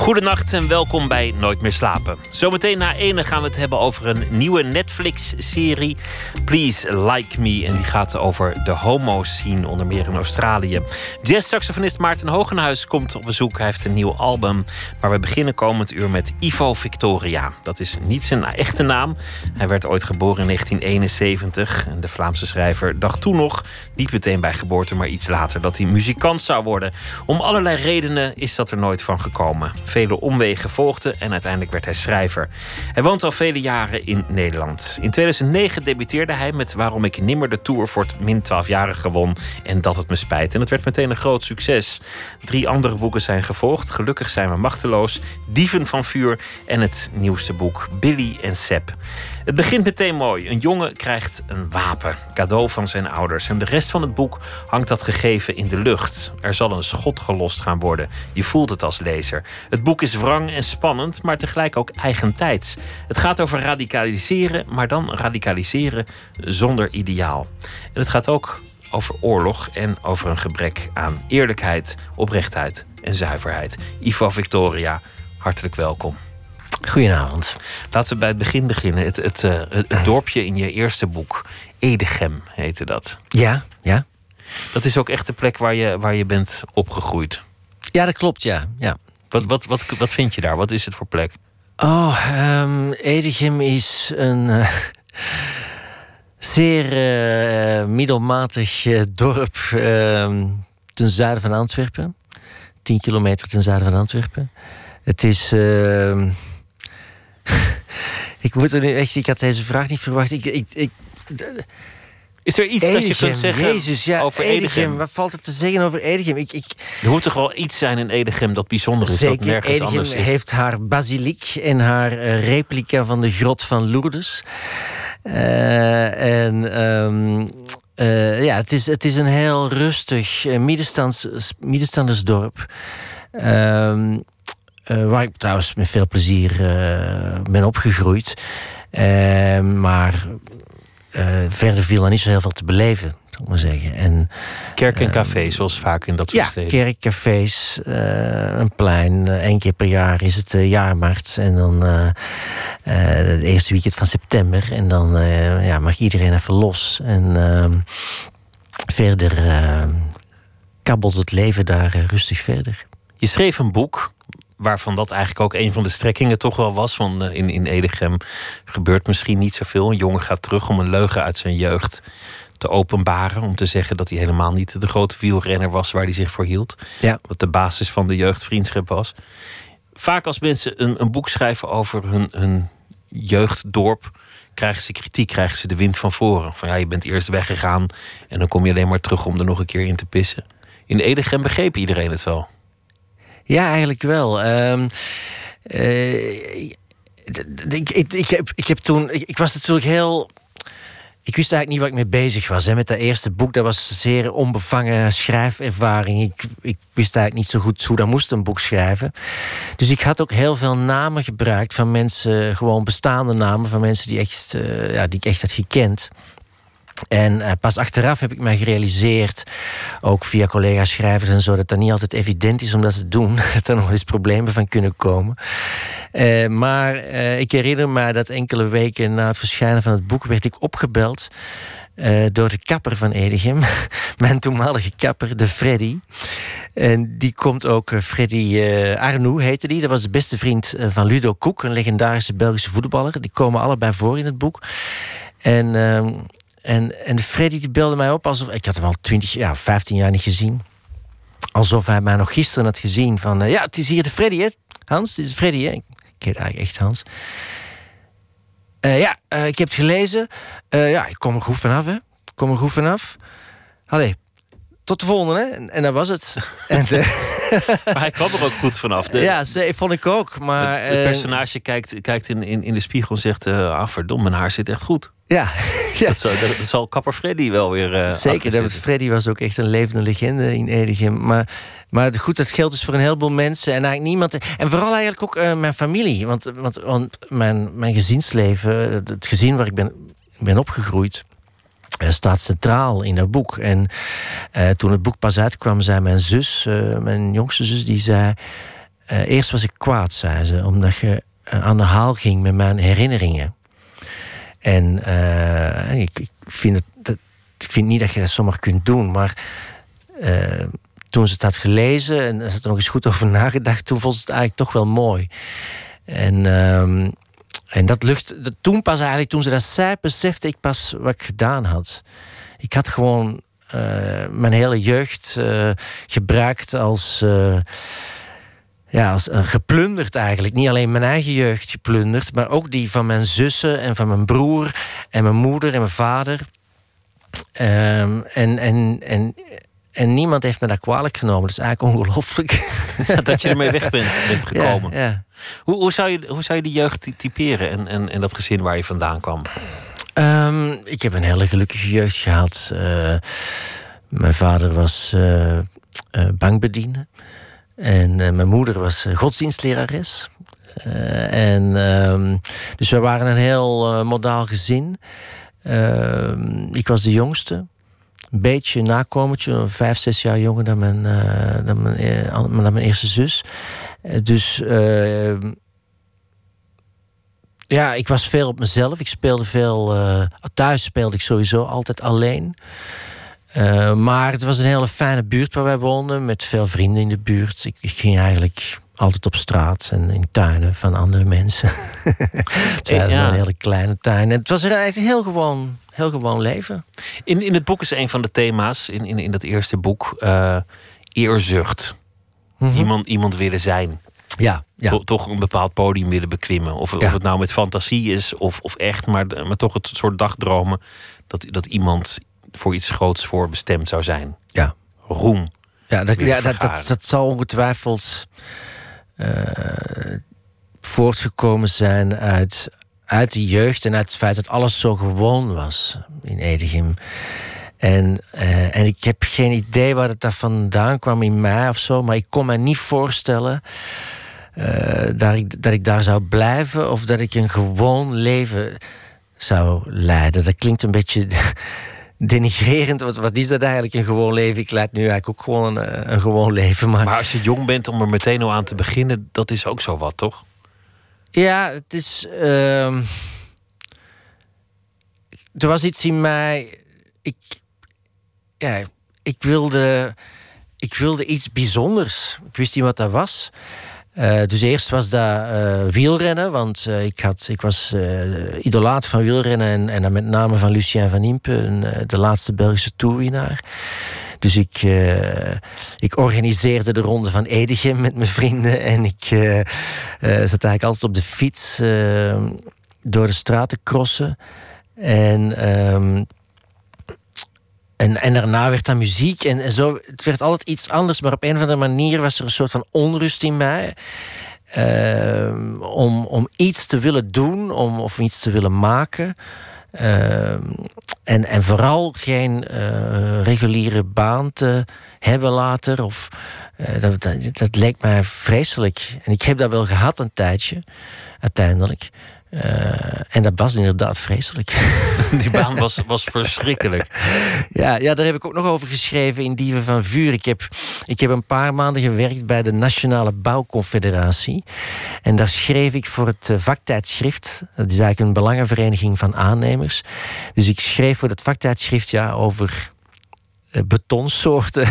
Goedenacht en welkom bij Nooit meer slapen. Zometeen na ene gaan we het hebben over een nieuwe Netflix-serie. Please Like Me. En die gaat over de homo-scene, onder meer in Australië. Jazz-saxofonist Maarten Hogenhuis komt op bezoek. Hij heeft een nieuw album. Maar we beginnen komend uur met Ivo Victoria. Dat is niet zijn echte naam. Hij werd ooit geboren in 1971. En de Vlaamse schrijver dacht toen nog, niet meteen bij geboorte, maar iets later, dat hij muzikant zou worden. Om allerlei redenen is dat er nooit van gekomen vele omwegen volgden en uiteindelijk werd hij schrijver. Hij woont al vele jaren in Nederland. In 2009 debuteerde hij met Waarom ik nimmer de Tour voor het min 12-jarige won en dat het me spijt. En het werd meteen een groot succes. Drie andere boeken zijn gevolgd. Gelukkig zijn we machteloos, Dieven van vuur en het nieuwste boek Billy en Seb. Het begint meteen mooi. Een jongen krijgt een wapen, cadeau van zijn ouders. En de rest van het boek hangt dat gegeven in de lucht. Er zal een schot gelost gaan worden. Je voelt het als lezer. Het boek is wrang en spannend, maar tegelijk ook eigentijds. Het gaat over radicaliseren, maar dan radicaliseren zonder ideaal. En het gaat ook over oorlog en over een gebrek aan eerlijkheid, oprechtheid en zuiverheid. Ivo Victoria, hartelijk welkom. Goedenavond. Laten we bij het begin beginnen. Het, het, uh, het dorpje in je eerste boek, Edegem heette dat. Ja, ja. Dat is ook echt de plek waar je, waar je bent opgegroeid. Ja, dat klopt, ja. ja. Wat, wat, wat, wat vind je daar? Wat is het voor plek? Oh, um, Edegem is een uh, zeer uh, middelmatig dorp uh, ten zuiden van Antwerpen. 10 kilometer ten zuiden van Antwerpen. Het is ehm, ik moet er nu echt. Ik had deze vraag niet verwacht. Ik, ik, ik, is er iets dat je kunt zeggen Jezus, ja, over Edegem? Wat valt er te zeggen over Edegem? Ik, ik... Er moet toch wel iets zijn in Edegem dat bijzonder is, Zeker, dat nergens anders is. heeft haar basiliek en haar uh, replica van de grot van Lourdes. Uh, en... Um, uh, ja, het is, het is een heel rustig middenstands, middenstandersdorp. Uh, uh, waar ik trouwens met veel plezier uh, ben opgegroeid. Uh, maar verder viel er niet zo heel veel te beleven, zal ik maar zeggen. En, kerk en café, zoals vaak in dat soort ja, steden. kerk, cafés, een plein. Eén keer per jaar is het jaarmarkt. En dan het eerste weekend van september. En dan ja, mag iedereen even los. En ehm, verder kabbelt het leven daar rustig verder. Je schreef een boek waarvan dat eigenlijk ook een van de strekkingen toch wel was. Van uh, in, in Edegem gebeurt misschien niet zoveel. Een jongen gaat terug om een leugen uit zijn jeugd te openbaren. Om te zeggen dat hij helemaal niet de grote wielrenner was waar hij zich voor hield. Ja. Wat de basis van de jeugdvriendschap was. Vaak als mensen een, een boek schrijven over hun, hun jeugddorp krijgen ze kritiek, krijgen ze de wind van voren. Van ja, je bent eerst weggegaan en dan kom je alleen maar terug om er nog een keer in te pissen. In Edegem begreep iedereen het wel. Ja, eigenlijk wel. Um, uh, ik, ik, heb, ik heb toen. Ik, was natuurlijk heel. Ik wist eigenlijk niet waar ik mee bezig was. Hè. Met dat eerste boek, dat was een zeer onbevangen schrijfervaring. Ik, ik wist eigenlijk niet zo goed hoe dat moest, een boek schrijven. Dus ik had ook heel veel namen gebruikt van mensen, gewoon bestaande namen van mensen die, echt, uh, ja, die ik echt had gekend. En uh, pas achteraf heb ik mij gerealiseerd, ook via collega's schrijvers en zo, dat dat niet altijd evident is om dat te doen. Dat er nog eens problemen van kunnen komen. Uh, maar uh, ik herinner me dat enkele weken na het verschijnen van het boek werd ik opgebeld. door de kapper van Edegem, mijn toenmalige kapper, de Freddy. En die komt ook, Freddy Arnoux heette die. Dat was de beste vriend van Ludo Koek, een legendarische Belgische voetballer. Die komen allebei voor in het boek. En ehm, en, en Freddy die belde mij op alsof... Ik had hem al 20, ja, 15 jaar niet gezien. Alsof hij mij nog gisteren had gezien. Van, uh, ja, het is hier de Freddy, hè? Hans, dit is Freddy, hè? Ik heet eigenlijk echt Hans. Uh, ja, uh, ik heb het gelezen. ja, ik kom er goed vanaf, hè? Ik kom er goed vanaf. Allee, tot de volgende. Hè? En, en dat was het. en, uh, maar hij kwam er ook goed vanaf. De, ja, ze, vond ik ook. Maar, het, het personage kijkt, kijkt in, in, in de spiegel en zegt... Uh, ah, verdomme, mijn haar zit echt goed. Ja. ja. Dat, zal, dat, zal kapper Freddy wel weer uh, Zeker, dat Freddy was ook echt een levende legende in Edegem. Maar, maar goed, dat geldt dus voor een heleboel mensen. En eigenlijk niemand... En vooral eigenlijk ook uh, mijn familie. Want, want, want mijn, mijn gezinsleven, het gezin waar ik ben, ben opgegroeid staat centraal in dat boek. En uh, toen het boek pas uitkwam, zei mijn zus, uh, mijn jongste zus, die zei... Eerst was ik kwaad, zei ze, omdat je aan de haal ging met mijn herinneringen. En ik, ik, vind het, ik vind niet dat je dat zomaar kunt doen, maar toen ze het had gelezen en ze had er nog eens goed over nagedacht, toen vond ze het eigenlijk toch wel mooi. En ehm, en dat lucht, toen pas eigenlijk, toen ze dat zei, besefte ik pas wat ik gedaan had. Ik had gewoon uh, mijn hele jeugd uh, gebruikt als. Uh, ja, als geplunderd eigenlijk. Niet alleen mijn eigen jeugd geplunderd, maar ook die van mijn zussen en van mijn broer en mijn moeder en mijn vader. Um, en, en, en en niemand heeft me dat kwalijk genomen. Dat is eigenlijk ongelooflijk. dat je ermee weg bent, bent gekomen. Ja, ja. Hoe, hoe, zou je, hoe zou je die jeugd typeren en, en, en dat gezin waar je vandaan kwam? Um, ik heb een hele gelukkige jeugd gehad. Uh, mijn vader was uh, uh, bankbediende. En mijn moeder was godsdienstlerares. en, um, dus we waren een heel modaal gezin. Ehm, ik was de jongste een beetje nakomertje, vijf, zes jaar jonger dan mijn, uh, dan mijn, uh, dan mijn eerste zus. Uh, dus ja, ik was veel op mezelf. Ik speelde veel. thuis speelde ik sowieso altijd alleen. maar het was een hele fijne buurt waar wij woonden, met veel vrienden in de buurt. Ik ging eigenlijk altijd op straat en in tuinen van andere mensen. ja. een hele kleine tuin. En het was eigenlijk heel gewoon heel gewoon leven. In, in het boek is een van de thema's, in, in, in dat eerste boek, uh, eerzucht. Mm -hmm. iemand, iemand willen zijn. Ja, ja. toch een bepaald podium willen beklimmen. Of, ja. of het nou met fantasie is of, of echt, maar, maar toch het soort dagdromen dat, dat iemand voor iets groots voor bestemd zou zijn. Ja. Roem. Ja, dat, ja, dat, dat, dat zal ongetwijfeld voortgekomen zijn uit, uit die jeugd en uit het feit dat alles zo gewoon was in Edegem. En, uh, en ik heb geen idee waar het daar vandaan kwam in mij of zo, maar ik kon me niet voorstellen uh, dat, ik, dat ik daar zou blijven of dat ik een gewoon leven zou leiden. Dat klinkt een beetje denigrerend. Wat, wat is dat eigenlijk, een gewoon leven? Ik leid nu eigenlijk ook gewoon een, een gewoon leven. Maar... maar als je jong bent om er meteen al aan te beginnen, dat is ook zo wat, toch? Ja, het is. Uh, er was iets in mij. Ik. Ja, ik wilde. Ik wilde iets bijzonders. Ik wist niet wat dat was. Uh, dus eerst was dat uh, wielrennen, want uh, ik, had, ik was idolaat van wielrennen en, en met name van Lucien van Impe, de laatste Belgische toerwinnaar. Dus ik, ik organiseerde de ronde van Edegem met mijn vrienden. En ik zat eigenlijk altijd op de fiets door de straat te crossen. En, um, en, en daarna werd dat muziek. En, en zo, het werd altijd iets anders. Maar op een of andere manier was er een soort van onrust in mij. Uh, om, om iets te willen doen, om, of iets te willen maken. Uh, en, en vooral geen uh, reguliere baan te hebben later. Of, uh, dat, dat, dat, leek mij vreselijk. En ik heb dat wel gehad een tijdje, uiteindelijk. Uh, en dat was inderdaad vreselijk. Die baan was, was verschrikkelijk. Ja, ja, daar heb ik ook nog over geschreven in Dieven van Vuur. Ik heb, ik heb een paar maanden gewerkt bij de Nationale Bouwconfederatie. En daar schreef ik voor het vaktijdschrift. Dat is eigenlijk een belangenvereniging van aannemers. Dus ik schreef voor het vaktijdschrift ja, over betonsoorten.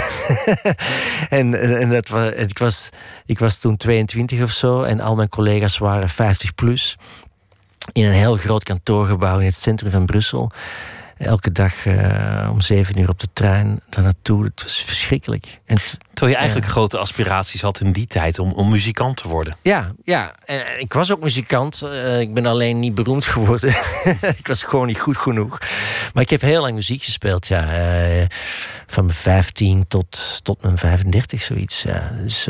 en en dat, ik, was, ik was toen 22 of zo en al mijn collega's waren 50 plus in een heel groot kantoorgebouw in het centrum van Brussel. elke dag uh, om zeven uur op de trein daar naartoe. Het was verschrikkelijk. En Terwijl je eigenlijk grote aspiraties had in die tijd om, om muzikant te worden. Ja, ja. En, ik was ook muzikant. Uh, ik ben alleen niet beroemd geworden. ik was gewoon niet goed genoeg. Maar ik heb heel lang muziek gespeeld, ja. Uh, van mijn 15 tot, tot mijn 35, zoiets. Ja. Dus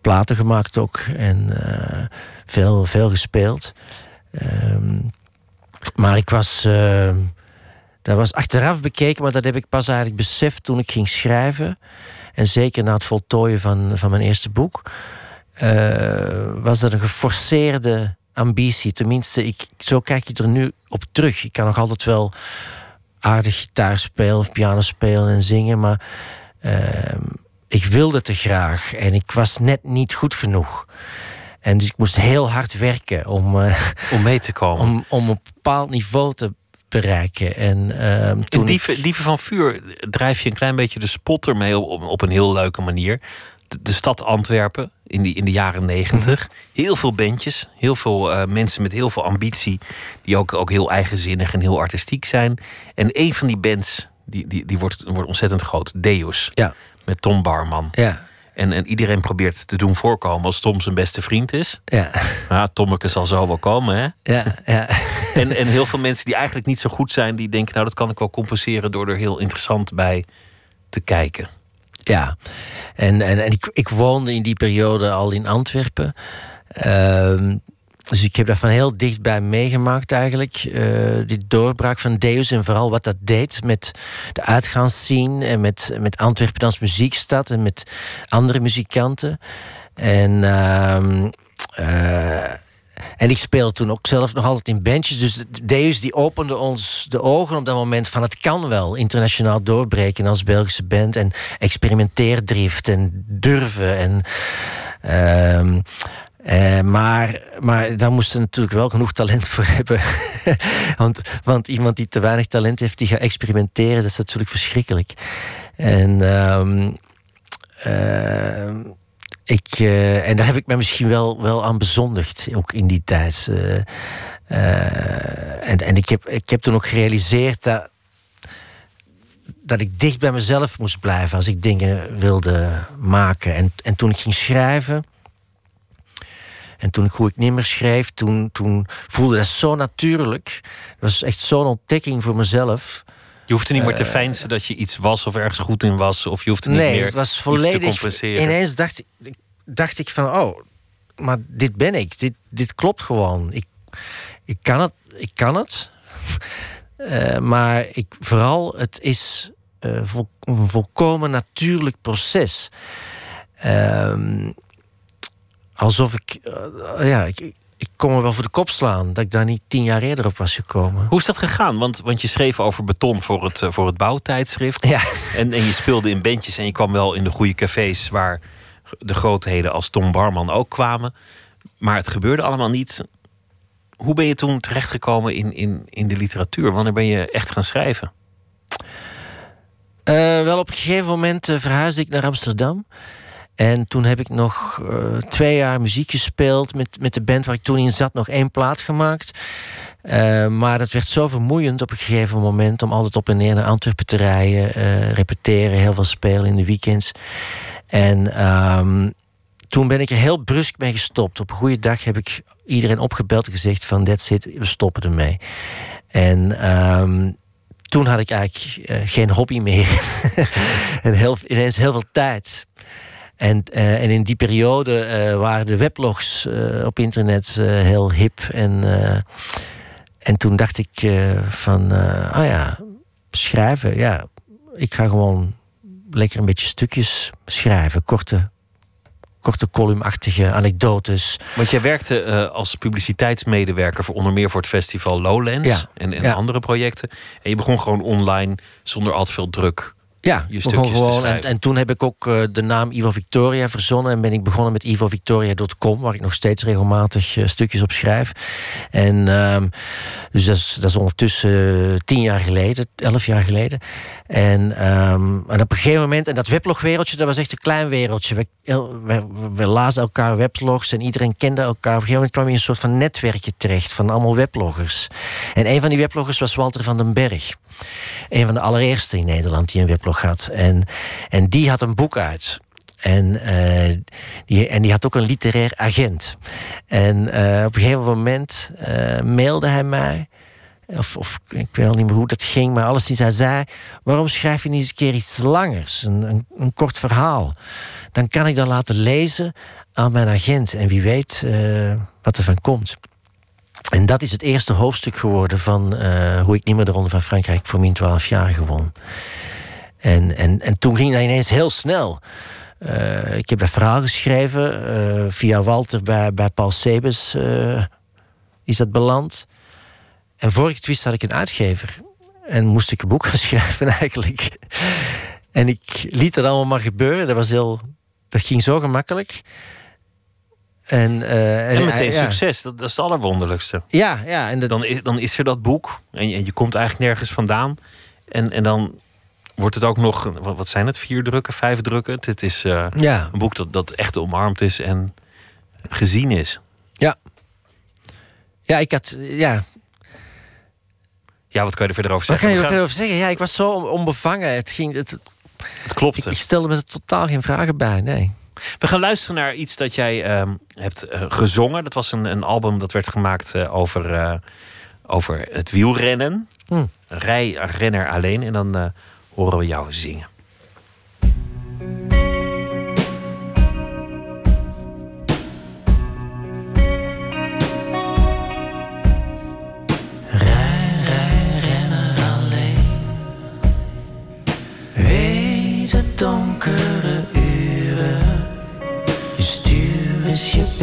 platen gemaakt ook. En veel, veel gespeeld. Um, maar ik was. Uh, dat was achteraf bekeken, maar dat heb ik pas eigenlijk beseft toen ik ging schrijven. En zeker na het voltooien van, van mijn eerste boek. Uh, was dat een geforceerde ambitie. Tenminste, ik, zo kijk je er nu op terug. Ik kan nog altijd wel aardig gitaar spelen of piano spelen en zingen, maar uh, ik wilde te graag en ik was net niet goed genoeg. En dus ik moest heel hard werken om, uh, om mee te komen. Om, om een bepaald niveau te bereiken. En, uh, toen dieven, dieven van Vuur drijf je een klein beetje de spotter mee op, op een heel leuke manier. De, stad Antwerpen in, die, in de jaren negentig. Mhm. Heel veel bandjes, heel veel uh, mensen met heel veel ambitie. Die ook, ook heel eigenzinnig en heel artistiek zijn. En een van die bands, die, die, die wordt, wordt ontzettend groot. Deus. Ja. Met Tom Barman. Ja. En, en iedereen probeert te doen voorkomen als Tom zijn beste vriend is. Ja. Nou, Tommeke zal zo wel komen, hè? Ja, ja. En, en heel veel mensen die eigenlijk niet zo goed zijn, die denken, nou, dat kan ik wel compenseren door er heel interessant bij te kijken. Ja, en, en, en ik, ik woonde in die periode al in Antwerpen. Uh, dus ik heb dat van heel dichtbij meegemaakt eigenlijk. Uh, die doorbraak van Deus en vooral wat dat deed met de uitgaansscene... en met, met Antwerpen als muziekstad en met andere muzikanten. En... Uh, uh, en ik speelde toen ook zelf nog altijd in bandjes. Dus Deus die opende ons de ogen op dat moment van het kan wel internationaal doorbreken als Belgische band. En experimenteerdrift en durven. En, uh, uh, maar, maar daar moest er natuurlijk wel genoeg talent voor hebben. want, want iemand die te weinig talent heeft, die gaat experimenteren, dat is natuurlijk verschrikkelijk. En, uh, uh, ik, eh, en daar heb ik me misschien wel, wel aan bezondigd, ook in die tijd. en en ik, heb, ik heb toen ook gerealiseerd dat, dat ik dicht bij mezelf moest blijven als ik dingen wilde maken. En, en toen ik ging schrijven en toen ik Hoe ik niet meer schreef, toen, toen voelde dat zo natuurlijk. Dat was echt zo'n ontdekking voor mezelf. Je hoefde niet meer te uh, feinsen dat je iets was of ergens goed in was. Of je hoefde niet nee, meer het was volledig, te compenseren. Ineens dacht, dacht ik van, oh, maar dit ben ik. Dit, dit klopt gewoon. Ik, ik kan het. Ik kan het. uh, maar ik, vooral, het is uh, vol, een volkomen natuurlijk proces. Uh, alsof ik, uh, ja, ik, ik kon me wel voor de kop slaan dat ik daar niet tien jaar eerder op was gekomen. Hoe is dat gegaan? Want, want je schreef over beton voor het, uh, voor het bouwtijdschrift. Ja. En, en je speelde in bandjes en je kwam wel in de goede cafés waar de grootheden als Tom Barman ook kwamen. Maar het gebeurde allemaal niet. Hoe ben je toen terechtgekomen in, in, in de literatuur? Wanneer ben je echt gaan schrijven? Uh, wel, op een gegeven moment verhuisde ik naar Amsterdam. En toen heb ik nog uh, twee jaar muziek gespeeld met, met de band waar ik toen in zat, nog één plaat gemaakt. Uh, maar dat werd zo vermoeiend op een gegeven moment om altijd op en neer naar Antwerpen te rijden, uh, repeteren, heel veel spelen in de weekends. En um, toen ben ik er heel brusk mee gestopt. Op een goede dag heb ik iedereen opgebeld en gezegd van that's it, we stoppen ermee. En um, toen had ik eigenlijk geen hobby meer. en heel, ineens heel veel tijd. En, uh, en in die periode uh, waren de weblogs uh, op internet heel hip. En, en toen dacht ik van, ah ja, schrijven. Ja, ik ga gewoon lekker een beetje stukjes schrijven. Korte, korte columnachtige anekdotes. Want jij werkte als publiciteitsmedewerker... voor onder meer voor het festival Lowlands ja. en, en ja. andere projecten. En je begon gewoon online zonder al te veel druk ja, je stukjes gewoon, en, en, toen heb ik ook uh, de naam Ivo Victoria verzonnen en ben ik begonnen met ivovictoria.com, waar ik nog steeds regelmatig uh, stukjes op schrijf. En um, dus dat is, dat is ondertussen uh, tien jaar geleden, elf jaar geleden. En, ehm, en op een gegeven moment, en dat weblogwereldje, dat was echt een klein wereldje. We, we, we, lazen elkaar weblogs en iedereen kende elkaar. Op een gegeven moment kwam je in een soort van netwerkje terecht van allemaal webloggers. En een van die webloggers was Walter van den Berg. Een van de allereerste in Nederland die een weblog had. En, en die had een boek uit. En, uh, die, en die had ook een literair agent. En uh, op een gegeven moment uh, mailde hij mij. Of, ik weet al niet meer hoe dat ging, maar alles hij zei: waarom schrijf je niet eens een keer iets langers, een, een, een kort verhaal? Dan kan ik dat laten lezen aan mijn agent en wie weet wat er van komt. En dat is het eerste hoofdstuk geworden van hoe ik niet meer de Ronde van Frankrijk voor min 12 jaar gewon. En, en, en toen ging dat ineens heel snel. Uh, ik heb dat verhaal geschreven. Via Walter bij, bij Paul Sebes is dat beland. En voor ik het wist had ik een uitgever. En moest ik een boek gaan schrijven eigenlijk. en ik liet het allemaal maar gebeuren. Dat, was heel, dat ging zo gemakkelijk. En, en, en meteen succes, dat, dat, is het allerwonderlijkste. Ja, ja. En dan, is, dan is er dat boek en je, en je komt eigenlijk nergens vandaan. En, en dan wordt het ook nog, wat zijn het, vier drukken, vijf drukken? Dit is uh, ja. een boek dat, dat echt omarmd is en gezien is. Ja. Ja, ik had, ja. Ja, wat kan je er verder over zeggen? Wat kan je er verder over zeggen? Ja, ik was zo onbevangen. Het ging, het, het klopt. Ik, ik, stelde me er totaal geen vragen bij, nee. We gaan luisteren naar iets dat jij uh, hebt uh, gezongen. Dat was een, een album dat werd gemaakt uh, over, over het wielrennen. Hm. Rij, renner alleen. En dan horen we jou zingen.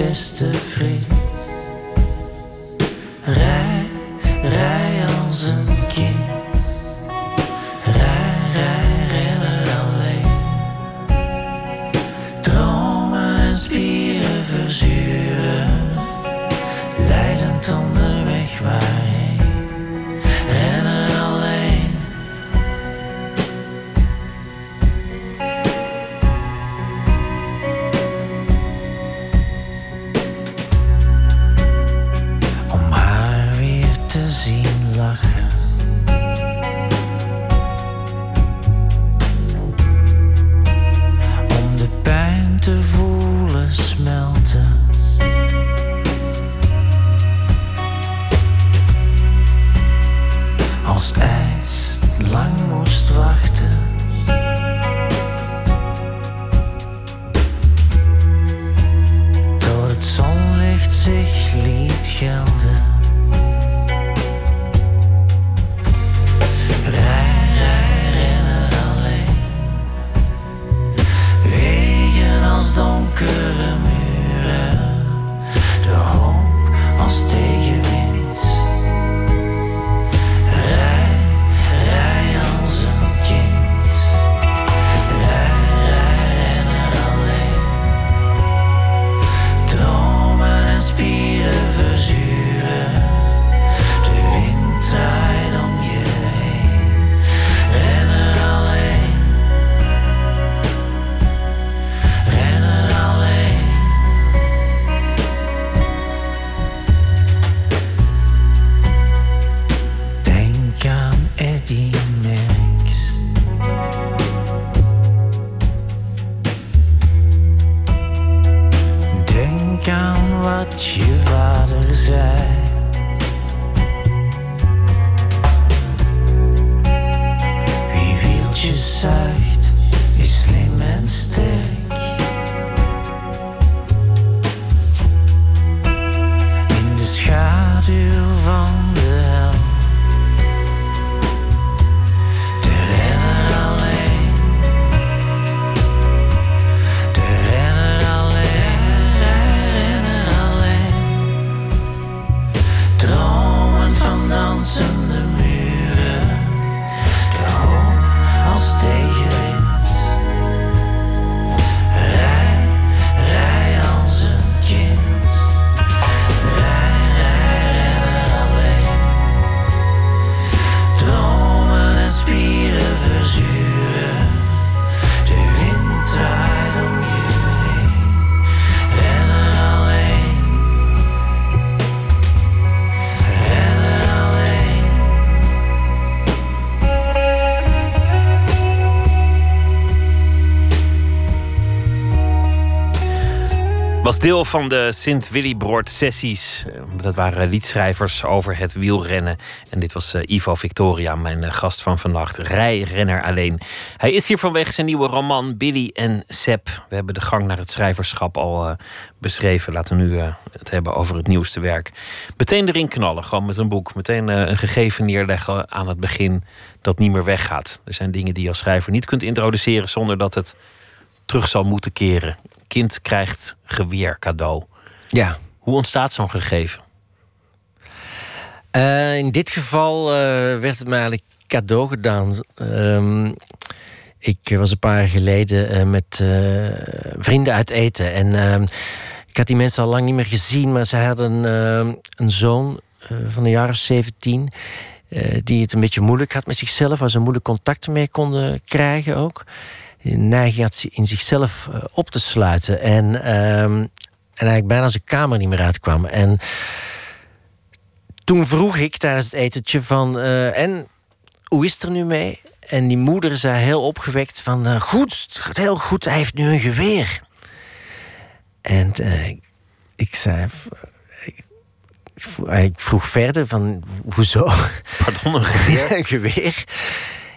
Beste vriend. Rij, rij Deel van de Sint Willibroord sessies. Eh, Dat waren liedschrijvers over het wielrennen. En dit was eh, Ivo Victoria, mijn eh, gast van vannacht. Rijrenner alleen. Hij is hier vanwege zijn nieuwe roman Billy en Sep. We hebben de gang naar het schrijverschap al beschreven. Laten we nu het hebben over het nieuwste werk. Meteen erin knallen, gewoon met een boek. Meteen een gegeven neerleggen aan het begin dat niet meer weggaat. Er zijn dingen die je als schrijver niet kunt introduceren zonder dat het terug zal moeten keren. Kind krijgt geweer cadeau. Ja. Hoe ontstaat zo'n gegeven? Eh, in dit geval eh, werd het me eigenlijk cadeau gedaan. Ehm, ik was een paar jaar geleden eh, met vrienden uit eten. En ehm, ik had die mensen al lang niet meer gezien, maar ze hadden ehm, een zoon van een jaar of 17. eh, die het een beetje moeilijk had met zichzelf, waar ze moeilijk contact mee konden krijgen ook. Neiging had in zichzelf eh, op te sluiten. En, ehm, en eigenlijk bijna zijn kamer niet meer uitkwam. En toen vroeg ik tijdens het etentje van... eh, en hoe is het er nu mee? En die moeder zei heel opgewekt van... eh, goed, het gaat heel goed, hij heeft nu een geweer. En ik- ik zei... ik vroeg- Ik vroeg verder van, hoezo? Pardon, een geweer? een geweer?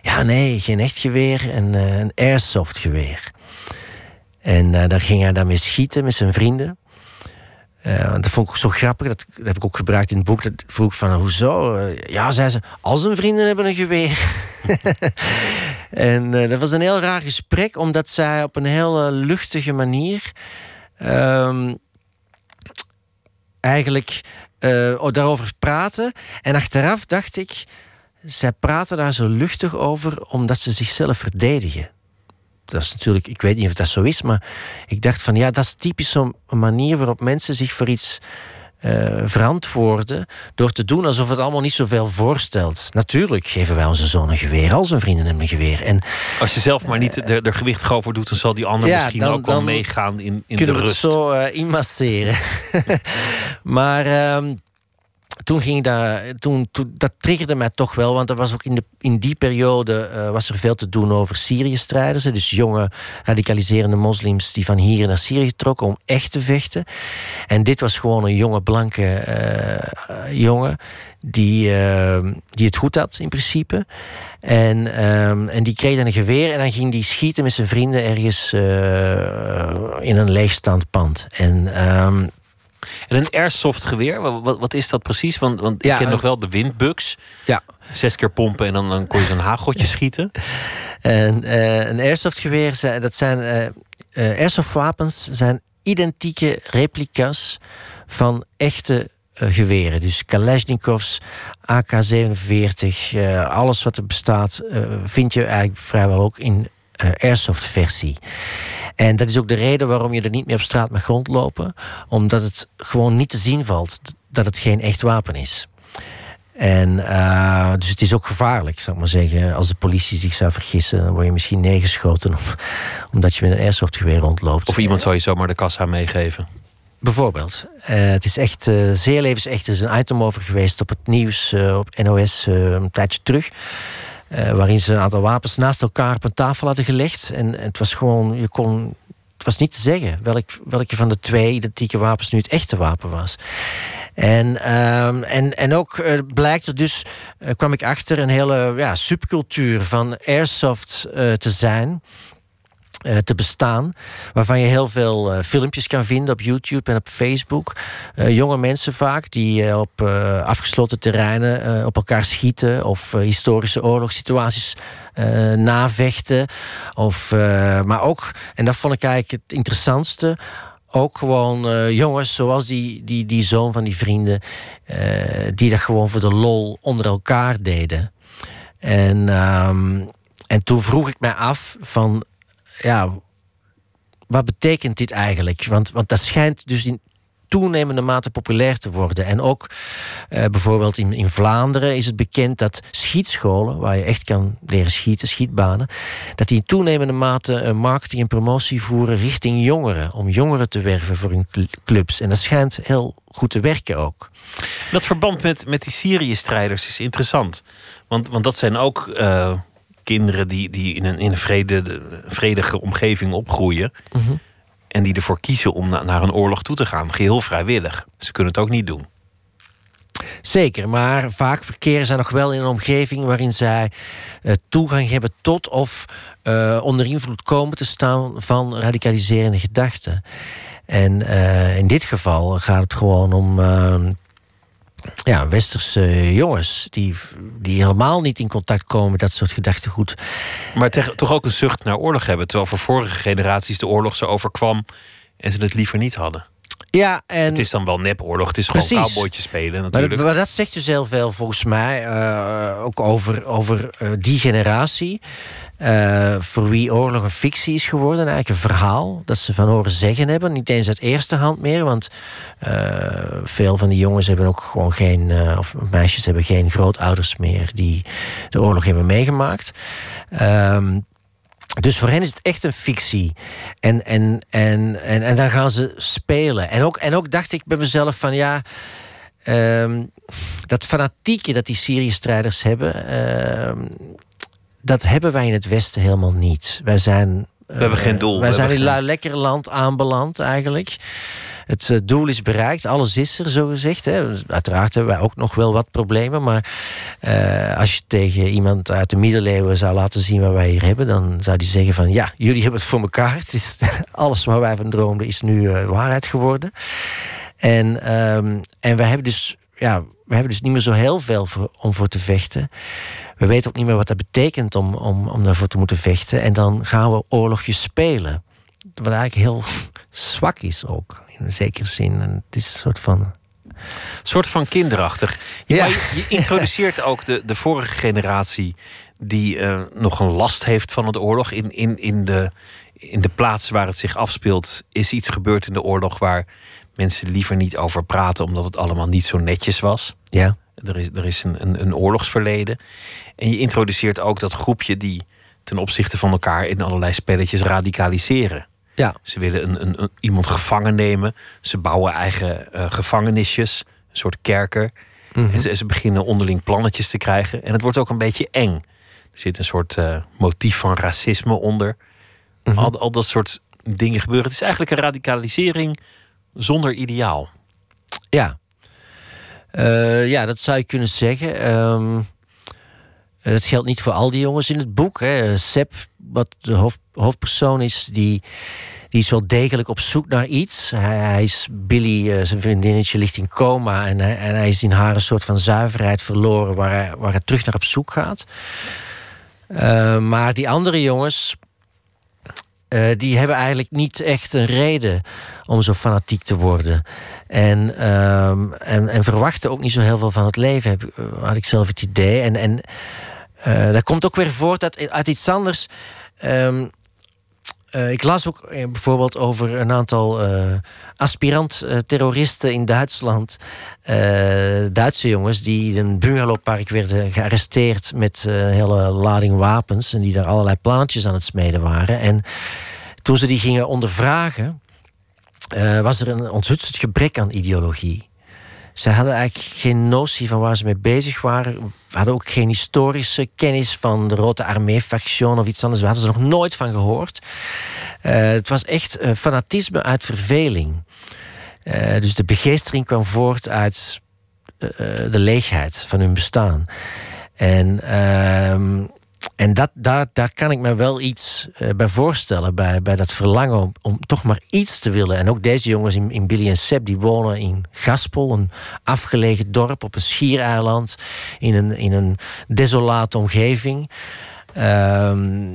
Ja, nee, geen echt geweer. Een, eh, een airsoft geweer. En eh, daar ging hij dan mee schieten met zijn vrienden. Eh, dat vond ik zo grappig. Dat, heb ik ook gebruikt in het boek. Dat vroeg ik van, hoezo? Eh, ja, zei ze, al zijn vrienden hebben een geweer. en dat was een heel raar gesprek. Omdat zij op een heel luchtige manier... ehm, eigenlijk eh, daarover praten. En achteraf dacht ik... Zij praten daar zo luchtig over omdat ze zichzelf verdedigen. Dat is natuurlijk, ik weet niet of dat zo is, maar ik dacht van ja, dat is typisch zo'n manier waarop mensen zich voor iets eh, verantwoorden door te doen alsof het allemaal niet zoveel voorstelt. Natuurlijk geven wij onze zoon een geweer, al zijn vrienden hebben een geweer. En Als je zelf maar niet er, er gewichtig over doet, dan zal die ander Ja, misschien dan- ook wel meegaan in, in de kunnen we het rust. zo eh, inmasseren. maar ehm, toen ging dat, toen, dat triggerde mij toch wel, want er was ook in, de, in die periode eh, was er veel te doen over Syrië-strijders. Dus jonge radicaliserende moslims die van hier naar Syrië trokken om echt te vechten. En dit was gewoon een jonge blanke eh, jongen die, ehm, die het goed had in principe. En, en die kreeg dan een geweer en dan ging die schieten met zijn vrienden ergens eh, in een leegstaand pand. En ehm, En een airsoft geweer, wat, wat, is dat precies? Want, want Ja, ik ken nog wel de windbugs. ja, Zes keer pompen en dan, dan kon je zo'n hageltje schieten. En eh, een airsoftgeweer, zijn- dat zijn eh, eh, airsoftwapens zijn identieke replica's van echte geweren. Dus Kalashnikovs, AK-47, eh, alles wat er bestaat, vind je eigenlijk vrijwel ook in eh airsoft-versie. En dat is ook de reden waarom je er niet meer op straat mag rondlopen, omdat het gewoon niet te zien valt dat het geen echt wapen is. En eh, dus het is ook gevaarlijk, zou ik maar zeggen. Als de politie zich zou vergissen, dan word je misschien neergeschoten om, omdat je met een airsoftgeweer rondloopt. Of iemand zal je zomaar de kassa meegeven. Bijvoorbeeld. Eh, het is echt eh, zeer levensecht. Er is een item over geweest op het nieuws, eh, op NOS, eh, een tijdje terug. Eh, waarin ze een aantal wapens naast elkaar op een tafel hadden gelegd. En het was gewoon, je kon. Het was niet te zeggen welk, welke van de twee identieke wapens nu het echte wapen was. En, ehm, en, en ook eh, blijkt er dus, eh, kwam ik achter, een hele ja, subcultuur van airsoft te zijn te bestaan. Waarvan je heel veel eh, filmpjes kan vinden op YouTube en op Facebook. Eh, jonge mensen vaak die eh, op eh, afgesloten terreinen eh, op elkaar schieten. Of eh, historische oorlogssituaties eh, navechten. Of, eh, maar ook, en dat vond ik eigenlijk het interessantste. Ook gewoon eh, jongens zoals die, die, die zoon van die vrienden. eh, die dat gewoon voor de lol onder elkaar deden. En, ehm, en toen vroeg ik mij af van ja, wat betekent dit eigenlijk? Want, want dat schijnt dus in toenemende mate populair te worden. En ook eh, bijvoorbeeld in, in Vlaanderen is het bekend dat schietscholen, waar je echt kan leren schieten, schietbanen, dat die in toenemende mate eh, marketing en promotie voeren richting jongeren, om jongeren te werven voor hun cl- clubs. En dat schijnt heel goed te werken ook. Dat verband met, met die Syrië-strijders is interessant. Want, want dat zijn ook eh, kinderen die, die in een, in een vrede, vredige omgeving opgroeien. Mhm. En die ervoor kiezen om na- naar een oorlog toe te gaan. Geheel vrijwillig. Ze kunnen het ook niet doen. Zeker, maar vaak verkeren zij nog wel in een omgeving waarin zij eh, toegang hebben tot of eh, onder invloed komen te staan van radicaliserende gedachten. En eh, in dit geval gaat het gewoon om eh, ja, westerse jongens die, die helemaal niet in contact komen met dat soort gedachtegoed. Maar toch ook een zucht naar oorlog hebben. Terwijl voor vorige generaties de oorlog zo overkwam. En ze het liever niet hadden. Ja, en Het is dan wel nepoorlog. Het is gewoon Precies. cowboytje spelen Maar natuurlijk. dat, maar dat zegt dus heel veel volgens mij eh, ook over, over eh, die generatie. eh, voor wie oorlog een fictie is geworden, eigenlijk een verhaal dat ze van horen zeggen hebben. Niet eens uit eerste hand meer, want veel van die jongens hebben ook gewoon geen, of meisjes hebben geen grootouders meer die de oorlog hebben meegemaakt. Ehm, dus voor hen is het echt een fictie. En, en, en, en, en dan gaan ze spelen. En ook, en ook dacht ik bij mezelf van ja. ehm, dat fanatieke dat die Syrië-strijders hebben. ehm, dat hebben wij in het Westen helemaal niet. Wij zijn. We hebben geen doel. Wij We zijn in lui lekker land aanbeland eigenlijk. Het eh, doel is bereikt, alles is er, zo gezegd. Hè. Uiteraard hebben wij ook nog wel wat problemen. Maar eh, als je tegen iemand uit de middeleeuwen zou laten zien wat wij hier hebben, dan zou die zeggen van ja, jullie hebben het voor elkaar. Het is, alles waar wij van droomden is nu eh, waarheid geworden. En, ehm, en we hebben dus, ja, we hebben dus niet meer zo heel veel om voor te vechten. We weten ook niet meer wat dat betekent om, om, om daarvoor te moeten vechten. En dan gaan we oorlogjes spelen. Wat eigenlijk heel zwak is ook, een zekere zin. En het is een soort van... Een soort van kinderachtig. Ja. je, je introduceert ook de, de vorige generatie die eh, nog een last heeft van het oorlog. In, in, in, de, in de plaats waar het zich afspeelt is iets gebeurd in de oorlog waar mensen liever niet over praten omdat het allemaal niet zo netjes was. Ja, Er is, er is een, een, een oorlogsverleden. En je introduceert ook dat groepje die ten opzichte van elkaar in allerlei spelletjes radicaliseren. Ja, Ze willen een, een, een- iemand gevangen nemen. Ze bouwen eigen eh, gevangenisjes, een soort kerker. En ze, ze beginnen onderling plannetjes te krijgen. En het wordt ook een beetje eng. Er zit een soort eh, motief van racisme onder. al, al dat soort dingen gebeuren. Het is eigenlijk een radicalisering zonder ideaal. ja. Eh, ja, dat zou je kunnen zeggen. Ehm dat geldt niet voor al die jongens in het boek. Hè. Seb, wat de hoofd, hoofdpersoon is, die, die is wel degelijk op zoek naar iets. Hij, is Billy, eh, zijn vriendinnetje, ligt in coma. En en hij is in haar een soort van zuiverheid verloren, waar hij, waar hij terug naar op zoek gaat. Eh, maar die andere jongens, eh, die hebben eigenlijk niet echt een reden om zo fanatiek te worden. En, ehm, en, en verwachten ook niet zo heel veel van het leven, eh, had ik zelf het idee. En, en eh, dat komt ook weer voort uit, uit iets anders. Ehm, eh, ik las ook eh, bijvoorbeeld over een aantal eh, aspirant-terroristen in Duitsland. Duitse jongens die in een bungalowpark werden gearresteerd met een hele lading wapens. En die daar allerlei plannetjes aan het smeden waren. En toen ze die gingen ondervragen, was er een onthutsend gebrek aan ideologie. Ze hadden eigenlijk geen notie van waar ze mee bezig waren. We hadden ook geen historische kennis van de Rode Armee-faction of iets anders. We hadden ze nog nooit van gehoord. Eh, het was echt eh, fanatisme uit verveling. Eh, dus de begeestering kwam voort uit de leegheid van hun bestaan. En, ehm, en dat, daar, daar kan ik me wel iets eh, bij voorstellen, bij, bij dat verlangen om, om toch maar iets te willen. En ook deze jongens in, in Billy en Seb, die wonen in Gaspel, een afgelegen dorp op een schiereiland, in een, in een desolate omgeving. Ehm,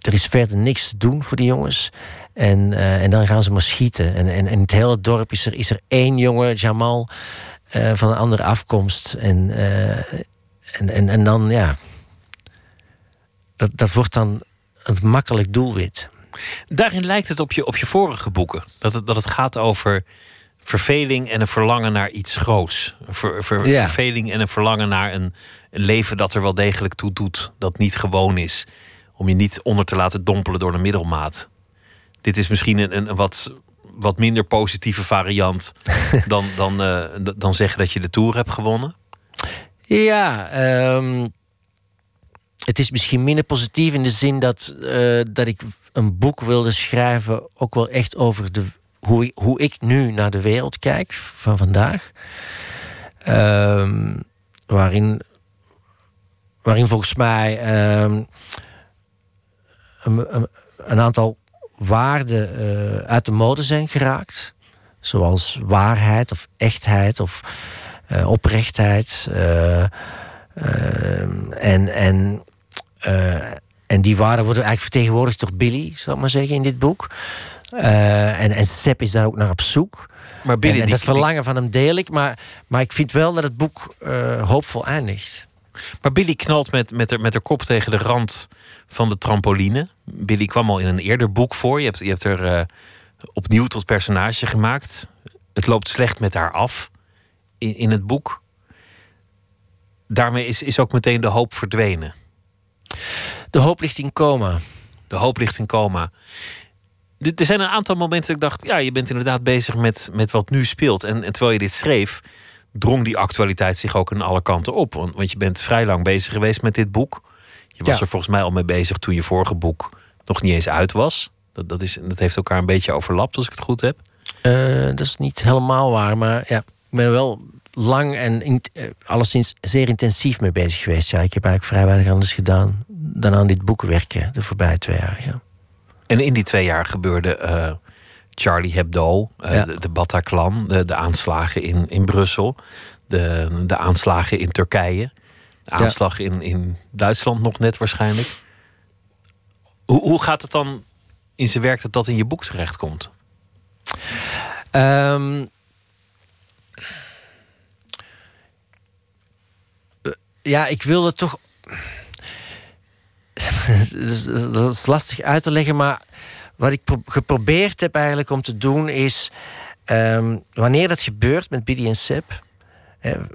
er is verder niks te doen voor die jongens. En, eh, en dan gaan ze maar schieten. En, en, en in het hele dorp is er, is er één jongen, Jamal, eh, van een andere afkomst. En, en, en, en dan, ja. Dat, dat wordt dan een makkelijk doelwit. Daarin lijkt het op je, op je vorige boeken. Dat het, dat het gaat over verveling en een verlangen naar iets groots. Een ver- ver- Ja. Verveling en een verlangen naar een, een leven dat er wel degelijk toe doet. Dat niet gewoon is. Om je niet onder te laten dompelen door de middelmaat. Dit is misschien een, een, een wat, wat minder positieve variant dan, dan, eh, dan zeggen dat je de Tour hebt gewonnen. Ja, ehm, het is misschien minder positief in de zin dat, eh, dat ik een boek wilde schrijven, ook wel echt over de, hoe, ik- hoe ik nu naar de wereld kijk van vandaag. Ehm, waarin, waarin volgens mij ehm, een, aantal waarden eh, uit de mode zijn geraakt. Zoals waarheid of echtheid of eh, oprechtheid. eh, ehm, en, en, en die waarden worden eigenlijk vertegenwoordigd door Billy, zal ik maar zeggen, in dit boek. Eh, en, en Sepp is daar ook naar op zoek. Maar Billy, en, en die- dat verlangen van hem deel ik. Maar, maar ik vind wel dat het boek eh, hoopvol eindigt. Maar Billy knalt met, met, haar, met haar kop tegen de rand van de trampoline. Billy kwam al in een eerder boek voor. Je hebt, je hebt er eh, opnieuw tot personage gemaakt. Het loopt slecht met haar af in, in het boek. Daarmee is, is ook meteen de hoop verdwenen. De hoop ligt in coma. De hoop ligt in coma. Er zijn een aantal momenten dat ik dacht... ja, je bent inderdaad bezig met, met wat nu speelt. En, en terwijl je dit schreef... drong die actualiteit zich ook aan alle kanten op. Want, want je bent vrij lang bezig geweest met dit boek. Je was Ja. er volgens mij al mee bezig toen je vorige boek nog niet eens uit was. Dat, dat, is, dat heeft elkaar een beetje overlapt, als ik het goed heb. Eh, dat is niet helemaal waar, maar ja, ik ben wel lang en in, eh, alleszins zeer intensief mee bezig geweest. Ja, ik heb eigenlijk vrij weinig anders gedaan dan aan dit boek werken de voorbije twee jaar. Ja. En in die twee jaar gebeurde eh, Charlie Hebdo, eh, Ja. de, de Bataclan, de, de aanslagen in, in Brussel, de, de aanslagen in Turkije, de aanslag in, in Duitsland nog net waarschijnlijk. Hoe, hoe gaat het dan in zijn werk dat dat in je boek terechtkomt? Ehm, ja, ik wilde toch. Dus, dat is lastig uit te leggen, maar wat ik pro- geprobeerd heb eigenlijk om te doen is. ehm, wanneer dat gebeurt met Biddy en Seb.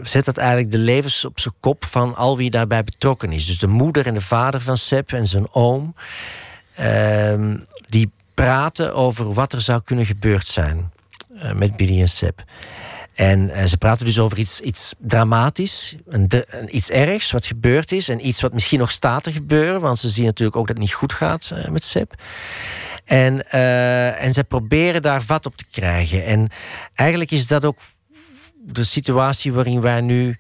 Zet dat eigenlijk de levens op zijn kop van al wie daarbij betrokken is. Dus de moeder en de vader van Seb en zijn oom. ehm, die praten over wat er zou kunnen gebeurd zijn eh, met Billy en Seb. En eh, ze praten dus over iets, iets dramatisch, een, iets ergs wat gebeurd is... en iets wat misschien nog staat te gebeuren... want ze zien natuurlijk ook dat het niet goed gaat eh, met Seb. En, eh, en ze proberen daar vat op te krijgen. En eigenlijk is dat ook de situatie waarin wij nu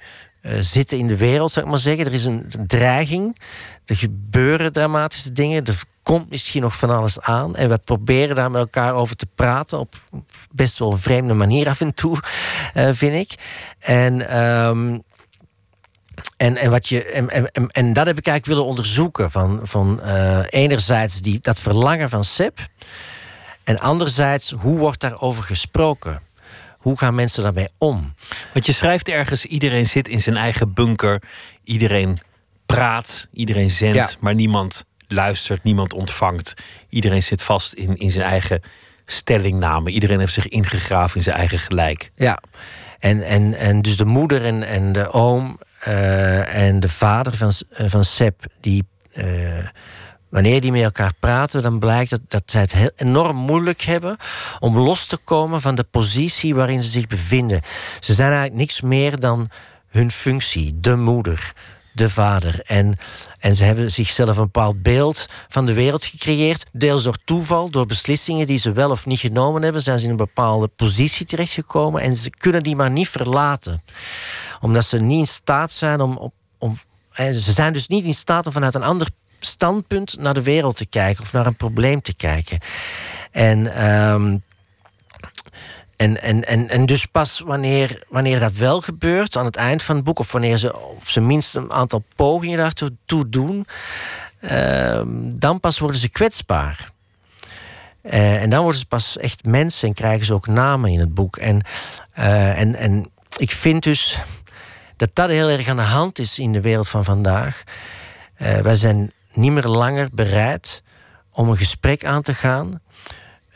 zitten in de wereld, zou ik maar zeggen. Er is een dreiging. Er gebeuren dramatische dingen. Er komt misschien nog van alles aan. En we proberen daar met elkaar over te praten. Op best wel vreemde manier af en toe, eh, vind ik. En. ehm, en, en, wat je, en, en, en- dat heb ik eigenlijk willen onderzoeken. Van, van eh, enerzijds die, dat verlangen van Seb. En anderzijds, hoe wordt daarover gesproken? Hoe gaan mensen daarmee om? Want je schrijft ergens, iedereen zit in zijn eigen bunker. Iedereen praat, iedereen zendt, Ja. maar niemand luistert, niemand ontvangt. Iedereen zit vast in, in zijn eigen stellingname. Iedereen heeft zich ingegraven in zijn eigen gelijk. Ja, en, en, en dus de moeder en, en de oom eh, en de vader van, eh, van Seb, die, eh, wanneer die met elkaar praten, dan blijkt dat, dat zij het enorm moeilijk hebben om los te komen van de positie waarin ze zich bevinden. Ze zijn eigenlijk niks meer dan hun functie, de moeder, de vader. En, en ze hebben zichzelf een bepaald beeld van de wereld gecreëerd. Deels door toeval, door beslissingen die ze wel of niet genomen hebben, zijn ze in een bepaalde positie terechtgekomen. En ze kunnen die maar niet verlaten. Omdat ze niet in staat zijn om. om, om ze zijn dus niet in staat om vanuit een ander standpunt naar de wereld te kijken of naar een probleem te kijken. En. ehm, en, en, en, en dus pas wanneer, wanneer dat wel gebeurt aan het eind van het boek, of wanneer ze op zijn minst een aantal pogingen daartoe toe doen, ehm, dan pas worden ze kwetsbaar. Eh, en dan worden ze pas echt mensen en krijgen ze ook namen in het boek. En, eh, en, en ik vind dus dat dat heel erg aan de hand is in de wereld van vandaag. Eh, wij zijn niet meer langer bereid om een gesprek aan te gaan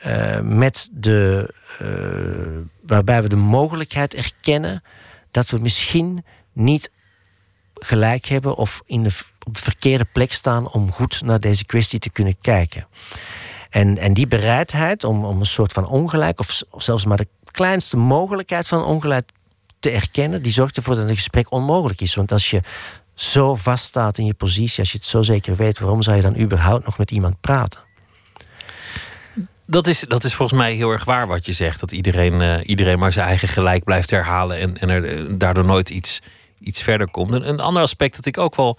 eh, met de, eh, waarbij we de mogelijkheid erkennen dat we misschien niet gelijk hebben of in de, op de verkeerde plek staan om goed naar deze kwestie te kunnen kijken. En, en die bereidheid om, om een soort van ongelijk, of, of zelfs maar de kleinste mogelijkheid van ongelijk te erkennen, die zorgt ervoor dat een gesprek onmogelijk is. Want als je zo vaststaat in je positie, als je het zo zeker weet, waarom zou je dan überhaupt nog met iemand praten? Dat is, dat is volgens mij heel erg waar wat je zegt. Dat iedereen, eh, iedereen maar zijn eigen gelijk blijft herhalen en, en er eh, daardoor nooit iets, iets verder komt. Een, een ander aspect dat ik ook wel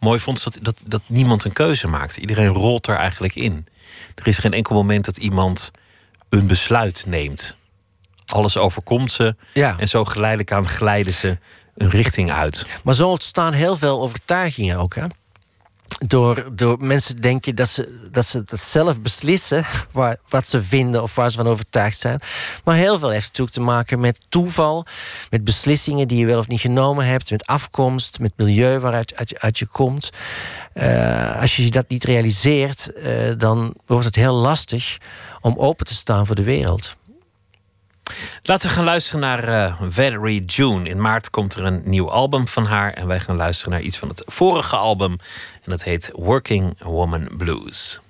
mooi vond, is dat, dat, dat niemand een keuze maakt. Iedereen rolt er eigenlijk in. Er is geen enkel moment dat iemand een besluit neemt. Alles overkomt ze Ja. en zo geleidelijk aan glijden ze een richting uit. Maar zo ontstaan heel veel overtuigingen ook. Hè? Door, door mensen denken dat ze, dat ze dat zelf beslissen waar, wat ze vinden of waar ze van overtuigd zijn. Maar heel veel heeft natuurlijk te maken met toeval, met beslissingen die je wel of niet genomen hebt, met afkomst, met milieu waaruit uit, uit je komt. Eh, als je dat niet realiseert, eh, dan wordt het heel lastig om open te staan voor de wereld. Laten we gaan luisteren naar eh, Valerie June. In maart komt er een nieuw album van haar. En wij gaan luisteren naar iets van het vorige album. En dat heet Working Woman Blues.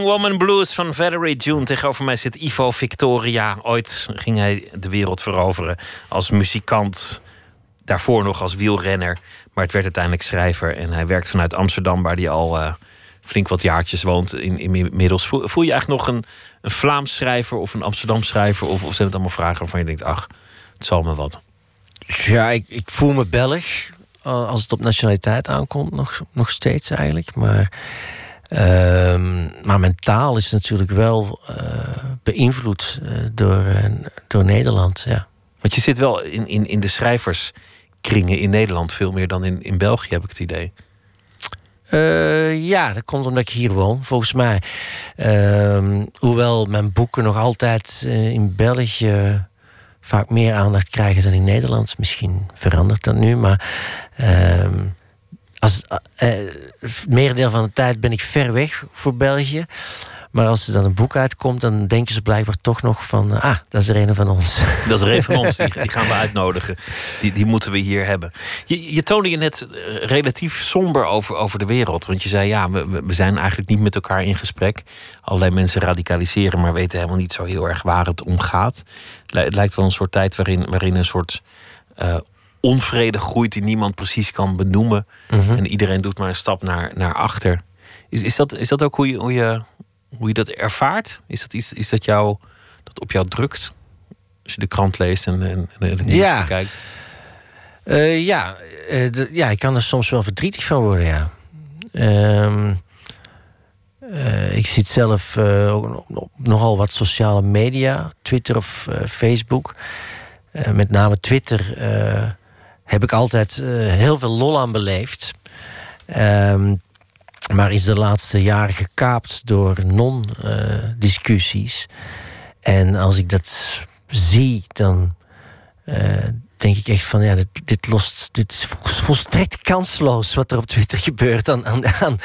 Woman Blues van Valerie June. Tegenover mij zit Ivo Victoria. Ooit ging hij de wereld veroveren als muzikant. Daarvoor nog als wielrenner. Maar het werd uiteindelijk schrijver. En hij werkt vanuit Amsterdam, waar hij al eh, flink wat jaartjes woont in, inmiddels. Voel, je eigenlijk nog een, een Vlaams schrijver of een Amsterdam schrijver? Of, of zijn het allemaal vragen waarvan je denkt, ach, het zal me wat. Ja, ik, ik voel me Belg. eh, Als het op nationaliteit aankomt, nog, nog steeds eigenlijk. Maar, maar mijn taal is natuurlijk wel eh, beïnvloed eh, door, eh, door Nederland. Ja. Want je zit wel in, in, in de schrijverskringen in Nederland veel meer dan in, in België, heb ik het idee. Ja, dat komt omdat ik hier woon, volgens mij. Ehm, hoewel mijn boeken nog altijd in België vaak meer aandacht krijgen dan in Nederland. Misschien verandert dat nu, maar ehm, als, eh, eh, merendeel van de tijd ben ik ver weg voor België. Maar als er dan een boek uitkomt, dan denken ze blijkbaar toch nog van... ah, dat is er een van ons. Dat is er een van ons, die, die gaan we uitnodigen. Die, die moeten we hier hebben. Je, je toonde je net eh, relatief somber over, over de wereld. Want je zei, ja, we, we zijn eigenlijk niet met elkaar in gesprek. Allerlei mensen radicaliseren, maar weten helemaal niet zo heel erg waar het om gaat. Het lijkt wel een soort tijd waarin, waarin een soort eh, onvrede groeit... die niemand precies kan benoemen. En iedereen doet maar een stap naar, naar achter. Is, is, dat, is dat ook hoe je, hoe, je, hoe je dat ervaart? Is dat iets is dat jou, dat op jou drukt? Als je de krant leest en, en, en het nieuws Ja. bekijkt. Eh, ja, eh, ja, ik kan er soms wel verdrietig van worden, ja. Ehm, eh, ik zit zelf ook op, nogal wat sociale media, Twitter of Facebook. Met name Twitter heb ik altijd eh, heel veel lol aan beleefd. Ehm, maar is de laatste jaren gekaapt door non-discussies. en als ik dat zie, dan eh, denk ik echt van ja, dit, dit lost. Dit is vol- volstrekt kansloos wat er op Twitter gebeurt aan, aan, aan,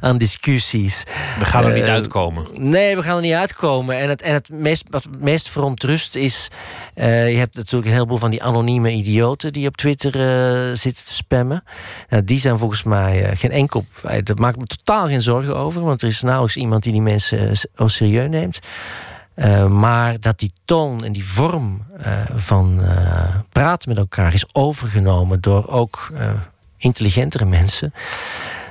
aan discussies. We gaan er niet Eh, uitkomen. Nee, we gaan er niet uitkomen. En het, en het meest, wat het meest verontrust is. eh, je hebt natuurlijk een heleboel van die anonieme idioten die op Twitter eh, zitten te spammen. Nou, die zijn volgens mij geen enkel. eh, Daar maak ik me totaal geen zorgen over, want er is nauwelijks iemand die die mensen au serieus neemt. Eh, maar dat die toon en die vorm eh, van eh, praten met elkaar is overgenomen door ook intelligentere mensen,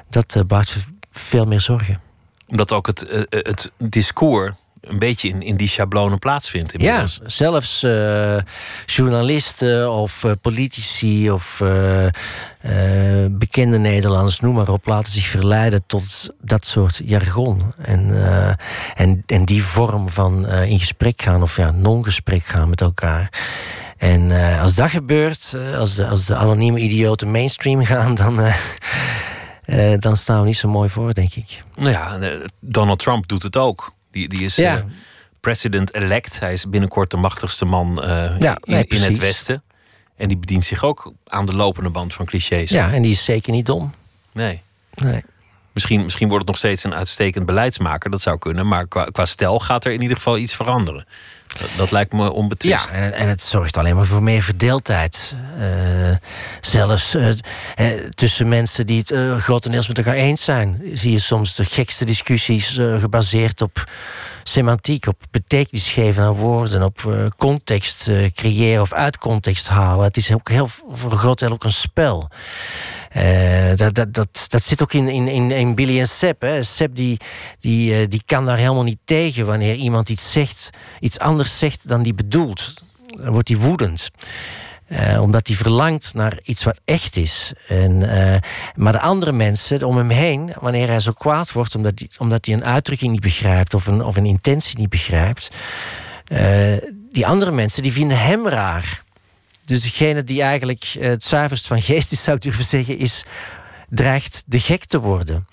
dat baart veel meer zorgen. Omdat ook het, het discours een beetje in, in die schablonen plaatsvindt. Ja, zelfs eh, journalisten of eh, politici of eh, bekende Nederlanders, noem maar op, laten zich verleiden tot dat soort jargon. En, en, en die vorm van in gesprek gaan of ja, non-gesprek gaan met elkaar. En als dat gebeurt, als, de, als de anonieme idioten mainstream gaan, dan, dan staan we niet zo mooi voor, denk ik. Nou ja, Donald Trump doet het ook. Die, die is Ja. eh, president-elect. Hij is binnenkort de machtigste man eh, Ja, in, nee, in het. Westen. En die bedient zich ook aan de lopende band van clichés. Ja, en die is zeker niet dom. Nee. Nee. Misschien, misschien wordt het nog steeds een uitstekend beleidsmaker. Dat zou kunnen. Maar qua, qua stijl gaat er in ieder geval iets veranderen. Dat, lijkt me onbetwist. Ja, en, en het zorgt alleen maar voor meer verdeeldheid. Eh, zelfs eh, tussen mensen die het eh, grotendeels met elkaar eens zijn, zie je soms de gekste discussies gebaseerd op semantiek, op betekenis geven aan woorden, op context creëren of uit context halen. Het is ook heel, voor een groot deel ook een spel. Eh, dat, dat, dat, dat zit ook in, in, in, in Billy en Sepp. Hè. Die, die, eh, die kan daar helemaal niet tegen wanneer iemand iets zegt, iets anders zegt dan die bedoelt. Dan wordt hij woedend. Eh, omdat hij verlangt naar iets wat echt is. En, maar de andere mensen om hem heen, wanneer hij zo kwaad wordt omdat hij, omdat hij een uitdrukking niet begrijpt of een, of een intentie niet begrijpt, die andere mensen die vinden hem raar. Dus degene die eigenlijk eh, het zuiverst van geest is, zou ik durven zeggen, is, dreigt de gek te worden.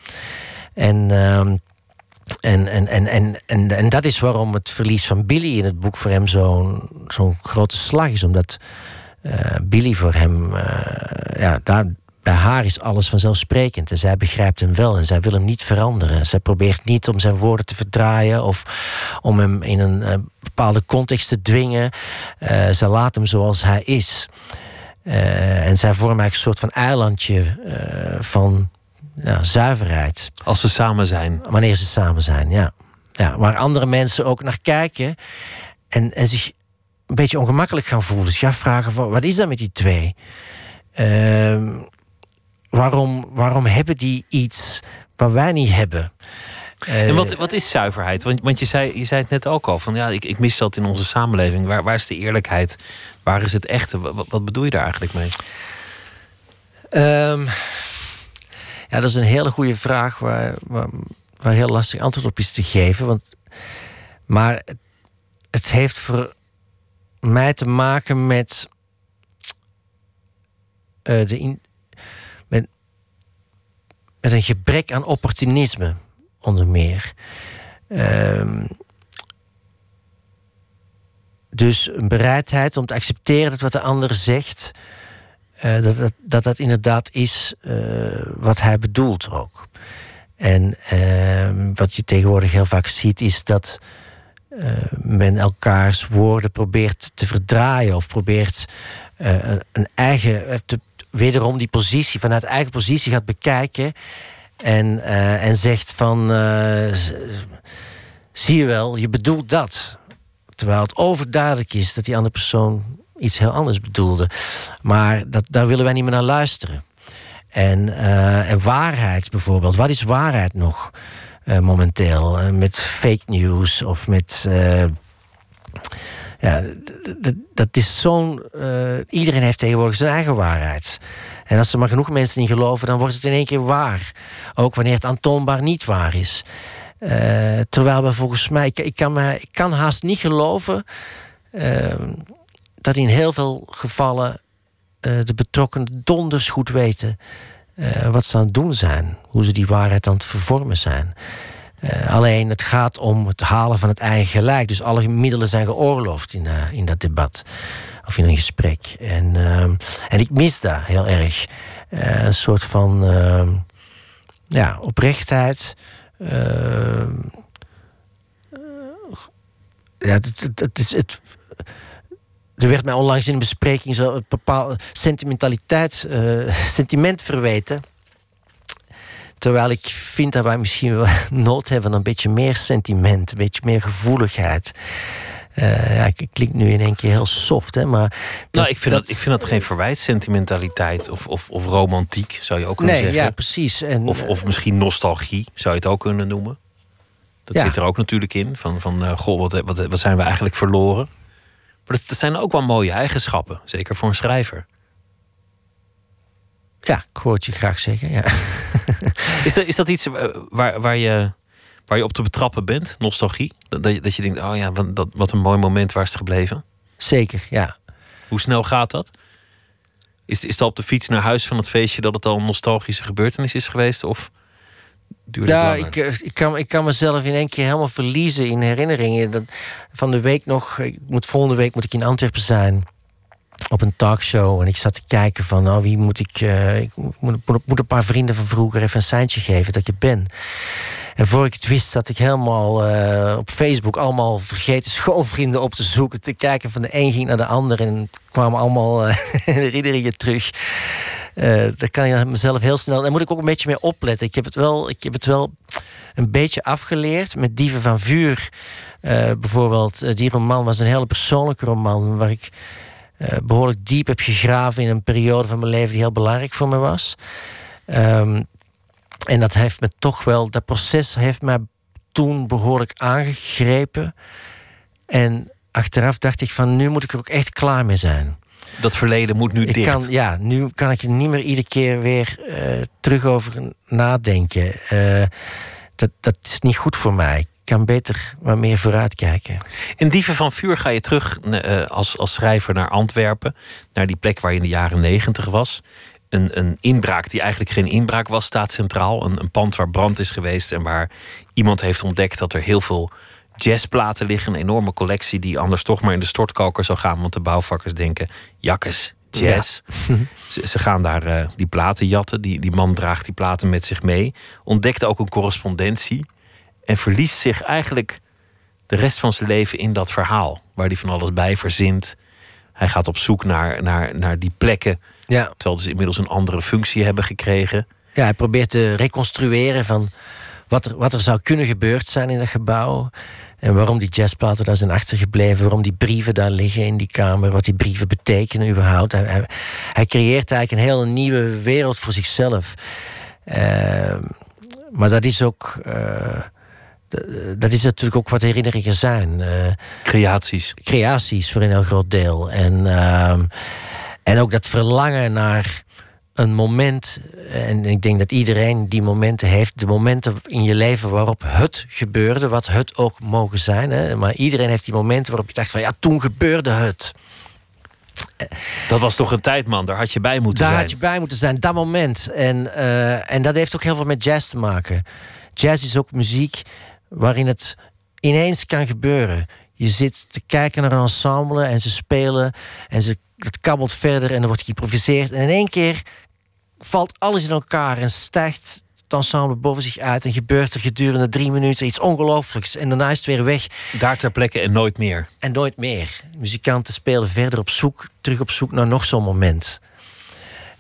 En, ehm, en, en, en, en, en, en dat is waarom het verlies van Billy in het boek voor hem zo'n zo'n grote slag is. Omdat eh, Billy voor hem, eh, ja, daar, bij haar is alles vanzelfsprekend. En zij begrijpt hem wel en zij wil hem niet veranderen. Zij probeert niet om zijn woorden te verdraaien of om hem in een eh, bepaalde context te dwingen. Eh zij laat hem zoals hij is. Eh, en zij vormen eigenlijk een soort van eilandje eh, van ja, zuiverheid. Als ze samen zijn. Wanneer ze samen zijn, ja. ja. Waar andere mensen ook naar kijken en, en zich een beetje ongemakkelijk gaan voelen. Dus ja, vragen van, wat is dat met die twee? Ehm, waarom, waarom hebben die iets wat wij niet hebben? Eh, En wat, wat is zuiverheid? Want, want je, zei, je zei het net ook al. Van, ja, ik, ik mis dat in onze samenleving. Waar, waar is de eerlijkheid? Waar is het echte? Wat, wat bedoel je daar eigenlijk mee? Ehm, ja, dat is een hele goede vraag waar, waar, waar heel lastig antwoord op is te geven. Want, maar het, het heeft voor mij te maken met, eh, de in, met, met een gebrek aan opportunisme, onder meer. Ehm, dus een bereidheid om te accepteren dat wat de ander zegt eh, dat, dat, dat dat inderdaad is eh, wat hij bedoelt ook. En ehm, wat je tegenwoordig heel vaak ziet, is dat eh, men elkaars woorden probeert te verdraaien of probeert een- eigen, te, wederom die positie vanuit eigen positie gaat bekijken en, eh, en zegt van eh, zie je wel, je bedoelt dat. Terwijl het overduidelijk is dat die andere persoon iets heel anders bedoelde. Maar dat, daar willen wij niet meer naar luisteren. En, eh, en waarheid bijvoorbeeld. Wat is waarheid nog momenteel? Met fake news of met. Ja, dat is zo'n. eh, iedereen heeft tegenwoordig zijn eigen waarheid. En als er maar genoeg mensen in geloven, dan wordt het in één keer waar. Ook wanneer het aantoonbaar niet waar is. Eh, terwijl we volgens mij. Ik, kan, me, ik kan haast niet geloven. eh, dat in heel veel gevallen eh, de betrokkenen donders goed weten wat ze aan het doen zijn. Hoe ze die waarheid aan het vervormen zijn. Eh, alleen het gaat om het halen van het eigen gelijk. Dus alle middelen zijn geoorloofd in, eh, in dat debat. Of in een gesprek. En, ehm, en ik mis daar heel erg. eh, een soort van ja, oprechtheid. eh, ja, het, is het, er werd mij onlangs in een bespreking een bepaalde sentimentaliteit, eh, sentiment verweten. Terwijl ik vind dat wij misschien wel nood hebben aan een beetje meer sentiment, een beetje meer gevoeligheid. Eh, ja, ik klink nu in één keer heel soft, hè, maar. nou, ik vind, dat, ik vind dat geen verwijt, sentimentaliteit of, of, of romantiek, zou je ook kunnen Nee, zeggen. ja, precies. En, Of, of misschien nostalgie, zou je het ook kunnen noemen. Dat Ja. zit er ook natuurlijk in. Van, van eh, goh, wat, wat, wat zijn we eigenlijk verloren? Maar dat, dat zijn ook wel mooie eigenschappen. Zeker voor een schrijver. Ja, ik hoor het je graag zeggen. Ja. Is dat, is dat iets eh, waar, waar, je, waar je op te betrappen bent? Nostalgie? Dat, dat, je, dat je denkt, oh ja, wat, dat, wat een mooi moment, waar is het gebleven? Zeker, ja. Hoe snel gaat dat? Is, is al op de fiets naar huis van het feestje dat het al een nostalgische gebeurtenis is geweest? Of duurt het Ja, ik, eh, ik, kan, ik kan mezelf in één keer helemaal verliezen in herinneringen. Dat, van de week nog, ik moet, volgende week moet ik in Antwerpen zijn. Op een talkshow. En ik zat te kijken van, nou, wie moet ik... eh, ik moet, moet, een paar vrienden van vroeger even een seintje geven dat er ben. En voor ik het wist zat ik helemaal eh, op Facebook... allemaal vergeten schoolvrienden op te zoeken. Te kijken van de een ging naar de ander. En kwamen allemaal eh, herinneringen terug. Eh, daar kan ik mezelf heel snel. Daar moet ik ook een beetje mee opletten. Ik heb het wel, ik heb het wel een beetje afgeleerd met Dieven van Vuur. bijvoorbeeld, die roman was een hele persoonlijke roman. Waar ik behoorlijk diep heb gegraven in een periode van mijn leven die heel belangrijk voor me was. Ehm, en dat heeft me toch wel, dat proces heeft mij toen behoorlijk aangegrepen. En achteraf dacht ik van nu moet ik er ook echt klaar mee zijn. Dat verleden moet nu Ik dicht. kan, ja, nu kan ik er niet meer iedere keer weer eh, terug over nadenken. Eh, dat, dat is niet goed voor mij. Kan beter wat meer vooruitkijken. In Dieven van Vuur ga je terug eh, als, als schrijver naar Antwerpen. Naar die plek waar je in de jaren negentig was. Een, een inbraak die eigenlijk geen inbraak was, staat centraal. Een, een pand waar brand is geweest en waar iemand heeft ontdekt dat er heel veel jazzplaten liggen. Een enorme collectie die anders toch maar in de stortkoker zou gaan. Want de bouwvakkers denken, jakkes, jazz. Ze, ze gaan daar eh, die platen jatten. Die, die man draagt die platen met zich mee. Ontdekt ook een correspondentie. En verliest zich eigenlijk de rest van zijn leven in dat verhaal. Waar hij van alles bij verzint. Hij gaat op zoek naar, naar, naar die plekken. Ja. Terwijl ze inmiddels een andere functie hebben gekregen. Ja, hij probeert te reconstrueren van wat er, wat er zou kunnen gebeurd zijn in dat gebouw. En waarom die jazzplaten daar zijn achtergebleven. Waarom die brieven daar liggen in die kamer. Wat die brieven betekenen überhaupt. Hij, hij, hij creëert eigenlijk een hele nieuwe wereld voor zichzelf. Ehm, maar dat is ook... eh, dat is natuurlijk ook wat herinneringen zijn. Eh, Creaties. creaties voor een heel groot deel. En, ehm, en ook dat verlangen naar een moment. En ik denk dat iedereen die momenten heeft. De momenten in je leven waarop het gebeurde. Wat het ook mogen zijn. Hè. Maar iedereen heeft die momenten waarop je dacht van... ja, toen gebeurde het. Dat was toch een tijd, man. Daar had je bij moeten Daar zijn. had je bij moeten zijn, dat moment. En, eh, en dat heeft ook heel veel met jazz te maken. Jazz is ook muziek waarin het ineens kan gebeuren. Je zit te kijken naar een ensemble en ze spelen en ze het kabbelt verder en er wordt geïmproviseerd. En in één keer valt alles in elkaar en stijgt het ensemble boven zich uit. En gebeurt er gedurende drie minuten iets ongelooflijks. En daarna is het weer weg Daar ter plekke en nooit meer. en nooit meer. Muzikanten spelen verder op zoek, terug op zoek naar nog zo'n moment.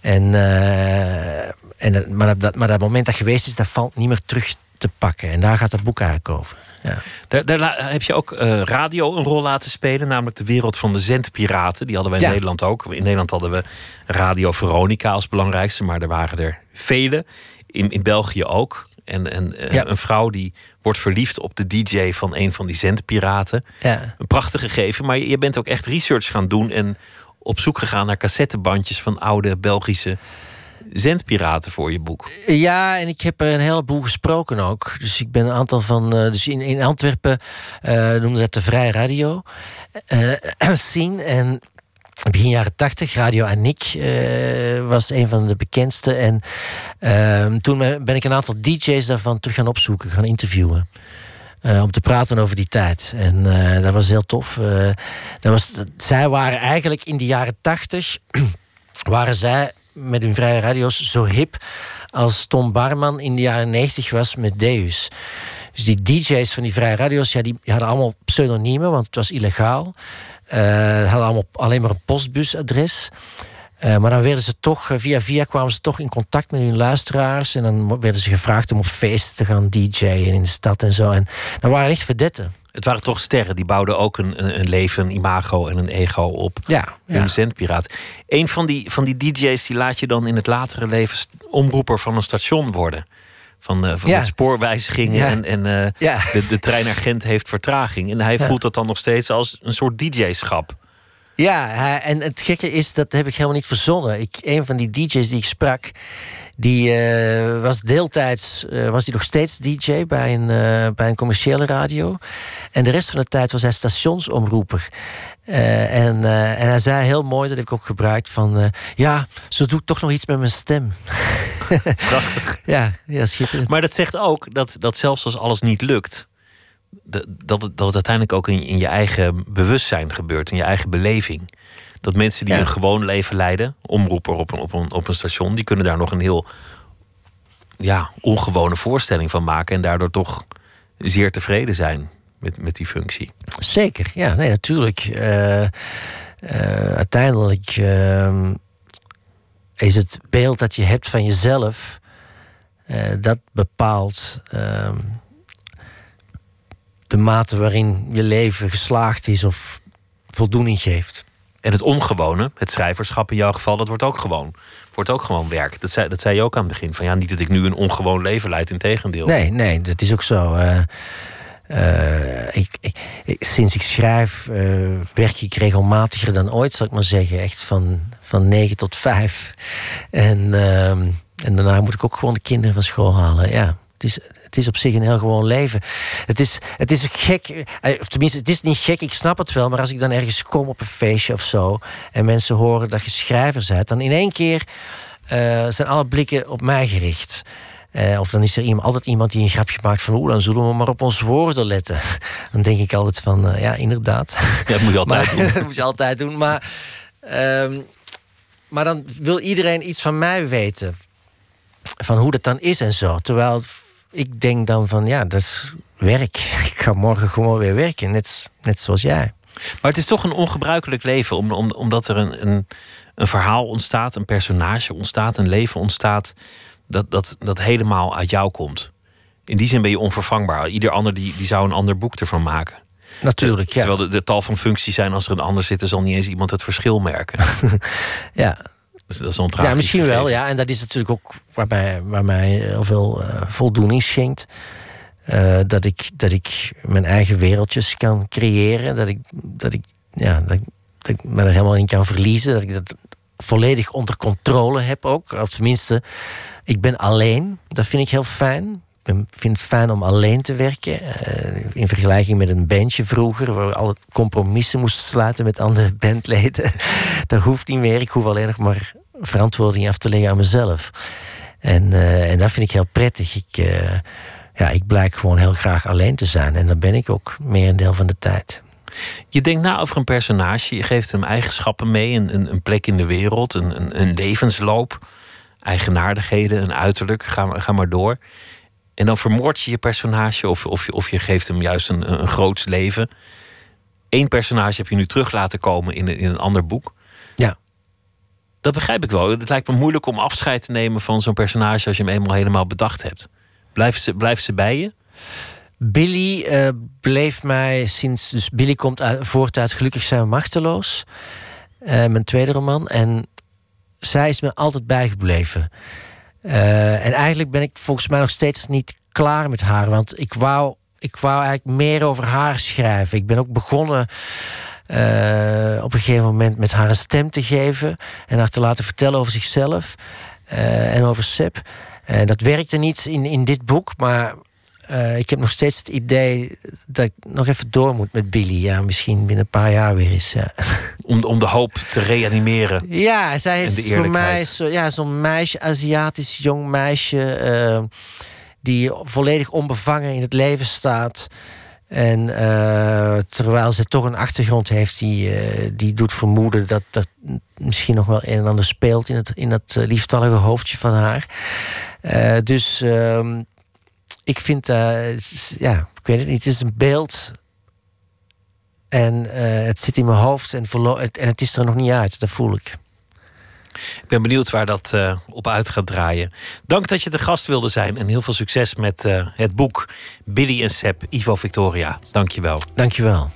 En, eh, en, maar, dat, maar dat moment dat geweest is, dat valt niet meer terug te pakken. En daar gaat het boek eigenlijk over. Ja. Daar, daar heb je ook eh, radio een rol laten spelen, namelijk de wereld van de zendpiraten. Die hadden wij in Ja. Nederland ook. In Nederland hadden we Radio Veronica als belangrijkste, maar er waren er vele. In, in België ook. En, en eh, Ja. een vrouw die wordt verliefd op de DJ van een van die zendpiraten. Ja. Een prachtig gegeven, maar je, je bent ook echt research gaan doen en op zoek gegaan naar cassettebandjes van oude Belgische zendpiraten voor je boek. Ja, en ik heb er een heleboel gesproken ook. Dus ik ben een aantal van. eh, dus in, Antwerpen eh noemde dat de Vrij Radio eh scene. En begin jaren tachtig, Radio Annick eh was een van de bekendste. En ehm, toen ben ik een aantal DJ's daarvan terug gaan opzoeken, gaan interviewen. Eh, om te praten over die tijd. En eh, dat was heel tof. Eh, dat was, zij waren eigenlijk in de jaren tachtig waren zij met hun vrije radio's zo hip als Tom Barman in de jaren 90 was met Deus. Dus die DJ's van die vrije radio's, ja, die hadden allemaal pseudoniemen, want het was illegaal. Hadden allemaal alleen maar een postbusadres. Eh, maar dan werden ze toch, eh, via via kwamen ze toch in contact met hun luisteraars. En dan werden ze gevraagd om op feesten te gaan DJ'en in de stad en zo. En dat waren echt verdetten. Het waren toch sterren, die bouwden ook een, een, een leven, een imago en een ego op. Ja, ja. zendpiraat. Een van die, van die DJ's die laat je dan in het latere leven omroeper van een station worden. Van, eh, van Ja. met spoorwijzigingen Ja. en, en de, de treinagent heeft vertraging. En hij voelt dat dan nog steeds als een soort DJ-schap. Ja, hij- en het gekke is, dat heb ik helemaal niet verzonnen. Ik, een van die DJ's die ik sprak, die eh, was deeltijds eh, was die nog steeds DJ bij een, eh, bij een commerciële radio. En de rest van de tijd was hij stationsomroeper. En, en hij zei heel mooi, dat heb ik ook gebruikt, van ja, zo doe ik toch nog iets met mijn stem. Prachtig. Ja, ja schitterend. Maar dat zegt ook dat, dat zelfs als alles niet lukt, dat, dat, het, dat het uiteindelijk ook in, in je eigen bewustzijn gebeurt, in je eigen beleving. Dat mensen die Ja. een gewoon leven leiden, omroeper op een, op, een, op een station, die kunnen daar nog een heel ja, ongewone voorstelling van maken en daardoor toch zeer tevreden zijn met, met die functie. Zeker, ja, nee, natuurlijk. Eh, eh, uiteindelijk ehm, is het beeld dat je hebt van jezelf, eh, dat bepaalt ehm, de mate waarin je leven geslaagd is of voldoening geeft. En het ongewone, het schrijverschap in jouw geval, dat wordt ook gewoon. Wordt ook gewoon werk. Dat zei, dat zei je ook aan het begin. Van ja, niet dat ik nu een ongewoon leven leid, in tegendeel. Nee, nee, dat is ook zo. Eh, eh, ik, ik, sinds ik schrijf eh, werk ik regelmatiger dan ooit, zal ik maar zeggen. Echt van, van 9 tot 5. En, ehm, en daarna moet ik ook gewoon de kinderen van school halen. Ja, het is, het is op zich een heel gewoon leven. Het is, het is gek, eh, of tenminste, het is niet gek, ik snap het wel. Maar als ik dan ergens kom op een feestje of zo. en mensen horen dat je schrijver bent, dan in één keer eh, zijn alle blikken op mij gericht. Eh, of dan is er iemand, altijd iemand die een grapje maakt van... oeh, dan zullen we maar op ons woorden letten. Dan denk ik altijd van, ja, inderdaad. Ja, dat moet je altijd Maar- doen. dat moet je altijd doen. Maar, ehm, maar dan wil iedereen iets van mij weten. Van hoe dat dan is en zo. Terwijl ik denk dan van, ja, dat is werk. Ik ga morgen gewoon weer werken, net, net zoals jij. Maar het is toch een ongebruikelijk leven, om, om, omdat er een, een, een verhaal ontstaat, een personage ontstaat, een leven ontstaat, dat, dat, dat helemaal uit jou komt. In die zin ben je onvervangbaar. Ieder ander die, die zou een ander boek ervan maken. Natuurlijk, ja. Terwijl de, de tal van functies zijn, als er een ander zit, dan zal niet eens iemand het verschil merken. ja. Dat is Ja, misschien wel, ja. En dat is natuurlijk ook waar mij, waar mij heel veel eh, voldoening schenkt. Eh, dat, ik, dat ik mijn eigen wereldjes kan creëren. Dat ik, dat ik, ja, dat, ik- dat ik me er helemaal in kan verliezen. Dat ik dat volledig onder controle heb ook. Of tenminste, ik ben alleen. Dat vind ik heel fijn. Ik vind het fijn om alleen te werken. eh, in vergelijking met een bandje vroeger, waar we alle compromissen moesten sluiten met andere bandleden. dat hoeft niet meer. Ik hoef alleen nog maar verantwoording af te leggen aan mezelf. En, eh, en dat vind ik heel prettig. Ik, eh, ja, ik blijk gewoon heel graag alleen te zijn. En dat ben ik ook merendeel van de tijd. Je denkt na over een personage, je geeft hem eigenschappen mee, een, een, een plek in de wereld, een, een, een levensloop, eigenaardigheden, een uiterlijk, ga, maar- ga maar door. En dan vermoord je je personage of, of, je, of je geeft hem juist een, een groots leven. Eén personage heb je nu terug laten komen in, een- in een ander boek. Ja. Dat begrijp ik wel. Het lijkt me moeilijk om afscheid te nemen van zo'n personage als je hem eenmaal helemaal bedacht hebt. Blijft ze, blijft ze bij je? Billy eh, bleef mij sinds. Dus Billy komt uit, voort uit Gelukkig zijn machteloos. eh, mijn tweede roman. En zij is me altijd bijgebleven. Eh, en eigenlijk ben ik volgens mij nog steeds niet klaar met haar. Want ik wou, ik wou eigenlijk meer over haar schrijven. Ik ben ook begonnen. Eh, op een gegeven moment met haar een stem te geven en haar te laten vertellen over zichzelf eh, en over Seb. En dat werkte niet in, in dit boek, maar eh, ik heb nog steeds het idee dat ik nog even door moet met Billy. Ja, misschien binnen een paar jaar weer eens. Ja, Om, om de hoop te reanimeren. ja zij is voor mij eerlijkheid. zo, ja, zo'n meisje, Aziatisch jong meisje. eh, die volledig onbevangen in het leven staat. En eh, terwijl ze toch een achtergrond heeft die, eh, die doet vermoeden dat er misschien nog wel een en ander speelt in het, in dat eh, lieftallige hoofdje van haar. Dus ehm, ik vind, ja, ik weet het niet, het is een beeld. En het zit in mijn hoofd en, en het is er nog niet uit, dat voel ik. Ik ben benieuwd waar dat eh, op uit gaat draaien. Dank dat je te gast wilde zijn en heel veel succes met eh, het boek Billy en Seb, Ivo Victoria. Dank je wel. Dankjewel.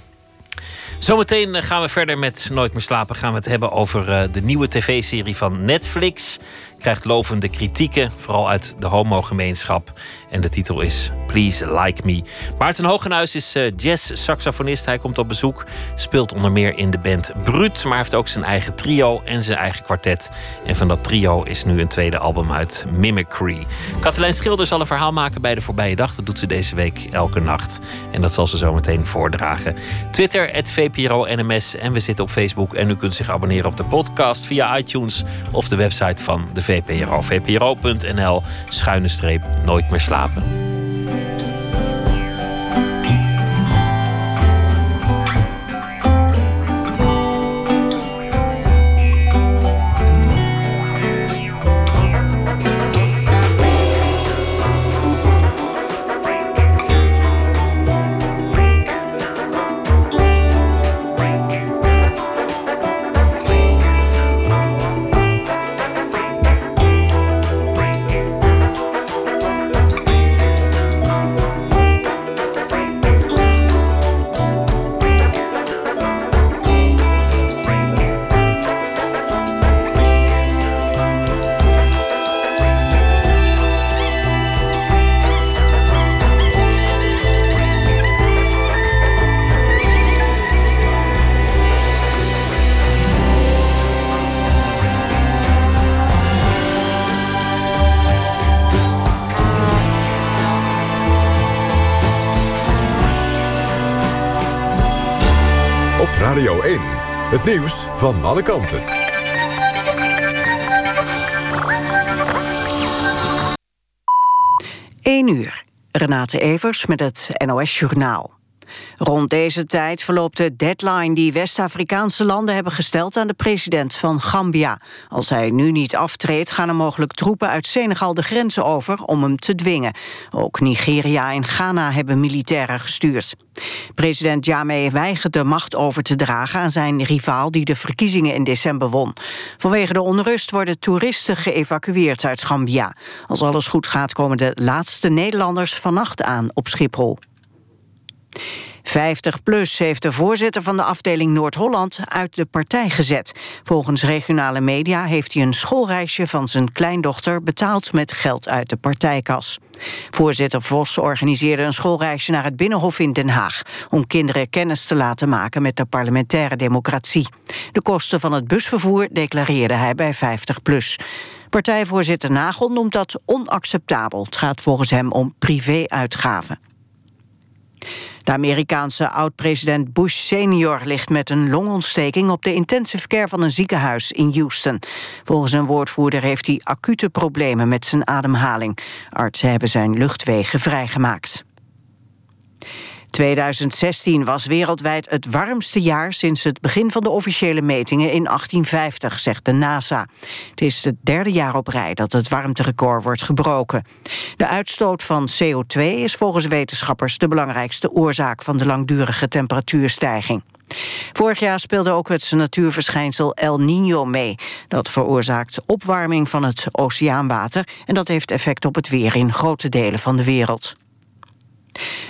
Zometeen eh, gaan we verder met Nooit meer slapen. Gaan we het hebben over de nieuwe tv-serie van Netflix. Krijgt lovende kritieken, vooral uit de homogemeenschap. En de titel is Please Like Me. Maarten Hogenhuis is eh, jazz-saxofonist. Hij komt op bezoek. Speelt onder meer in de band Brut. Maar heeft ook zijn eigen trio en zijn eigen kwartet. En van dat trio is nu een tweede album uit Mimicry. Katelijn Schilder zal een verhaal maken bij de voorbije dag. Dat doet ze deze week elke nacht. En dat zal ze zo meteen voordragen. Twitter, VPRO NMS. En we zitten op Facebook. En u kunt zich abonneren op de podcast via iTunes of de website van de VPRO. VPRO.nl schuine streep nooit meer slapen. Van alle kanten. Eén uur. Renate Evers met het NOS Journaal. Rond deze tijd verloopt de deadline die West-Afrikaanse landen hebben gesteld aan de president van Gambia. Als hij nu niet aftreedt, gaan er mogelijk troepen uit Senegal de grenzen over om hem te dwingen. Ook Nigeria en Ghana hebben militairen gestuurd. President Jammeh weigert de macht over te dragen aan zijn rivaal die de verkiezingen in december won. Vanwege de onrust worden toeristen geëvacueerd uit Gambia. Als alles goed gaat komen de laatste Nederlanders vannacht aan op Schiphol. 50PLUS heeft de voorzitter van de afdeling Noord-Holland uit de partij gezet. Volgens regionale media heeft hij een schoolreisje van zijn kleindochter betaald met geld uit de partijkas. Voorzitter Vos organiseerde een schoolreisje naar het Binnenhof in Den Haag... om kinderen kennis te laten maken met de parlementaire democratie. De kosten van het busvervoer declareerde hij bij 50PLUS. Partijvoorzitter Nagel noemt dat onacceptabel. Het gaat volgens hem om privé-uitgaven. De Amerikaanse oud-president Bush senior ligt met een longontsteking op de intensive care van een ziekenhuis in Houston. Volgens een woordvoerder heeft hij acute problemen met zijn ademhaling. Artsen hebben zijn luchtwegen vrijgemaakt. 2016 was wereldwijd het warmste jaar sinds het begin van de officiële metingen in 1850, zegt de NASA. Het is het derde jaar op rij dat het warmterecord wordt gebroken. De uitstoot van CO2 is volgens wetenschappers de belangrijkste oorzaak van de langdurige temperatuurstijging. Vorig jaar speelde ook het natuurverschijnsel El Niño mee. Dat veroorzaakt opwarming van het oceaanwater... en dat heeft effect op het weer in grote delen van de wereld.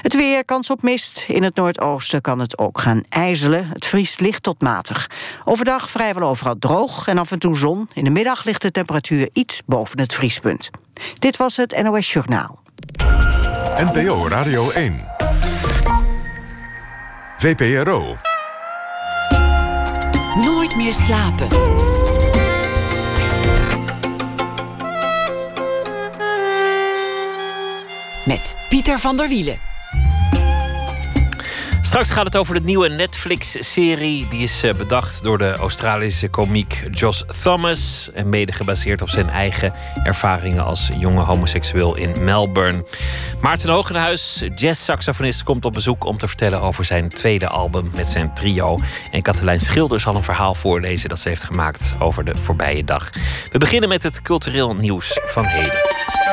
Het weer, kans op mist. In het noordoosten kan het ook gaan ijzelen. Het vriest licht tot matig. Overdag vrijwel overal droog en af en toe zon. In de middag ligt de temperatuur iets boven het vriespunt. Dit was het NOS Journaal. NPO Radio 1. VPRO. Nooit meer slapen. Met Pieter van der Wielen. Straks gaat het over de nieuwe Netflix-serie. Die is eh, bedacht door de Australische komiek Josh Thomas. En mede gebaseerd op zijn eigen ervaringen als jonge homoseksueel in Melbourne. Maarten Hogenhuis, jazz-saxofonist, komt op bezoek om te vertellen over zijn tweede album met zijn trio. En Katelijn Schilder zal een verhaal voorlezen dat ze heeft gemaakt over de voorbije dag. We beginnen met het cultureel nieuws van heden.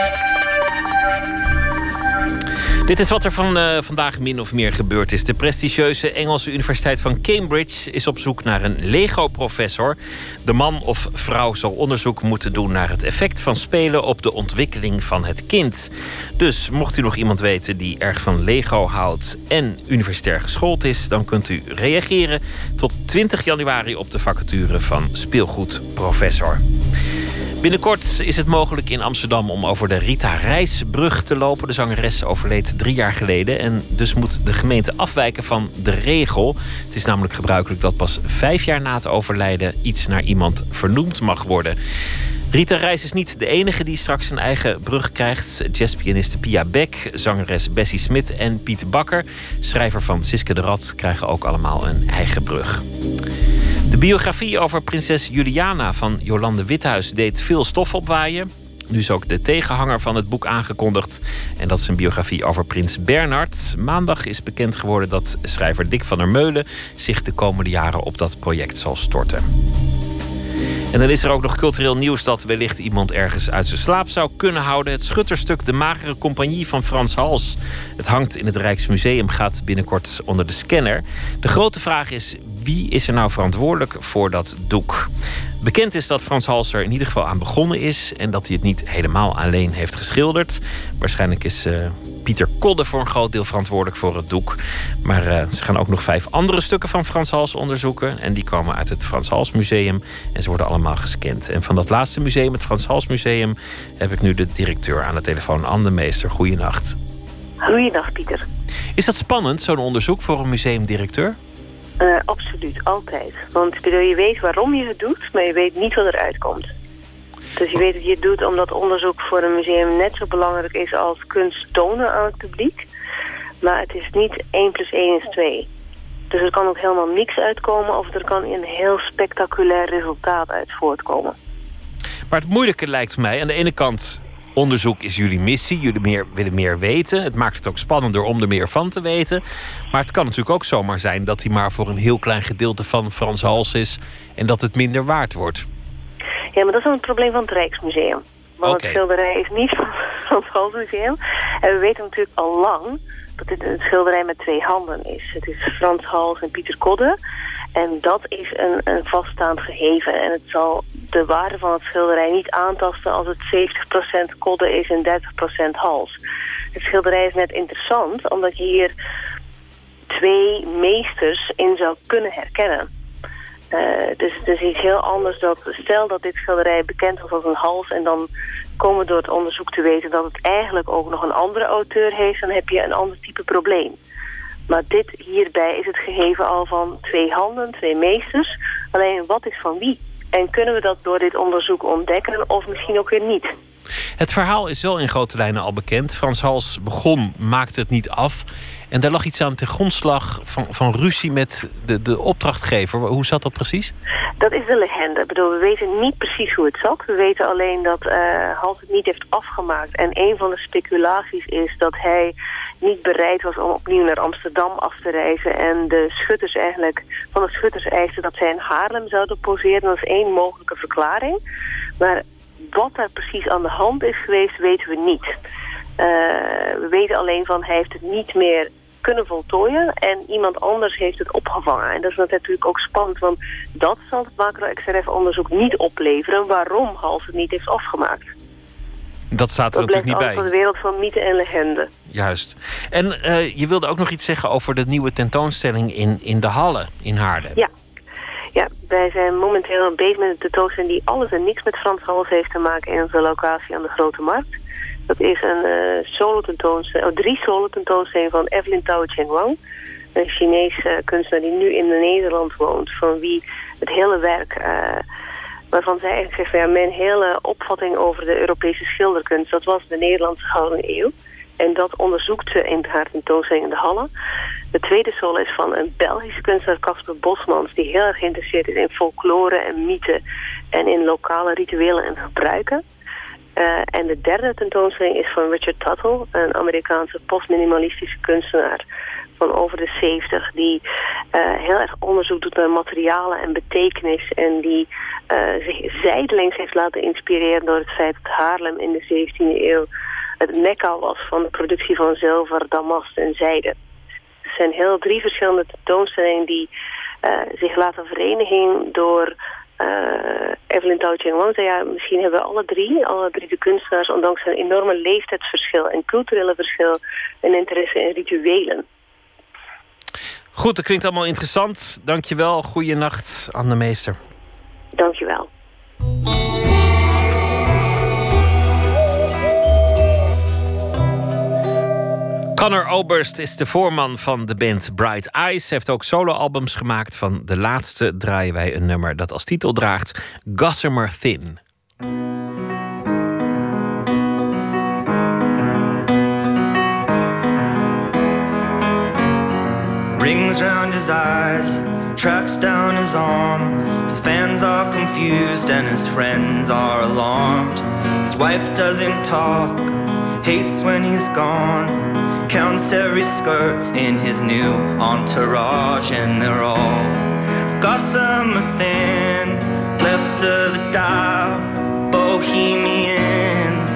Dit is wat er van eh, vandaag min of meer gebeurd is. De prestigieuze Engelse Universiteit van Cambridge is op zoek naar een Lego-professor. De man of vrouw zal onderzoek moeten doen naar het effect van spelen op de ontwikkeling van het kind. Dus mocht u nog iemand weten die erg van Lego houdt en universitair geschoold is, dan kunt u reageren tot 20 januari op de vacature van speelgoedprofessor. Binnenkort is het mogelijk in Amsterdam om over de Rita Reisbrug te lopen. De zangeres overleed drie jaar geleden en dus moet de gemeente afwijken van de regel. Het is namelijk gebruikelijk dat pas vijf jaar na het overlijden iets naar iemand vernoemd mag worden. Rita Reis is niet de enige die straks een eigen brug krijgt. Jazzpianiste Pia Beck, zangeres Bessie Smit en Piet Bakker, schrijver van Siske de Rad, krijgen ook allemaal een eigen brug. De biografie over prinses Juliana van Jolande Withuis deed veel stof opwaaien. Nu is ook de tegenhanger van het boek aangekondigd. En dat is een biografie over prins Bernhard. Maandag is bekend geworden dat schrijver Dick van der Meulen zich de komende jaren op dat project zal storten. En dan is er ook nog cultureel nieuws dat wellicht iemand ergens uit zijn slaap zou kunnen houden. Het schutterstuk De Magere Compagnie van Frans Hals. Het hangt in het Rijksmuseum, gaat binnenkort onder de scanner. De grote vraag is, wie is er nou verantwoordelijk voor dat doek? Bekend is dat Frans Hals er in ieder geval aan begonnen is... en dat hij het niet helemaal alleen heeft geschilderd. Waarschijnlijk is uh, Pieter Kodde voor een groot deel verantwoordelijk voor het doek. Maar uh, ze gaan ook nog vijf andere stukken van Frans Hals onderzoeken. En die komen uit het Frans Hals Museum. En ze worden allemaal gescand. En van dat laatste museum, het Frans Hals Museum... heb ik nu de directeur aan de telefoon, Anne de Meester. Goeienacht. Goeiedag, Pieter. Is dat spannend, zo'n onderzoek voor een museumdirecteur? Uh, absoluut, altijd. Want je weet waarom je het doet, maar je weet niet wat eruit komt. Dus je weet dat je het doet omdat onderzoek voor een museum net zo belangrijk is als kunst tonen aan het publiek. Maar het is niet 1 plus 1 is 2. Dus er kan ook helemaal niks uitkomen of er kan een heel spectaculair resultaat uit voortkomen. Maar het moeilijke lijkt mij aan de ene kant onderzoek is jullie missie. Jullie meer, willen meer weten. Het maakt het ook spannender om er meer van te weten. Maar het kan natuurlijk ook zomaar zijn dat hij maar voor een heel klein gedeelte van Frans Hals is. En dat het minder waard wordt. Ja, maar dat is een probleem van het Rijksmuseum. Want het schilderij is niet van Frans Museum. En we weten natuurlijk al lang dat dit een schilderij met twee handen is. Het is Frans Hals en Pieter Kodde. En dat is een, een vaststaand gegeven. En het zal de waarde van het schilderij niet aantasten als het 70% Kodde is en 30% Hals. Het schilderij is net interessant omdat je hier twee meesters in zou kunnen herkennen. Eh, dus het is iets heel anders dat, stel dat dit schilderij bekend was als een hals en dan komen we door het onderzoek te weten dat het eigenlijk ook nog een andere auteur heeft, dan heb je een ander type probleem. Maar dit hierbij is het gegeven al van twee handen, twee meesters. Alleen wat is van wie? En kunnen we dat door dit onderzoek ontdekken of misschien ook weer niet? Het verhaal is wel in grote lijnen al bekend. Frans Hals begon, maakte het niet af. En daar lag iets aan ten grondslag van, van ruzie met de, de opdrachtgever. Hoe zat dat precies? Dat is de legende. Ik bedoel, we weten niet precies hoe het zat. We weten alleen dat eh Hals het niet heeft afgemaakt. En een van de speculaties is dat hij niet bereid was om opnieuw naar Amsterdam af te reizen. En de schutters eigenlijk, van de schutters eisten dat zij in Haarlem zouden poseren. Dat is één mogelijke verklaring. Maar wat daar precies aan de hand is geweest, weten we niet. Eh, we weten alleen van hij heeft het niet meer kunnen voltooien en iemand anders heeft het opgevangen. En dat is natuurlijk ook spannend, want dat zal het macro-XRF-onderzoek niet opleveren waarom Hals het niet heeft afgemaakt. Dat staat er Dat natuurlijk niet bij. van de wereld van mythe en legende. Juist. En eh, je wilde ook nog iets zeggen over de nieuwe tentoonstelling in, in de Halle in Haarlem. Ja. Ja, wij zijn momenteel bezig met een tentoonstelling die alles en niks met Frans Hals heeft te maken in onze locatie aan de Grote Markt. Dat is een eh solo tentoonstelling, oh, drie solo tentoonstellingen van Evelyn Tao Cheng-Wang. Een Chinese kunstenaar die nu in Nederland woont, van wie het hele werk, eh, waarvan zij eigenlijk zegt, ja, mijn hele opvatting over de Europese schilderkunst, dat was de Nederlandse Gouden Eeuw. En dat onderzoekt ze in haar tentoonstelling in de Halle. De tweede solo is van een Belgische kunstenaar, Casper Bosmans... die heel erg geïnteresseerd is in folklore en mythe... en in lokale rituelen en gebruiken. Eh, en de derde tentoonstelling is van Richard Tuttle... een Amerikaanse postminimalistische kunstenaar van over de 70... die eh, heel erg onderzoek doet naar materialen en betekenis... en die eh, zich zijdelings heeft laten inspireren door het feit dat Haarlem in de 17e eeuw het mekka was van de productie van zilver, damast en zijde. Het zijn heel drie verschillende tentoonstellingen die zich laten verenigen door eh Evelyn Tao Cheng-Wang. zei, Ja, misschien hebben we alle drie, alle drie de kunstenaars, ondanks een enorme leeftijdsverschil en culturele verschil, een interesse in rituelen. Goed, dat klinkt allemaal interessant. Dankjewel. Goeienacht, Anne Meester. Dankjewel. Connor Oberst is de voorman van de band Bright Eyes. Heeft ook soloalbums gemaakt. Van de laatste draaien wij een nummer dat als titel draagt Gossamer Thin. Rings round his eyes, tracks down his arm. His fans are confused and his friends are alarmed. His wife doesn't talk, hates when he's gone. Counts every skirt in his new entourage, and they're all gossamer thin, left of the dial, bohemians,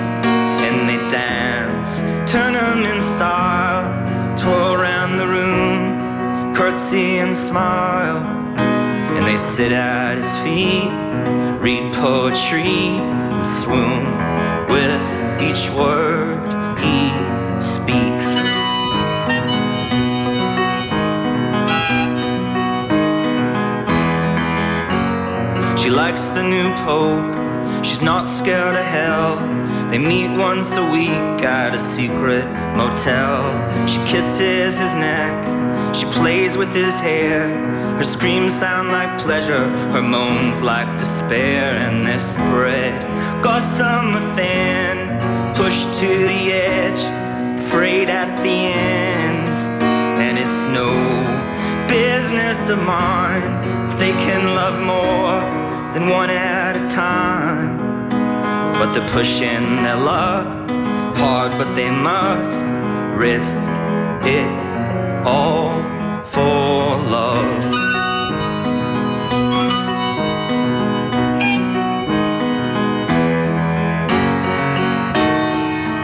and they dance, turn 'em in style, twirl around the room, curtsy and smile, and they sit at his feet, read poetry, and swoon with each word he She likes the new pope. She's not scared of hell. They meet once a week at a secret motel. She kisses his neck. She plays with his hair. Her screams sound like pleasure. Her moans like despair. And they're spread gossamer thin. Pushed to the edge. Frayed at the ends. And it's no business of mine if they can love more than one at a time. But they're pushing their luck hard, but they must risk it all for love.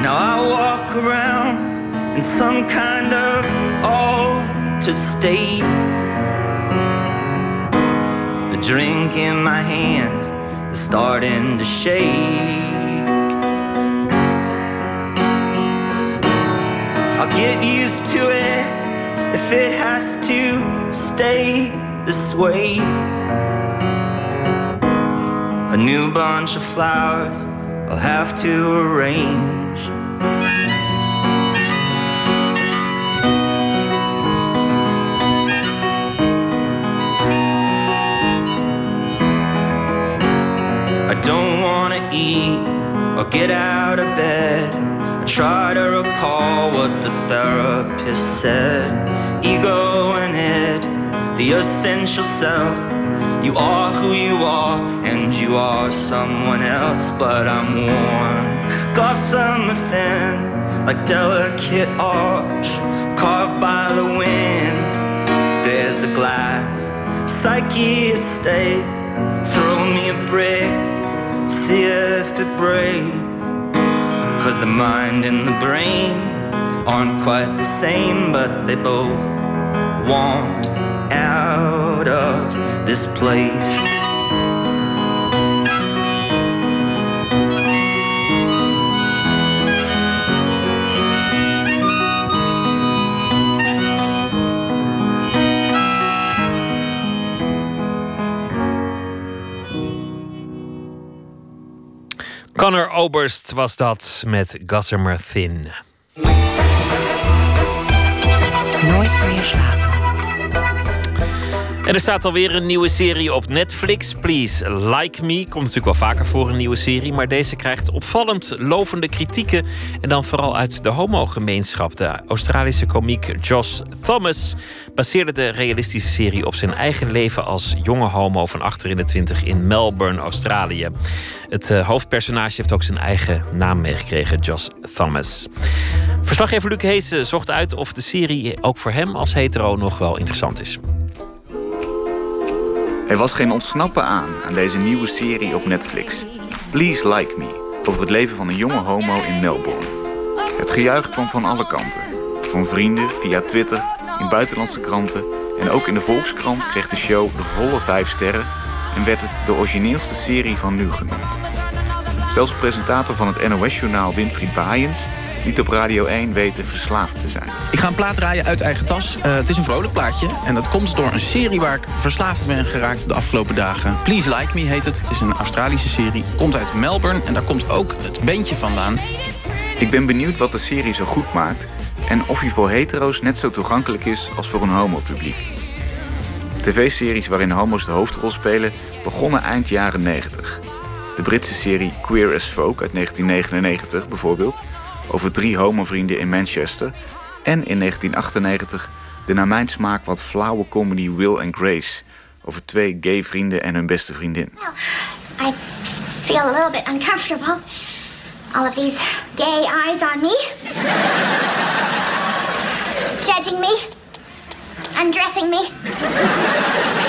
Now I walk around in some kind of altered state. Drink in my hand is starting to shake. I'll get used to it if it has to stay this way. A new bunch of flowers I'll have to arrange. Eat or get out of bed. I try to recall what the therapist said. Ego and head, the essential self. You are who you are, and you are someone else, but I'm worn. Gossamer thin, like delicate arch, carved by the wind. There's a glass, psyche at stake. Throw me a brick, see if it breaks. Cause the mind and the brain aren't quite the same, but they both want out of this place. Connor Oberst was dat met Gossamer Thin. Nooit meer slapen. En er staat alweer een nieuwe serie op Netflix. Please Like Me. Komt natuurlijk wel vaker voor een nieuwe serie. Maar deze krijgt opvallend lovende kritieken. En dan vooral uit de homogemeenschap. De Australische komiek Josh Thomas baseerde de realistische serie op zijn eigen leven als jonge homo van achter in de twintig in Melbourne, Australië. Het eh, hoofdpersonage heeft ook zijn eigen naam meegekregen, Josh Thomas. Verslaggever Luc Heesen zocht uit of de serie ook voor hem als hetero nog wel interessant is. Er was geen ontsnappen aan aan deze nieuwe serie op Netflix. Please Like Me, over het leven van een jonge homo in Melbourne. Het gejuich kwam van alle kanten. Van vrienden, via Twitter, in buitenlandse kranten... en ook in de Volkskrant kreeg de show de volle vijf sterren... en werd het de origineelste serie van nu genoemd. Zelfs presentator van het NOS-journaal Winfried Baaiens... liet op Radio 1 weten verslaafd te zijn. Ik ga een plaat draaien uit eigen tas. Eh, het is een vrolijk plaatje. En dat komt door een serie waar ik verslaafd ben geraakt de afgelopen dagen. Please Like Me heet het. Het is een Australische serie. Komt uit Melbourne en daar komt ook het bandje vandaan. Ik ben benieuwd wat de serie zo goed maakt... en of hij voor hetero's net zo toegankelijk is als voor een homopubliek. TV-series waarin homo's de hoofdrol spelen begonnen eind jaren 90. De Britse serie Queer as Folk uit 1999 bijvoorbeeld... over drie homovrienden in Manchester... en in 1998 de naar mijn smaak wat flauwe comedy Will and Grace... over twee gay vrienden en hun beste vriendin. I feel a little bit uncomfortable. All of these gay eyes on me. Judging me. Undressing me.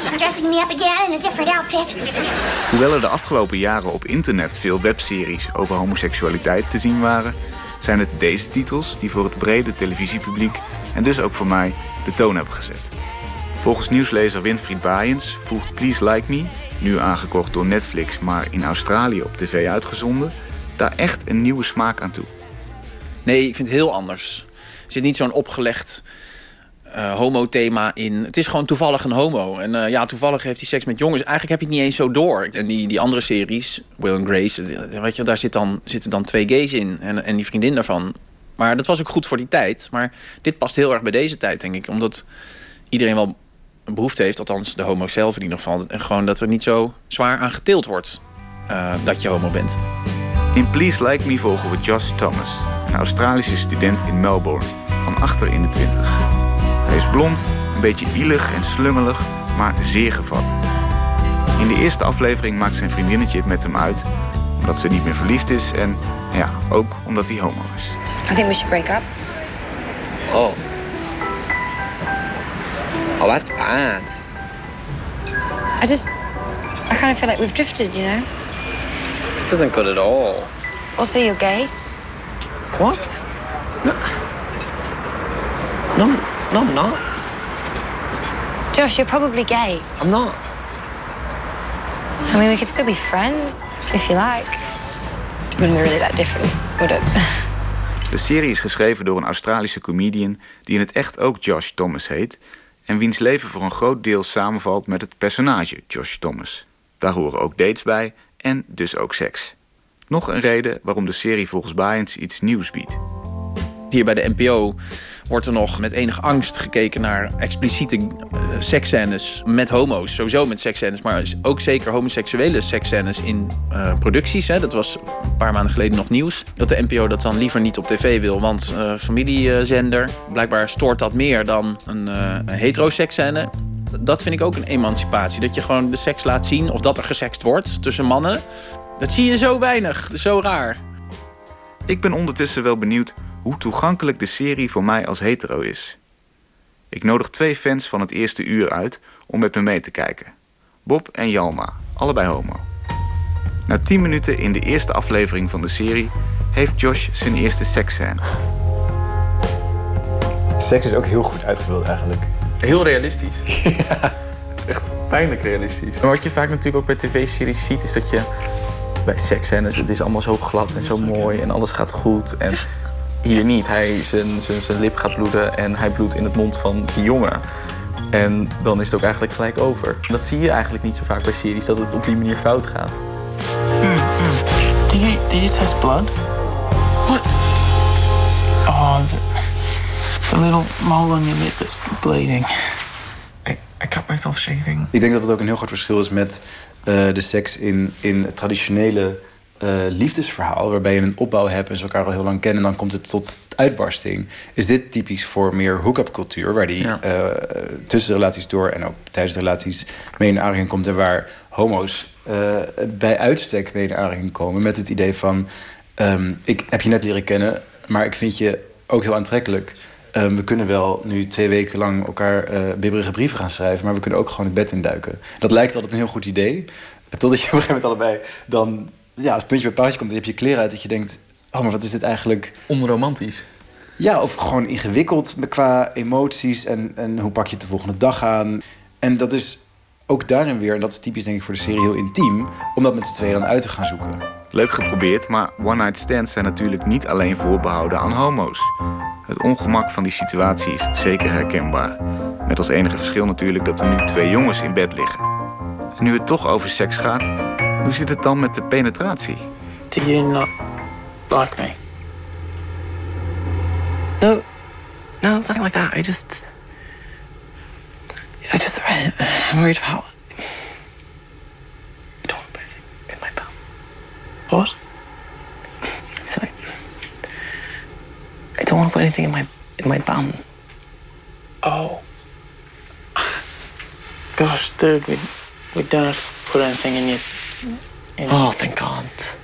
Dressing me up again in a different outfit. Hoewel er de afgelopen jaren op internet veel webseries over homoseksualiteit te zien waren, zijn het deze titels die voor het brede televisiepubliek en dus ook voor mij de toon hebben gezet. Volgens nieuwslezer Winfried Baaiens voegt Please Like Me, nu aangekocht door Netflix, maar in Australië op tv uitgezonden, daar echt een nieuwe smaak aan toe. Nee, ik vind het heel anders. Er zit niet zo'n opgelegd eh, homo-thema in. Het is gewoon toevallig een homo. En eh, ja, toevallig heeft hij seks met jongens. Eigenlijk heb je het niet eens zo door. En die, die andere series, Will and Grace, eh, weet je, daar zit dan, zitten dan twee gays in. En, en die vriendin daarvan. Maar dat was ook goed voor die tijd. Maar dit past heel erg bij deze tijd, denk ik. Omdat iedereen wel een behoefte heeft, althans de homo zelf in ieder geval. En gewoon dat er niet zo zwaar aan geteeld wordt dat je homo bent. In Please Like Me volgen we Josh Thomas, een Australische student in Melbourne, van achter in de twintig. Hij is blond, een beetje ielig en slungelig, maar zeer gevat. In de eerste aflevering maakt zijn vriendinnetje het met hem uit, omdat ze niet meer verliefd is en ja, ook omdat hij homo is. I think we should break up. Oh. Oh, that's bad. I just, I kind of feel like we've drifted, you know? This isn't good at all. Also, you're gay. What? No. No, no, I'm not. Josh, you're probably gay. I'm not. I mean, we could still be friends, if you like. Wouldn't be really that different, would it? De serie is geschreven door een Australische comedian die in het echt ook Josh Thomas heet en wiens leven voor een groot deel samenvalt met het personage Josh Thomas. Daar horen ook dates bij en dus ook seks. Nog een reden waarom de serie volgens Baaiens iets nieuws biedt. Hier bij de NPO wordt er nog met enige angst gekeken naar expliciete eh, seksscènes met homo's. Sowieso met seksscènes, maar ook zeker homoseksuele seksscènes in eh, producties. Hè. Dat was een paar maanden geleden nog nieuws. Dat de NPO dat dan liever niet op tv wil, want eh, familiezender. Blijkbaar stoort dat meer dan een, uh, een. Dat vind ik ook een emancipatie. Dat je gewoon de seks laat zien of dat er gesext wordt tussen mannen. Dat zie je zo weinig, zo raar. Ik ben ondertussen wel benieuwd hoe toegankelijk de serie voor mij als hetero is. Ik nodig twee fans van het eerste uur uit om met me mee te kijken. Bob en Jalma, allebei homo. Na 10 minuten in de eerste aflevering van de serie heeft Josh zijn eerste seksscène. Seks is ook heel goed uitgebeeld eigenlijk. Heel realistisch. ja, echt pijnlijk realistisch. Maar wat je vaak natuurlijk ook bij tv-series ziet, is dat je bij seksscènes, het is allemaal zo glad en zo mooi en alles gaat goed. En hier niet. Hij, zijn, zijn, zijn lip gaat bloeden en hij bloedt in het mond van die jongen. En dan is het ook eigenlijk gelijk over. Dat zie je eigenlijk niet zo vaak bij series, dat het op die manier fout gaat. Mm, mm. Did you did you test blood? What? Oh, the, the little mole on your lip is bleeding. I, I cut myself shaving. Ik denk dat het ook een heel groot verschil is met uh, de seks in, in het traditionele uh, liefdesverhaal, waarbij je een opbouw hebt en ze elkaar al heel lang kennen, en dan komt het tot uitbarsting. Is dit typisch voor meer hook-up cultuur, waar die ja. uh, tussen relaties door en ook tijdens de relaties mee in aanraking komt en waar homo's uh, bij uitstek mee in aanraking komen met het idee van: um, ik heb je net leren kennen, maar ik vind je ook heel aantrekkelijk. Um, we kunnen wel nu twee weken lang elkaar uh, bibberige brieven gaan schrijven, maar we kunnen ook gewoon het bed induiken. Dat lijkt altijd een heel goed idee. Totdat je op een gegeven moment allebei dan ja, als puntje bij paaltje komt, dan heb je kleren uit dat je denkt: oh, maar wat is dit eigenlijk? Onromantisch. Ja, of gewoon ingewikkeld qua emoties en, en hoe pak je het de volgende dag aan. En dat is ook daarin weer, en dat is typisch denk ik voor de serie heel intiem, om dat met z'n tweeën dan uit te gaan zoeken. Leuk geprobeerd, maar one-night stands zijn natuurlijk niet alleen voorbehouden aan homo's. Het ongemak van die situatie is zeker herkenbaar. Met als enige verschil natuurlijk dat er nu twee jongens in bed liggen. En nu het toch over seks gaat, hoe zit het dan met de penetratie? Do you not like me? No, no, it's nothing like that. I just, I just, I'm worried about. I don't want to put anything in my bum. What? Sorry. I don't want to put anything in my in my bum. Oh. Gosh, dude, we we don't have to put anything in your. In Oh, thank God.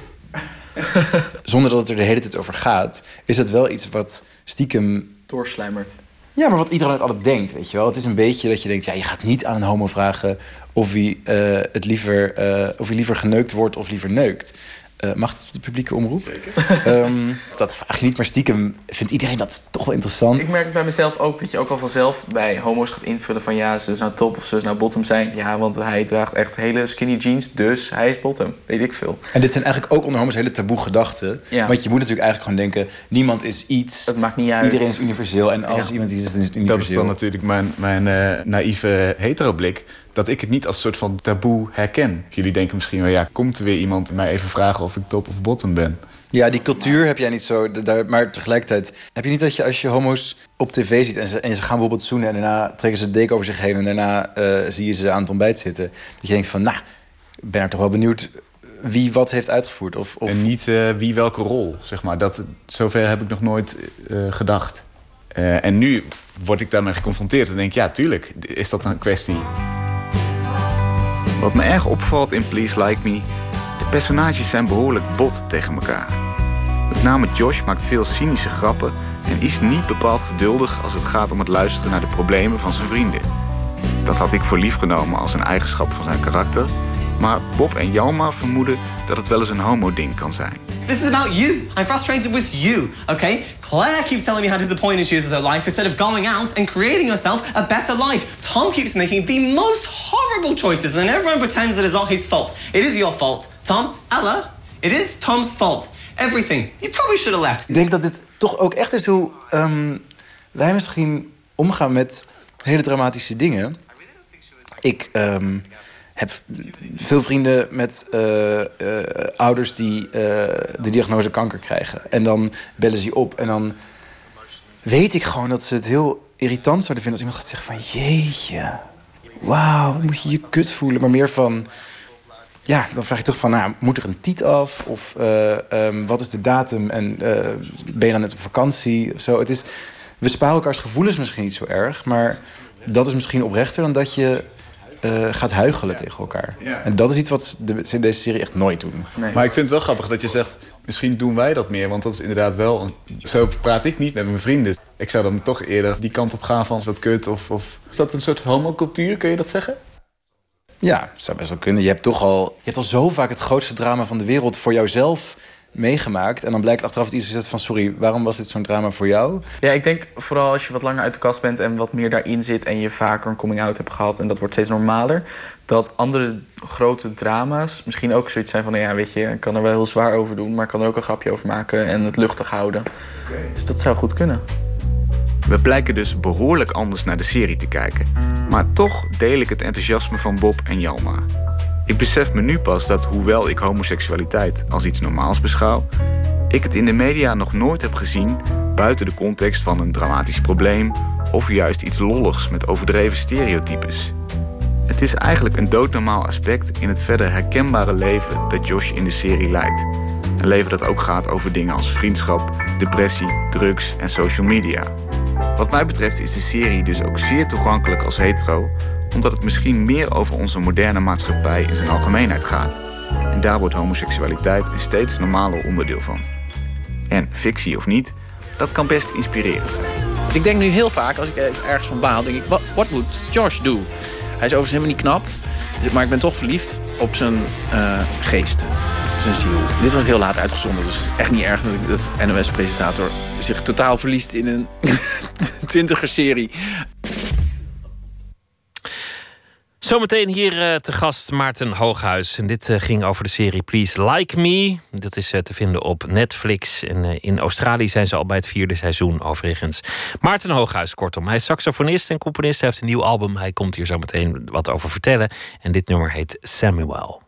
Zonder dat het er de hele tijd over gaat, is het wel iets wat stiekem. Doorslijmert. Ja, maar wat iedereen ook altijd denkt, weet je wel. Het is een beetje dat je denkt, ja, je gaat niet aan een homo vragen of hij, uh, het liever, uh, of hij liever geneukt wordt of liever neukt. Uh, mag het op de publieke omroep? Zeker. um, dat vraag je niet, maar stiekem vindt iedereen dat toch wel interessant. Ik merk bij mezelf ook dat je ook al vanzelf bij homo's gaat invullen van ja, ze nou top of ze nou bottom zijn. Ja, want hij draagt echt hele skinny jeans, dus hij is bottom. Weet ik veel. En dit zijn eigenlijk ook onder homo's hele taboe gedachten. Ja. Want je moet natuurlijk eigenlijk gewoon denken, niemand is iets. Het maakt niet uit. Iedereen is universeel en als Ja. iemand iets is, dan is het universeel. Dat is dan natuurlijk mijn, mijn eh, naïeve hetero-blik. Dat ik het niet als soort van taboe herken. Jullie denken misschien wel, ja, komt er weer iemand mij even vragen of ik top of bottom ben? Ja, die cultuur heb jij niet zo. Daar, maar tegelijkertijd heb je niet dat je als je homo's op tv ziet en ze, en ze gaan bijvoorbeeld zoenen en daarna trekken ze de deken over zich heen en daarna eh, zie je ze aan het ontbijt zitten. Dat je denkt van, nou, ik ben er toch wel benieuwd wie wat heeft uitgevoerd. Of, of... En niet eh, wie welke rol, zeg maar. Dat, zover heb ik nog nooit eh, gedacht. En nu word ik daarmee geconfronteerd en denk ik, ja, tuurlijk, is dat een kwestie. Wat me erg opvalt in Please Like Me, de personages zijn behoorlijk bot tegen elkaar. Met name Josh maakt veel cynische grappen en is niet bepaald geduldig als het gaat om het luisteren naar de problemen van zijn vrienden. Dat had ik voor lief genomen als een eigenschap van zijn karakter, maar Bob en Jalma vermoeden dat het wel eens een homo-ding kan zijn. This is about you. I'm frustrated with you, okay? Claire keeps telling me how disappointed she is with her life instead of going out and creating herself a better life. Tom keeps making the most horrible choices and everyone pretends that it's not his fault. It is your fault. Tom, Ella, it is Tom's fault. Everything. You probably should have left. Ik denk dat dit toch ook echt is hoe ehm, wij misschien omgaan met hele dramatische dingen. Ik ehm, heb veel vrienden met eh, eh, ouders die eh, de diagnose kanker krijgen. En dan bellen ze op en dan weet ik gewoon dat ze het heel irritant zouden vinden als iemand gaat zeggen van jeetje, wauw, wat moet je je kut voelen. Maar meer van, ja, dan vraag je toch van, nou, moet er een tiet af? Of eh, ehm, wat is de datum? En ben je dan net op vakantie? Of zo. Het is, we sparen elkaars gevoelens misschien niet zo erg, maar dat is misschien oprechter dan dat je eh, gaat huichelen tegen elkaar. Ja. En dat is iets wat de, deze serie echt nooit doen. Maar ik vind het wel grappig dat je zegt, misschien doen wij dat meer. Want dat is inderdaad wel, een- zo praat ik niet met mijn vrienden. Ik zou dan toch eerder die kant op gaan van wat kut. Of, of... Is dat een soort homocultuur, kun je dat zeggen? Ja, zou best wel kunnen. Je hebt toch al, je hebt al zo vaak het grootste drama van de wereld voor jouzelf meegemaakt. En dan blijkt achteraf dat iets zegt van... sorry, waarom was dit zo'n drama voor jou? Ja, ik denk vooral als je wat langer uit de kast bent en wat meer daarin zit en je vaker een coming-out hebt gehad en dat wordt steeds normaler, dat andere grote drama's misschien ook zoiets zijn van, nou ja, weet je, ik kan er wel heel zwaar over doen, maar ik kan er ook een grapje over maken en het luchtig houden. Dus dat zou goed kunnen. We blijken dus behoorlijk anders naar de serie te kijken. Maar toch deel ik het enthousiasme van Bob en Jalma. Ik besef me nu pas dat hoewel ik homoseksualiteit als iets normaals beschouw, ik het in de media nog nooit heb gezien buiten de context van een dramatisch probleem of juist iets lolligs met overdreven stereotypes. Het is eigenlijk een doodnormaal aspect in het verder herkenbare leven dat Josh in de serie leidt. Een leven dat ook gaat over dingen als vriendschap, depressie, drugs en social media. Wat mij betreft is de serie dus ook zeer toegankelijk als hetero, omdat het misschien meer over onze moderne maatschappij in zijn algemeenheid gaat. En daar wordt homoseksualiteit een steeds normaler onderdeel van. En fictie of niet, dat kan best inspirerend zijn. Ik denk nu heel vaak, als ik ergens van baal, denk ik, wat moet Josh doen? Hij is overigens helemaal niet knap, maar ik ben toch verliefd op zijn eh, geest, zijn ziel. Dit wordt heel laat uitgezonden, dus echt niet erg dat dat NOS-presentator zich totaal verliest in een twintiger serie. Zometeen hier eh, te gast Maarten Hooghuis. En dit eh, ging over de serie Please Like Me. Dat is eh, te vinden op Netflix. En in Australië zijn ze al bij het vierde seizoen overigens. Maarten Hooghuis, kortom. Hij is saxofonist en componist. Hij heeft een nieuw album. Hij komt hier zo meteen wat over vertellen. En dit nummer heet Samuel.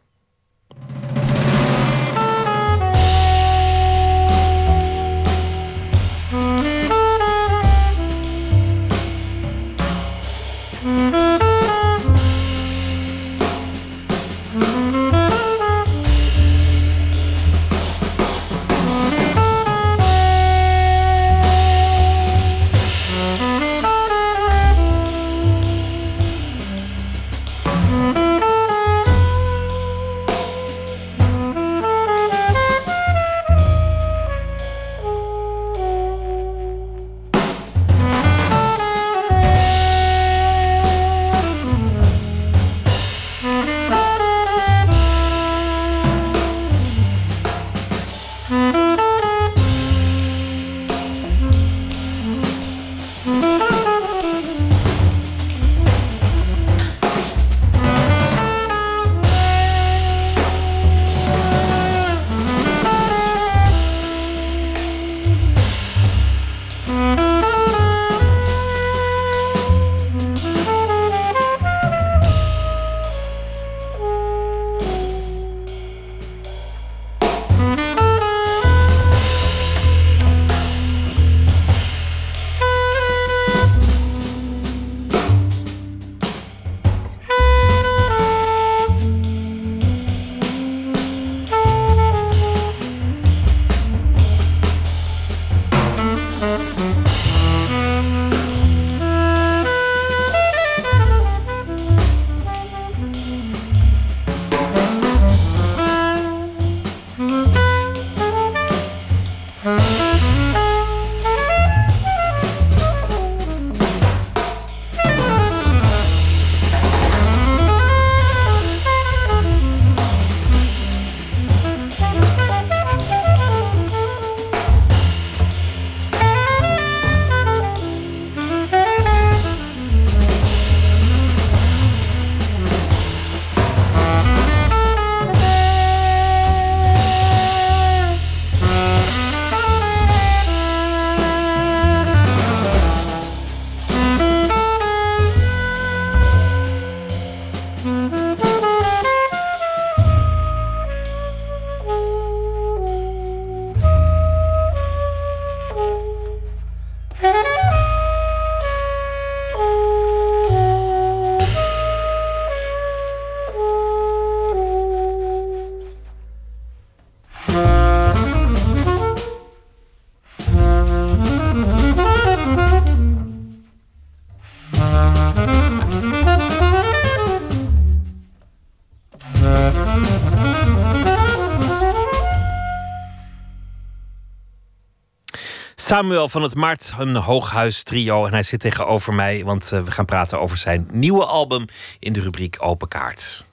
Samuel van het Mart, een hooghuis trio. En hij zit tegenover mij, want eh, we gaan praten over zijn nieuwe album in de rubriek Open Kaart.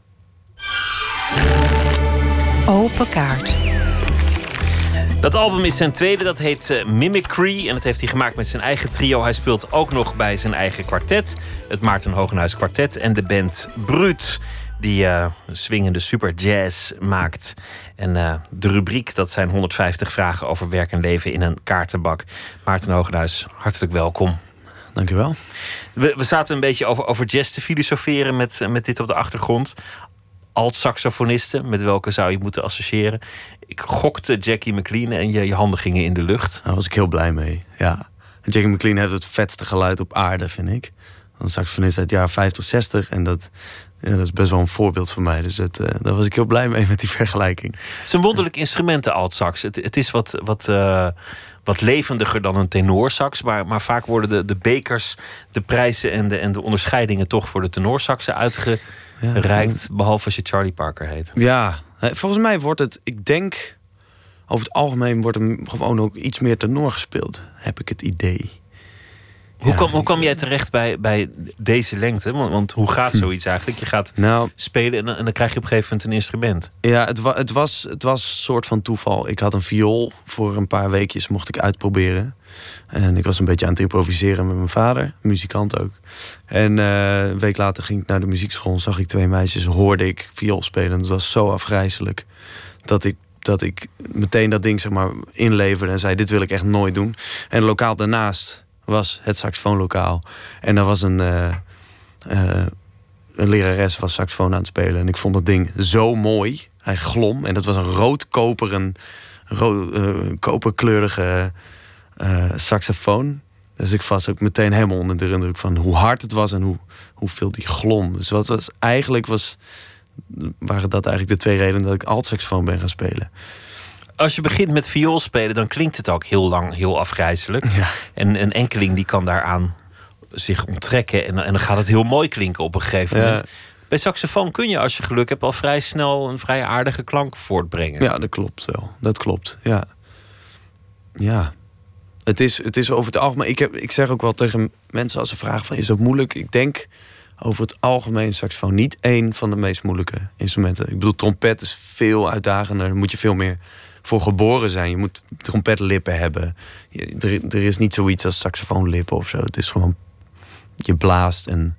Open kaart. Dat album is zijn tweede, dat heet eh, Mimicry. En dat heeft hij gemaakt met zijn eigen trio. Hij speelt ook nog bij zijn eigen kwartet. Het Maarten Hogenhuis Kwartet en de band Bruut. Die eh, swingende super jazz maakt. En eh, de rubriek, dat zijn 150 vragen over werk en leven in een kaartenbak. Maarten Hogenhuis, hartelijk welkom. Dankjewel. We, we zaten een beetje over, over jazz te filosoferen met, met dit op de achtergrond. Alt-saxofonisten, met welke zou je moeten associëren? Ik gokte Jackie McLean en je, je handen gingen in de lucht. Daar was ik heel blij mee, ja. En Jackie McLean heeft het vetste geluid op aarde, vind ik. Een saxofonist uit het jaar 50, 60. En dat, ja, dat is best wel een voorbeeld voor mij. Dus het, eh, daar was ik heel blij mee met die vergelijking. Het is een wonderlijk instrument, de alt-sax. Het, het is wat, wat, eh, wat levendiger dan een tenorsax. Maar, maar vaak worden de, de bekers, de prijzen en de, en de onderscheidingen... toch voor de tenorsaxen uitgereikt. behalve als je Charlie Parker heet. Ja, eh, volgens mij wordt het, ik denk, over het algemeen wordt er gewoon ook iets meer tenor gespeeld. Heb ik het idee. Hoe, kwam, hoe kwam jij terecht bij, bij deze lengte? Want, want hoe gaat zoiets eigenlijk? Je gaat Nou, spelen en dan, en dan krijg je op een gegeven moment een instrument. Ja, het, wa het, was, het was een soort van toeval. Ik had een viool voor een paar weekjes, mocht ik uitproberen. En ik was een beetje aan het improviseren met mijn vader, muzikant ook. En eh, een week later ging ik naar de muziekschool, zag ik twee meisjes, hoorde ik viool spelen. Het was zo afgrijzelijk dat ik, dat ik meteen dat ding zeg maar inleverde en zei: Dit wil ik echt nooit doen. En lokaal daarnaast was het saxofoonlokaal. En daar was een. eh, eh, een lerares was saxofoon aan het spelen. En ik vond dat ding zo mooi. Hij glom. En dat was een rood-koperen, rood, eh, koperkleurige saxofoon. Dus ik was ook meteen helemaal onder de indruk van hoe hard het was en hoe, hoeveel die glom. Dus wat was eigenlijk was, waren dat eigenlijk de twee redenen dat ik alt-saxofoon ben gaan spelen. Als je begint met viool spelen, dan klinkt het ook heel lang heel afgrijzelijk. En een enkeling die kan daaraan zich onttrekken. En, en dan gaat het heel mooi klinken op een gegeven Ja. moment. Bij saxofoon kun je, als je geluk hebt, al vrij snel een vrij aardige klank voortbrengen. Ja, dat klopt wel. Dat klopt, ja. Ja. Het is, het is over het algemeen... Ik, heb, ik zeg ook wel tegen mensen als ze vragen van... is dat moeilijk? Ik denk over het algemeen saxofoon niet één van de meest moeilijke instrumenten. Ik bedoel, trompet is veel uitdagender. Daar moet je veel meer voor geboren zijn. Je moet trompetlippen hebben. Je- er, er is niet zoiets als saxofoonlippen of zo. Het is gewoon... Je blaast en...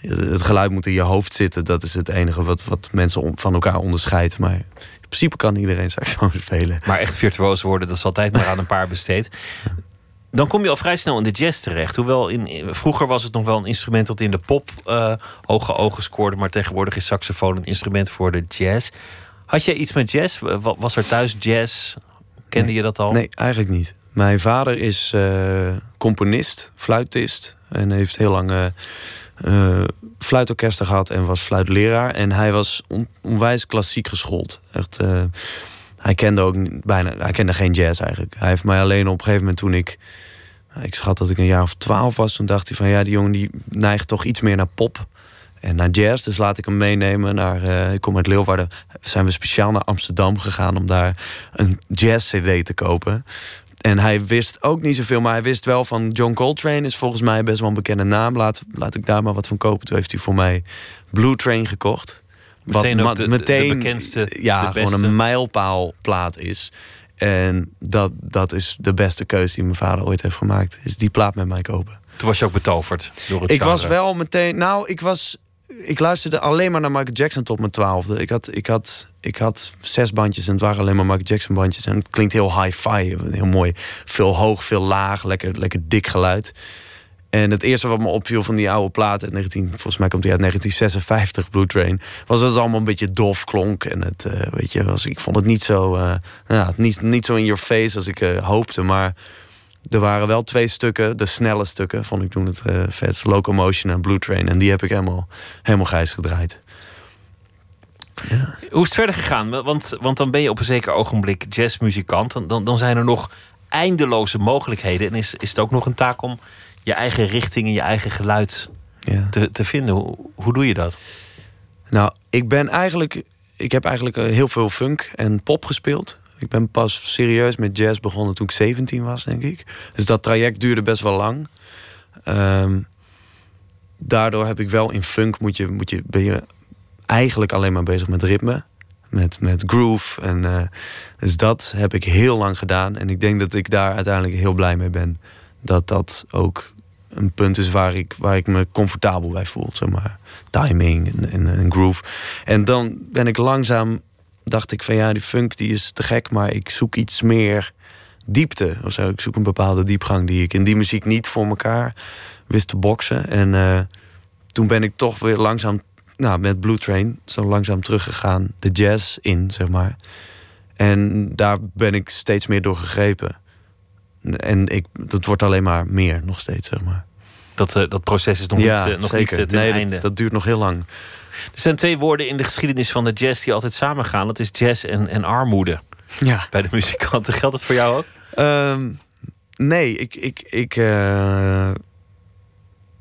Het geluid moet in je hoofd zitten. Dat is het enige wat, wat mensen van elkaar onderscheidt. Maar in principe kan iedereen saxofoon spelen. Maar echt virtuoos worden, dat is altijd maar aan een paar besteed. Dan kom je al vrij snel in de jazz terecht. Hoewel in, in- vroeger was het nog wel een instrument dat in de pop eh, hoge ogen scoorde. Maar tegenwoordig is saxofoon een instrument voor de jazz. Had jij iets met jazz? Wa- Was er thuis jazz? Kende je dat al? Nee, eigenlijk niet. Mijn vader is eh, componist, fluitist. En heeft heel lang eh, fluitorkesten gehad en was fluitleraar. En hij was on- onwijs klassiek geschoold. Echt, hij kende ook bijna, hij kende geen jazz eigenlijk. Hij heeft mij alleen op een gegeven moment toen ik, ik schat dat ik een jaar of twaalf was, toen dacht hij van ja, die jongen die neigt toch iets meer naar pop en naar jazz. Dus laat ik hem meenemen naar, eh, ik kom uit Leeuwarden, zijn we speciaal naar Amsterdam gegaan om daar een jazz CD te kopen. En hij wist ook niet zoveel, maar hij wist wel van John Coltrane is volgens mij best wel een bekende naam. Laat, laat ik daar maar wat van kopen. Toen heeft hij voor mij Blue Train gekocht. Meteen ook de- de- de bekendste, ja, de gewoon een mijlpaalplaat is. En dat, dat is de beste keuze die mijn vader ooit heeft gemaakt. Is die plaat met mij kopen. Toen was je ook betoverd door het Ik was wel meteen. Nou, ik was. Ik luisterde alleen maar naar Michael Jackson tot mijn twaalfde. Ik had, ik, had, ik had zes bandjes en het waren alleen maar Michael Jackson bandjes. En het klinkt heel hi-fi, heel mooi. Veel hoog, veel laag, lekker, lekker dik geluid. En het eerste wat me opviel van die oude plaat uit 19, volgens mij komt die uit 1956, Blue Train, was dat het allemaal een beetje dof klonk. En het, eh, weet je, was, ik vond het niet zo, eh, ja, niet, niet zo in your face als ik eh, hoopte. Maar er waren wel twee stukken, de snelle stukken, vond ik toen het vetst. Locomotion en Blue Train. En die heb ik helemaal, helemaal grijs gedraaid. Hoe is het verder gegaan? Want, want dan ben je op een zeker ogenblik jazzmuzikant. Dan- Dan, dan zijn er nog eindeloze mogelijkheden. En is, is het ook nog een taak om je eigen richting en je eigen geluid Ja. te, te vinden. Hoe, hoe doe je dat? Nou, ik ben eigenlijk. Ik heb eigenlijk eh, heel veel funk en pop gespeeld. Ik ben pas serieus met jazz begonnen toen ik 17 was, denk ik. Dus dat traject duurde best wel lang. Ehm, daardoor heb ik wel in funk moet je, moet je, ben je eigenlijk alleen maar bezig met ritme. Met, met groove. En, eh, dus dat heb ik heel lang gedaan. En ik denk dat ik daar uiteindelijk heel blij mee ben. Dat dat ook een punt is waar ik, waar ik me comfortabel bij voel. Zeg maar. Timing en, en, en groove. En dan ben ik langzaam, dacht ik van ja, die funk die is te gek, maar ik zoek iets meer diepte. Of zo. Ik zoek een bepaalde diepgang die ik in die muziek niet voor elkaar wist te boksen. En eh, toen ben ik toch weer langzaam, nou, met Blue Train, zo langzaam teruggegaan, de jazz in, zeg maar. En daar ben ik steeds meer door gegrepen. En ik, dat wordt alleen maar meer, nog steeds, zeg maar. Dat, eh, dat proces is nog ja, niet, eh, nog zeker. niet ten nee, einde. Dat, dat duurt nog heel lang. Er zijn twee woorden in de geschiedenis van de jazz die altijd samengaan. Dat is jazz en, en armoede. Ja. Bij de muzikanten. Geldt dat voor jou ook? Ehm, nee, ik, ik, ik, eh,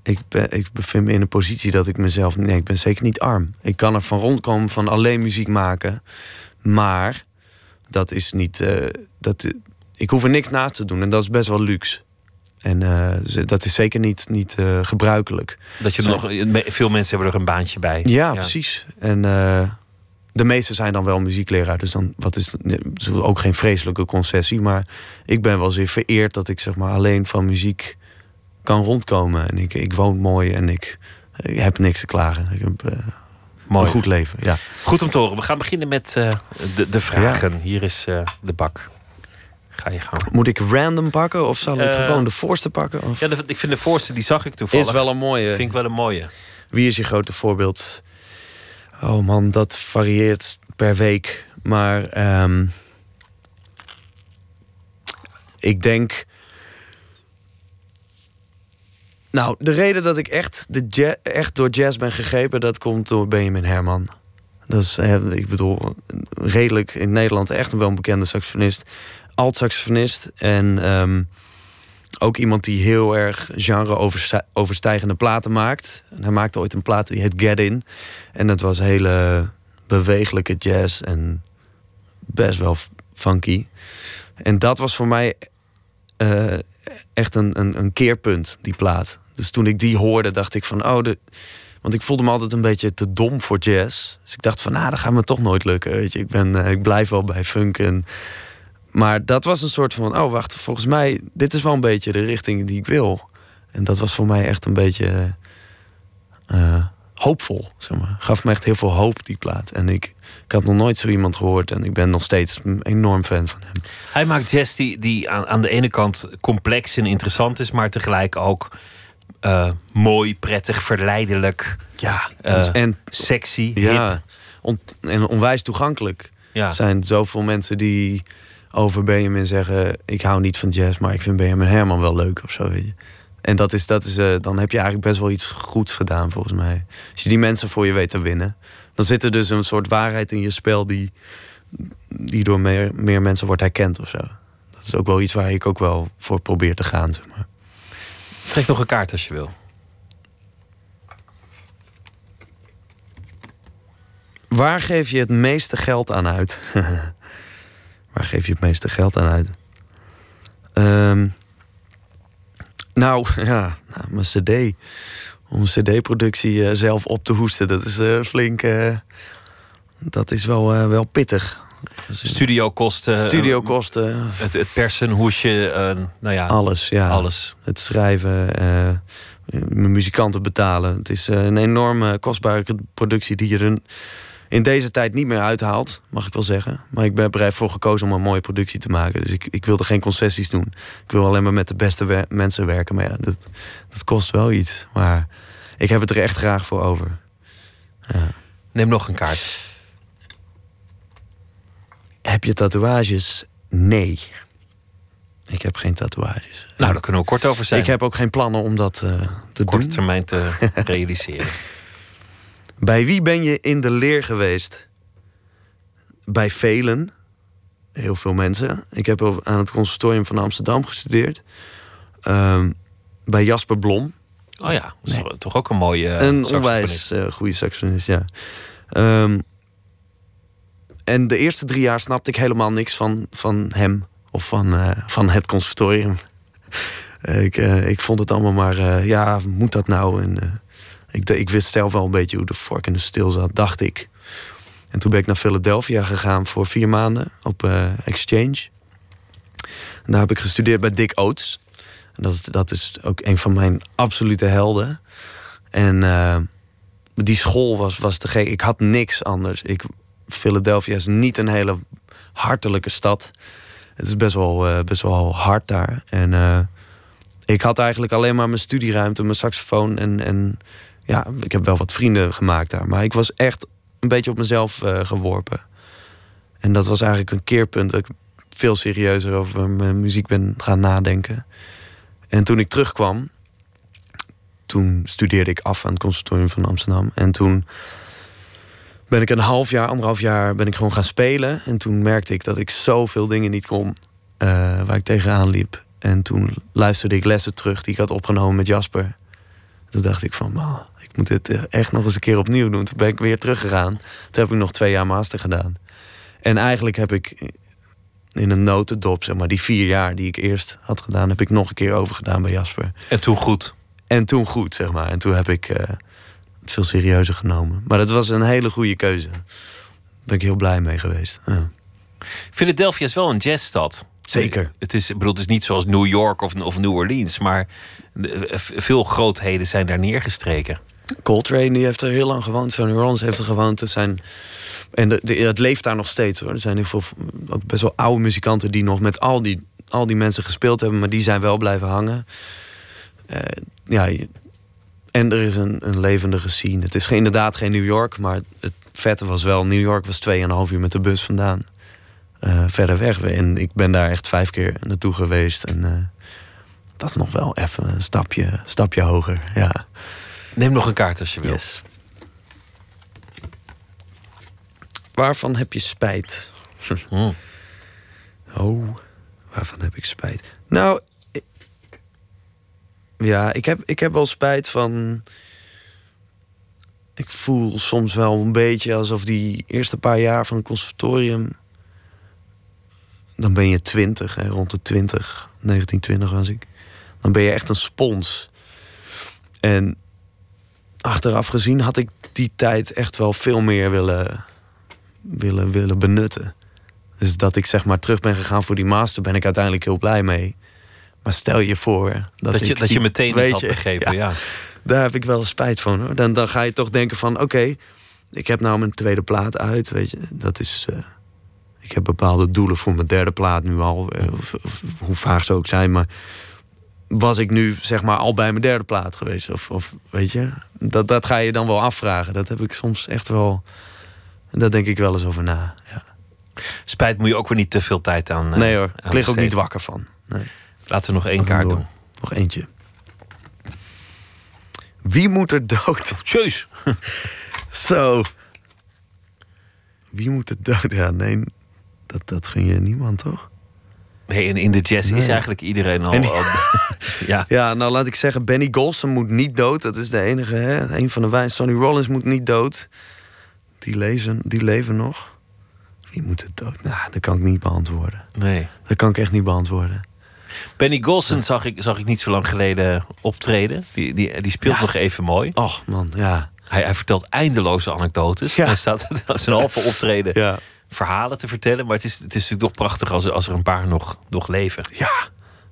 ik, ben, ik bevind me in een positie dat ik mezelf. Nee, ik ben zeker niet arm. Ik kan er van rondkomen van alleen muziek maken. Maar dat is niet. eh, dat, ik hoef er niks naast te doen en dat is best wel luxe. En eh, dat is zeker niet, niet eh, gebruikelijk. Dat je er nog, veel mensen hebben er een baantje bij. Ja, precies. En eh, de meeste zijn dan wel muziekleraar. Dus dan wat is ook geen vreselijke concessie. Maar ik ben wel zeer vereerd dat ik zeg maar alleen van muziek kan rondkomen. En ik, ik woon mooi en ik, ik heb niks te klagen. Ik heb eh, Mooi. een goed leven. Ja. Goed om te horen. We gaan beginnen met eh, de, de vragen. Hier is eh, de bak. Ga je gang. Moet ik random pakken of zal ik Eh, gewoon de voorste pakken? Of? Ja, de- ik vind de voorste, die zag ik toevallig. Is wel een mooie. Vind ik wel een mooie. Wie is je grote voorbeeld? Oh man, dat varieert per week. Maar ehm, ik denk. Nou, de reden dat ik echt, de echt door jazz ben gegrepen, dat komt door Benjamin Herman. Dat is, eh, ik bedoel, redelijk in Nederland echt een wel een bekende saxofonist. Alt-saxofonist. En ehm, ook iemand die heel erg genre-overstijgende platen maakt. En hij maakte ooit een plaat die heet Get In. En dat was hele bewegelijke jazz en best wel funky. En dat was voor mij eh, echt een, een, een keerpunt, die plaat. Dus toen ik die hoorde, dacht ik van... oh, de, want ik voelde me altijd een beetje te dom voor jazz. Dus ik dacht van, nou, dat gaat me toch nooit lukken. Weet je. Ik, ben, eh, ik blijf wel bij funk en... Maar dat was een soort van, oh wacht, volgens mij, dit is wel een beetje de richting die ik wil. En dat was voor mij echt een beetje eh, hoopvol, zeg maar. Gaf me echt heel veel hoop, die plaat. En ik, ik had nog nooit zo iemand gehoord en ik ben nog steeds een enorm fan van hem. Hij maakt jazz die, die aan, aan de ene kant complex en interessant is, maar tegelijk ook eh, mooi, prettig, verleidelijk. Ja, eh, en sexy. Ja, hip. on- en onwijs toegankelijk. Ja. Er zijn zoveel mensen die over Benjamin zeggen... ik hou niet van jazz, maar ik vind Benjamin Herman wel leuk of zo. Weet je. En dat is, dat is, eh, dan heb je eigenlijk best wel iets goeds gedaan, volgens mij. Als je die mensen voor je weet te winnen... dan zit er dus een soort waarheid in je spel... die, die door meer, meer mensen wordt herkend of zo. Dat is ook wel iets waar ik ook wel voor probeer te gaan, zeg maar. Trek nog een kaart als je wil. Waar geef je het meeste geld aan uit? Waar geef je het meeste geld aan uit? Ehm, nou, ja, nou, mijn cd. Om een cd-productie eh, zelf op te hoesten, dat is eh, flink... eh, dat is wel, wel pittig. Studiokosten. Studiokosten. Het, het persen, hoesje, nou ja. Alles, ja. Alles. Het schrijven, mijn muzikanten betalen. Het is een enorme kostbare productie die je er in deze tijd niet meer uithaalt, mag ik wel zeggen. Maar ik ben er voor gekozen om een mooie productie te maken. Dus ik, ik wilde geen concessies doen. Ik wil alleen maar met de beste wer- mensen werken. Maar ja, dat, dat kost wel iets. Maar ik heb het er echt graag voor over. Ja. Neem nog een kaart. Heb je tatoeages? Nee. Ik heb geen tatoeages. Nou, daar kunnen we kort over zijn. Ik heb ook geen plannen om dat eh, te Korte doen. termijn te realiseren. Bij wie ben je in de leer geweest? Bij velen. Heel veel mensen. Ik heb aan het conservatorium van Amsterdam gestudeerd. Ehm, bij Jasper Blom. Oh ja, toch ook een mooie. eh, een onwijs eh, goede saxofonist, ja. Ehm, en de eerste drie jaar snapte ik helemaal niks van, van hem of van, eh, van het conservatorium. Ik, ik vond het allemaal maar, ja, moet dat nou? En, ik, ik wist zelf wel een beetje hoe de vork in de stil zat, dacht ik. En toen ben ik naar Philadelphia gegaan voor vier maanden op eh, exchange. En daar heb ik gestudeerd bij Dick Oates. En dat, is, dat is ook een van mijn absolute helden. En eh, die school was, was te gek. Ik had niks anders. Ik, Philadelphia is niet een hele hartelijke stad. Het is best wel, eh, best wel hard daar. En ik had eigenlijk alleen maar mijn studieruimte, mijn saxofoon. En, en ja, ik heb wel wat vrienden gemaakt daar. Maar ik was echt een beetje op mezelf eh, geworpen. En dat was eigenlijk een keerpunt dat ik veel serieuzer over mijn muziek ben gaan nadenken. En toen ik terugkwam, toen studeerde ik af aan het conservatorium van Amsterdam. En toen ben ik een half jaar, anderhalf jaar ben ik gewoon gaan spelen. En toen merkte ik dat ik zoveel dingen niet kon eh, waar ik tegenaan liep. En toen luisterde ik lessen terug die ik had opgenomen met Jasper. Toen dacht ik van, man, ik moet dit echt nog eens een keer opnieuw doen. Toen ben ik weer teruggegaan. Toen heb ik nog twee jaar master gedaan. En eigenlijk heb ik in een notendop, zeg maar, die vier jaar die ik eerst had gedaan, heb ik nog een keer overgedaan bij Jasper. En toen goed. En toen goed, zeg maar. En toen heb ik eh, het veel serieuzer genomen. Maar dat was een hele goede keuze. Daar ben ik heel blij mee geweest. Ja. Philadelphia is wel een jazzstad. Zeker. Het is, bedoel, het is niet zoals New York of, of New Orleans, maar de- v- veel grootheden zijn daar neergestreken. Coltrane die heeft er heel lang gewoond. Sonny Rollins heeft er gewoond. Er zijn, en de, de- het leeft daar nog steeds hoor. Er zijn heel veel ook best wel oude muzikanten die nog met al die, al die mensen gespeeld hebben, maar die zijn wel blijven hangen. Eh, ja, en er is een, een levendige scene. Het is geen, inderdaad geen New York, maar het vette was wel. New York was 2,5 uur met de bus vandaan. Eh, verder weg. En ik ben daar echt vijf keer naartoe geweest. En eh, dat is nog wel even een stapje, stapje hoger. Ja. Neem nog een kaart als je wil. Yes. Waarvan heb je spijt? Oh, waarvan heb ik spijt? Nou, ik- ja, ik heb, ik heb wel spijt van. Ik voel soms wel een beetje alsof die eerste paar jaar van het conservatorium. Dan ben je twintig, hè, rond de 20, 1920 was ik. Dan ben je echt een spons. En achteraf gezien had ik die tijd echt wel veel meer willen, willen, willen benutten. Dus dat ik zeg maar terug ben gegaan voor die master, ben ik uiteindelijk heel blij mee. Maar stel je voor dat, Dat je- dat je meteen weet had begrepen, ja. Daar heb ik wel spijt van. Hoor. Dan, dan ga je toch denken van, oké, ik heb nou mijn tweede plaat uit, weet je. Dat is, eh, ik heb bepaalde doelen voor mijn derde plaat nu al, eh, of, of hoe vaag ze ook zijn, maar was ik nu zeg maar al bij mijn derde plaat geweest? Of, of weet je, dat, dat ga je dan wel afvragen. Dat heb ik soms echt wel, daar denk ik wel eens over na. Ja. Spijt moet je ook weer niet te veel tijd aan. eh, nee hoor, aan ik lig ook niet wakker van. Nee. Laten we nog één kaart doen. Nog eentje. Wie moet er dood? Tjeus. Zo. Wie moet er dood? Ja, nee, dat, dat gun je niemand, toch? Nee, en in de jazz is eigenlijk iedereen al. Al- ja. Ja, nou laat ik zeggen, Benny Golson moet niet dood. Dat is de enige, hè? Een van de wijn. Sonny Rollins moet niet dood. Die leven, die leven nog. Wie moet er dood? Nou, dat kan ik niet beantwoorden. Nee. Dat kan ik echt niet beantwoorden. Benny Golson zag ik, zag ik niet zo lang geleden optreden. Die, die, die speelt Ja. nog even mooi. Och man, ja. Hij, hij vertelt eindeloze anekdotes. Ja. Hij staat zijn halve optreden Ja. Verhalen te vertellen. Maar het is, het is natuurlijk toch prachtig als, als er een paar nog, nog leven. Ja.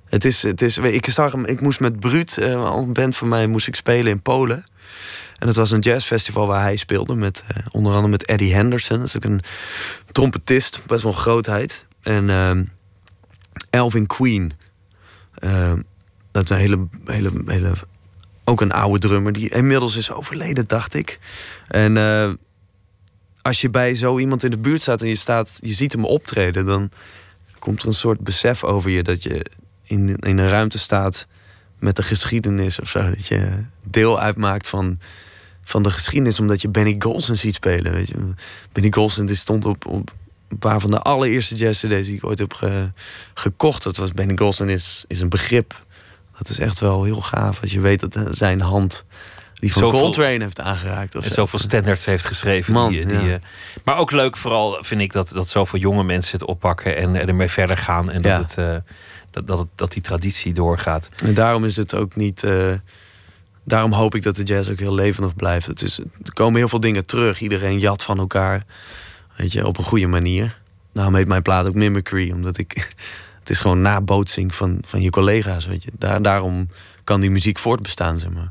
Het is, het is, ik zag hem, ik moest met Bruut, eh, een band van mij, moest ik spelen in Polen. En het was een jazzfestival waar hij speelde, met, eh, onder andere met Eddie Henderson. Dat is ook een trompetist, best wel een grootheid. En Elvin Queen. Ehm, dat is een hele, hele, hele, ook een oude drummer die inmiddels is overleden, dacht ik. En eh, als je bij zo iemand in de buurt staat en je, staat, je ziet hem optreden, dan komt er een soort besef over je dat je in, in een ruimte staat met de geschiedenis of zo. Dat je deel uitmaakt van, van de geschiedenis, omdat je Benny Golson ziet spelen. Weet je. Benny Golson stond op, op een paar van de allereerste jazz-cd's die ik ooit heb ge- gekocht. Dat was Benny Golson is, is een begrip. Dat is echt wel heel gaaf als je weet dat zijn hand die van Zoveel- Coltrane heeft aangeraakt. Of En zo. zoveel standards heeft geschreven. Man, die, die, ja. eh, maar ook leuk vooral vind ik dat, dat zoveel jonge mensen het oppakken en ermee verder gaan. En dat, Ja. het, eh, dat, dat, dat die traditie doorgaat. En daarom is het ook niet. eh, daarom hoop ik dat de jazz ook heel levendig blijft. Het is, er komen heel veel dingen terug. Iedereen jat van elkaar. Weet je, op een goede manier. Daarom heet mijn plaat ook Mimicry. Omdat ik. Het is gewoon nabootsing van, van je collega's. Weet je. Daar, daarom kan die muziek voortbestaan, zeg maar.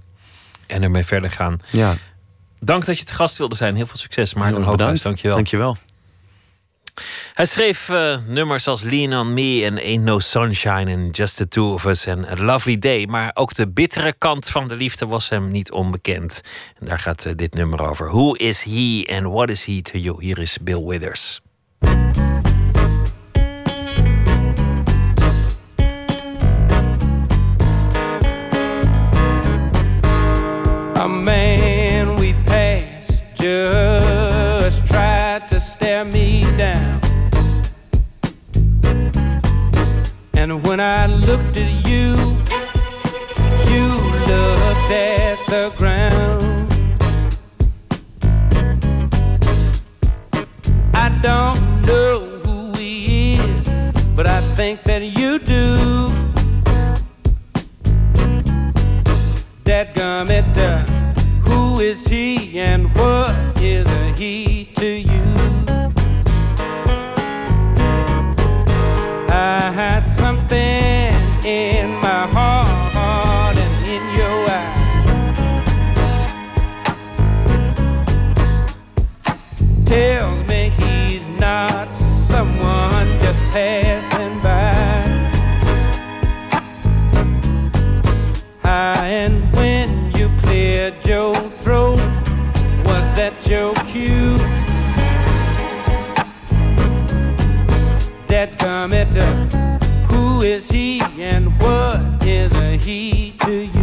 En ermee verder gaan. Ja. Dank dat je te gast wilde zijn. Heel veel succes, Maarten Heel erg Hooghuis. bedankt. Dankjewel. Dankjewel. Hij schreef eh, nummers als Lean on Me en Ain't No Sunshine en Just the Two of Us en A Lovely Day. Maar ook de bittere kant van de liefde was hem niet onbekend. En daar gaat eh, dit nummer over. Who is he and what is he to you? Hier is Bill Withers. A man we passed just tried to stare me down. And when I looked at you, you looked at the ground. I don't know who he is, but I think that you do. That gummit, uh, who is he and what is a he to you? I had something in my heart and in your eye. Tells me he's not someone just passing your throat, was that your cue? That uh, who is he and what is a he to you?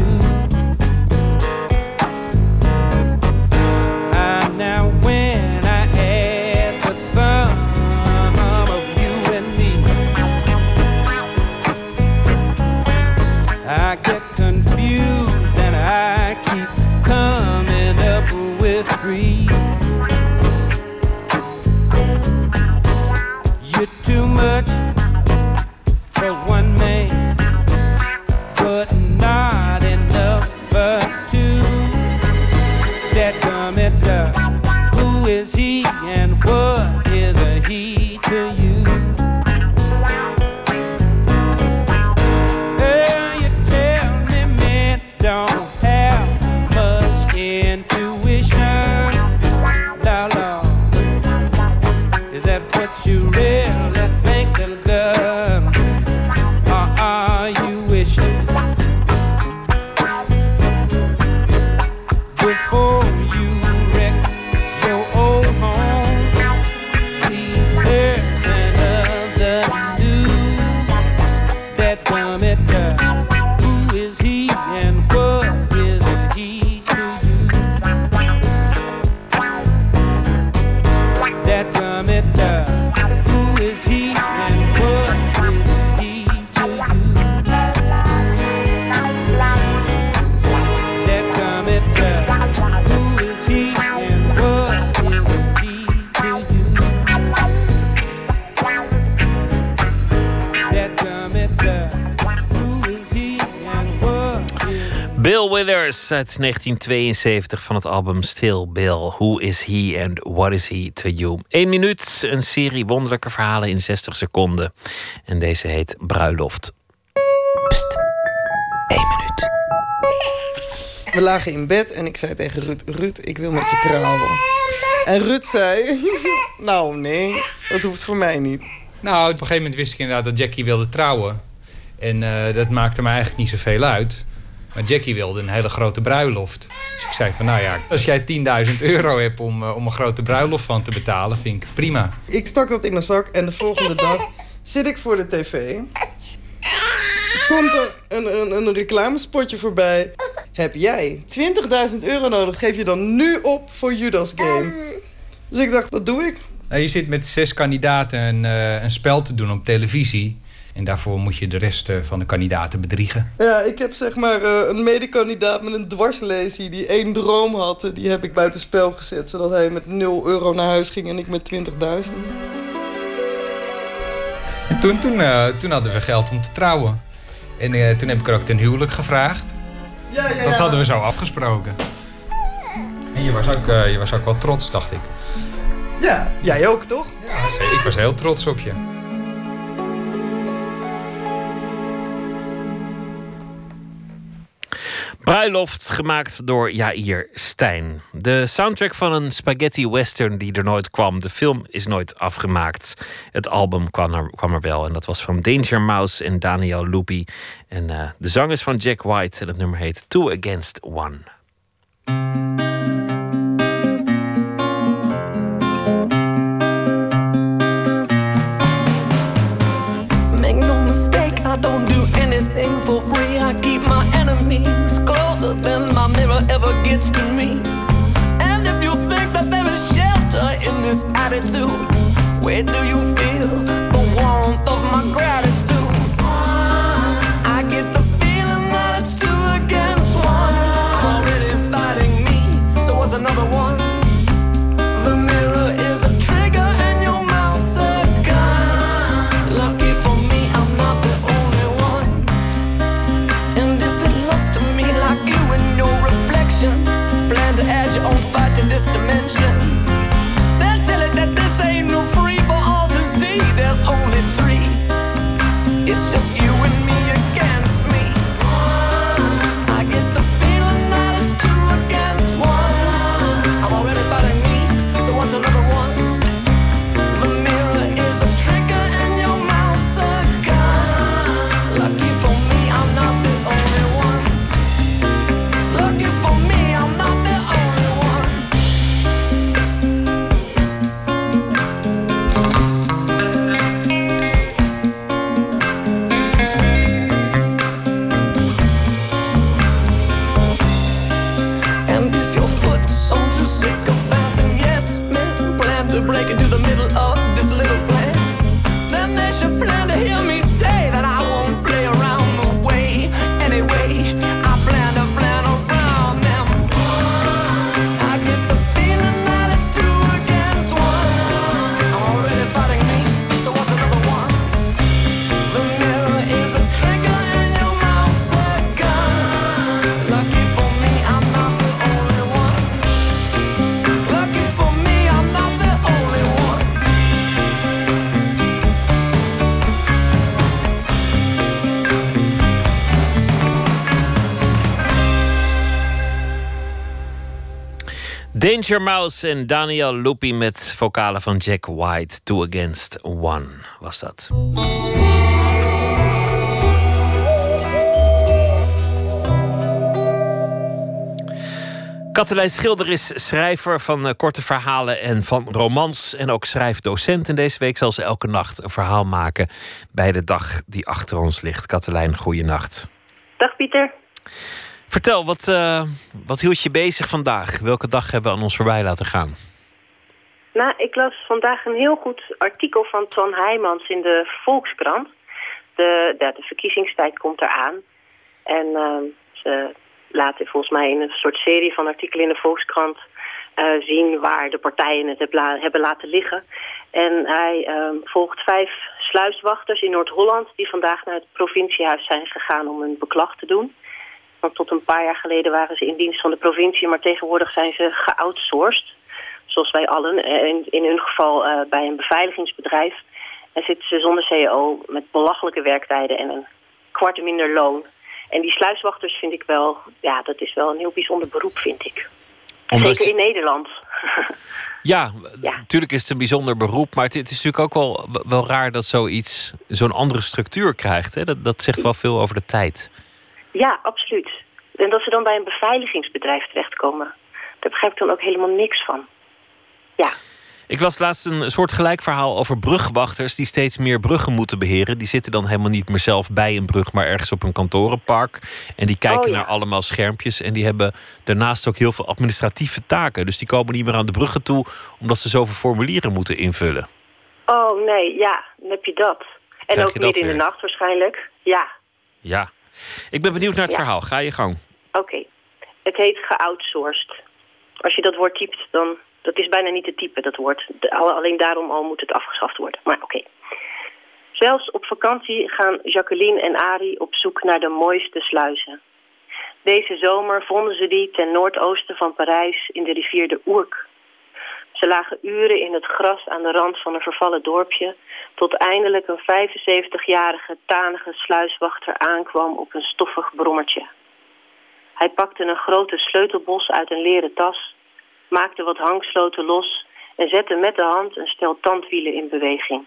Withers uit 1972 van het album Still Bill. Who is he and what is he to you? Eén minuut, een serie wonderlijke verhalen in 60 seconden. En deze heet Bruiloft. Pst, één minuut. We lagen in bed en ik zei tegen Ruud... Ruud, ik wil met je trouwen. En Ruud zei... nou, nee, dat hoeft voor mij niet. Nou, op een gegeven moment wist ik inderdaad dat Jackie wilde trouwen. En eh, dat maakte me eigenlijk niet zoveel uit. Maar Jackie wilde een hele grote bruiloft. Dus ik zei van, nou ja, als jij 10.000 euro hebt om, eh, om een grote bruiloft van te betalen, vind ik prima. Ik stak dat in mijn zak en de volgende dag zit ik voor de tv. Komt er een, een, een reclamespotje voorbij. Heb jij 20.000 euro nodig, geef je dan nu op voor Judas Game. Dus ik dacht, dat doe ik. Nou, je zit met zes kandidaten een, eh, een spel te doen op televisie. En daarvoor moet je de rest eh, van de kandidaten bedriegen. Ja, ik heb zeg maar eh, een medekandidaat met een dwarslesie die één droom had. eh, Die heb ik buiten spel gezet, zodat hij met 0 euro naar huis ging en ik met 20.000. En toen, toen, eh, toen hadden we geld om te trouwen. En eh, toen heb ik er ook ten huwelijk gevraagd. Ja, ja, Dat ja. hadden we zo afgesproken. En je was ook, eh, je was ook wel trots, dacht ik. Ja, jij ook toch? Ik was heel trots op je. Bruiloft gemaakt door Jair Stijn. De soundtrack van een spaghetti western die er nooit kwam. De film is nooit afgemaakt. Het album kwam er, kwam er wel en dat was van Danger Mouse en Daniel Lupi. En eh, de zang is van Jack White en het nummer heet Two Against One. To me. And if you think that there is shelter in this attitude, where do you feel the warmth of my gratitude? Danger Mouse en Daniel Lupi met vocalen van Jack White. Two Against One was dat. Katelijn Schilder is schrijver van eh, korte verhalen en van romans. En ook schrijfdocent. En deze week zal ze elke nacht een verhaal maken bij de dag die achter ons ligt. Katelijn, goeienacht. Dag Pieter. Vertel, wat, eh, wat hield je bezig vandaag? Welke dag hebben we aan ons voorbij laten gaan? Nou, ik las vandaag een heel goed artikel van Twan Heijmans in de Volkskrant. De, de, verkiezingstijd komt eraan. En ehm, ze laten volgens mij in een soort serie van artikelen in de Volkskrant eh, zien waar de partijen het hebben laten liggen. En hij ehm, volgt vijf sluiswachters in Noord-Holland die vandaag naar het provinciehuis zijn gegaan om een beklag te doen. Want tot een paar jaar geleden waren ze in dienst van de provincie, maar tegenwoordig zijn ze geoutsourced. Zoals wij allen, eh, in, in hun geval eh, bij een beveiligingsbedrijf. En zitten ze zonder CEO met belachelijke werktijden en een kwart minder loon. En die sluiswachters vind ik wel, ja, dat is wel een heel bijzonder beroep, vind ik. Omdat Zeker je- in Nederland. Ja, natuurlijk is het een bijzonder beroep. Maar het, het is natuurlijk ook wel, wel raar dat zoiets zo'n andere structuur krijgt. Hè? Dat, dat zegt wel veel over de tijd. Ja, absoluut. En dat ze dan bij een beveiligingsbedrijf terechtkomen. Daar begrijp ik dan ook helemaal niks van. Ik las laatst een soort gelijk verhaal over brugwachters die steeds meer bruggen moeten beheren. Die zitten dan helemaal niet meer zelf bij een brug, maar ergens op een kantorenpark. En die kijken Oh, ja. naar allemaal schermpjes. En die hebben daarnaast ook heel veel administratieve taken. Dus die komen niet meer aan de bruggen toe, omdat ze zoveel formulieren moeten invullen. Oh nee, ja, dan heb je dat. En krijg ook midden in de nacht waarschijnlijk. Ja, Ja. Ik ben benieuwd naar het Ja. verhaal. Ga je gang. oké. Het heet geoutsourced. Als je dat woord typt, dan... Dat is bijna niet te typen, dat woord. Alleen daarom al moet het afgeschaft worden. Maar oké. Zelfs op vakantie gaan Jacqueline en Arie op zoek naar de mooiste sluizen. Deze zomer vonden ze die ten noordoosten van Parijs in de rivier de Ourcq. Ze lagen uren in het gras aan de rand van een vervallen dorpje... tot eindelijk een 75-jarige tanige sluiswachter aankwam op een stoffig brommertje. Hij pakte een grote sleutelbos uit een leren tas... maakte wat hangsloten los... en zette met de hand een stel tandwielen in beweging.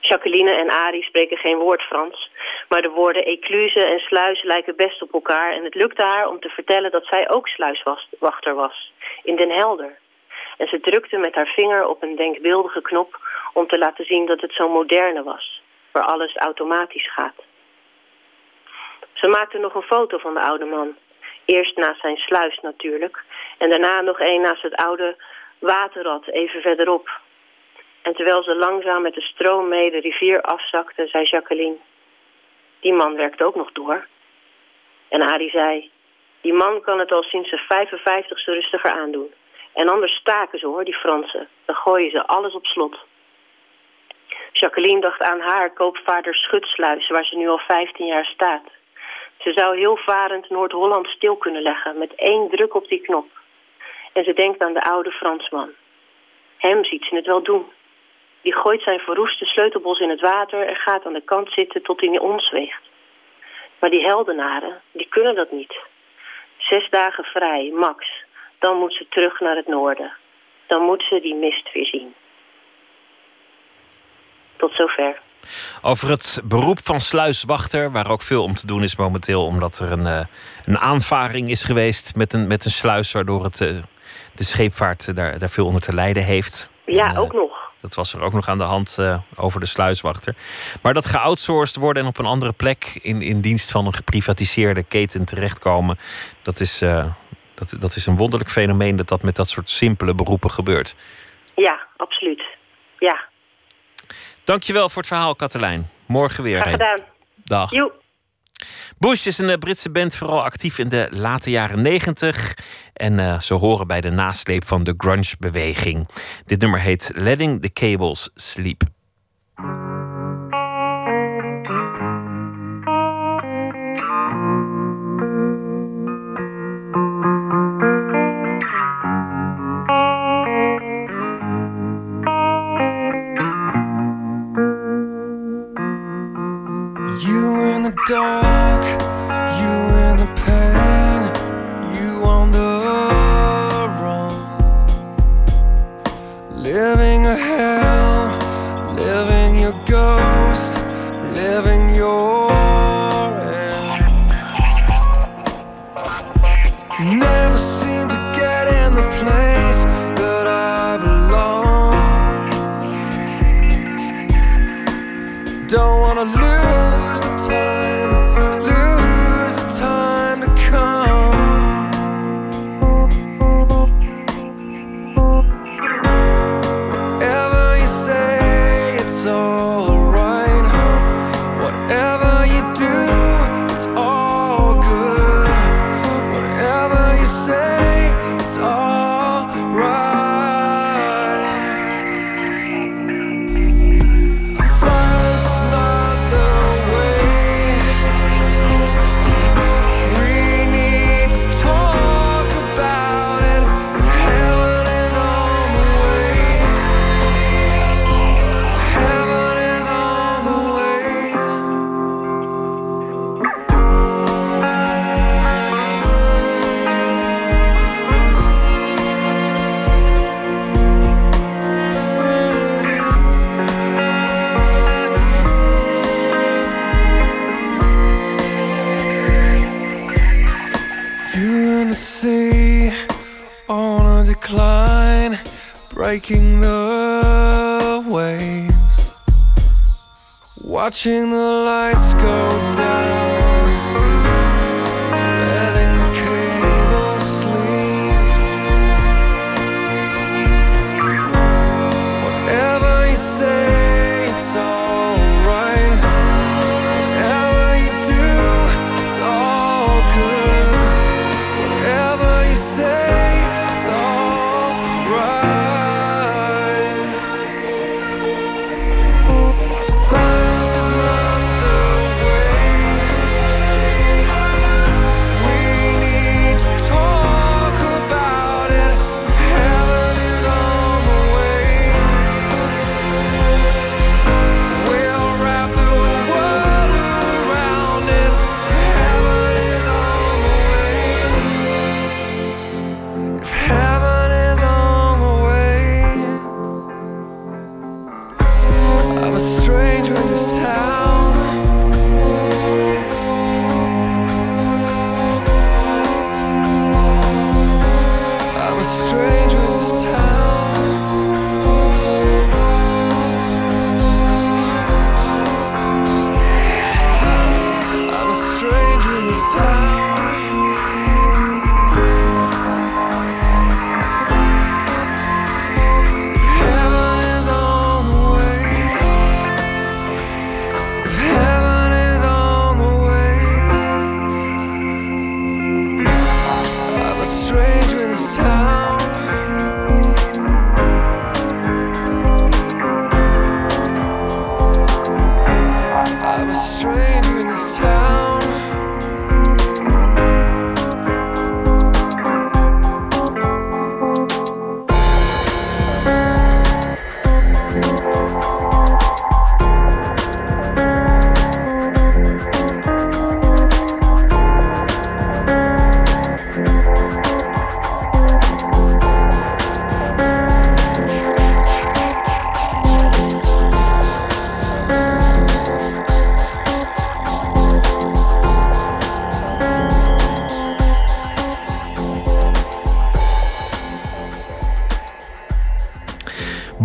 Jacqueline en Arie spreken geen woord Frans... maar de woorden ecluse en sluis lijken best op elkaar... en het lukte haar om te vertellen dat zij ook sluiswachter was... in Den Helder. En ze drukte met haar vinger op een denkbeeldige knop... om te laten zien dat het zo moderne was... waar alles automatisch gaat. Ze maakte nog een foto van de oude man. Eerst naast zijn sluis natuurlijk... en daarna nog een naast het oude waterrad even verderop... En terwijl ze langzaam met de stroom mee de rivier afzakte, zei Jacqueline... Die man werkt ook nog door. En Arie zei... Die man kan het al sinds zijn 55ste rustiger aandoen. En anders staken ze hoor, die Fransen. Dan gooien ze alles op slot. Jacqueline dacht aan haar koopvader Schutsluis, waar ze nu al 15 jaar staat. Ze zou heel varend Noord-Holland stil kunnen leggen met één druk op die knop. En ze denkt aan de oude Fransman. Hem ziet ze het wel doen. Die gooit zijn verroeste sleutelbos in het water en gaat aan de kant zitten tot hij onzweegt. Maar die heldenaren, die kunnen dat niet. Zes dagen vrij, max. Dan moet ze terug naar het noorden. Dan moet ze die mist weer zien. Tot zover. Over het beroep van sluiswachter, waar ook veel om te doen is momenteel, omdat er een, eh, een aanvaring is geweest met een, met een sluis, waardoor het, eh, de scheepvaart daar, daar veel onder te lijden heeft. Ja, En, eh, ook nog. Dat was er ook nog aan de hand over de sluiswachter. Maar dat geoutsourced worden en op een andere plek in, in dienst van een geprivatiseerde keten terechtkomen, dat is, dat, dat is een wonderlijk fenomeen dat dat met dat soort simpele beroepen gebeurt. Ja, absoluut. Ja, Dankjewel voor het verhaal, Katelijn. Morgen weer. graag gedaan. Dag. Joe. Bush is een eh, Britse band, vooral actief in de late jaren 90. En eh, ze horen bij de nasleep van de grunge-beweging. Dit nummer heet Letting the Cables Sleep. You watching the lights go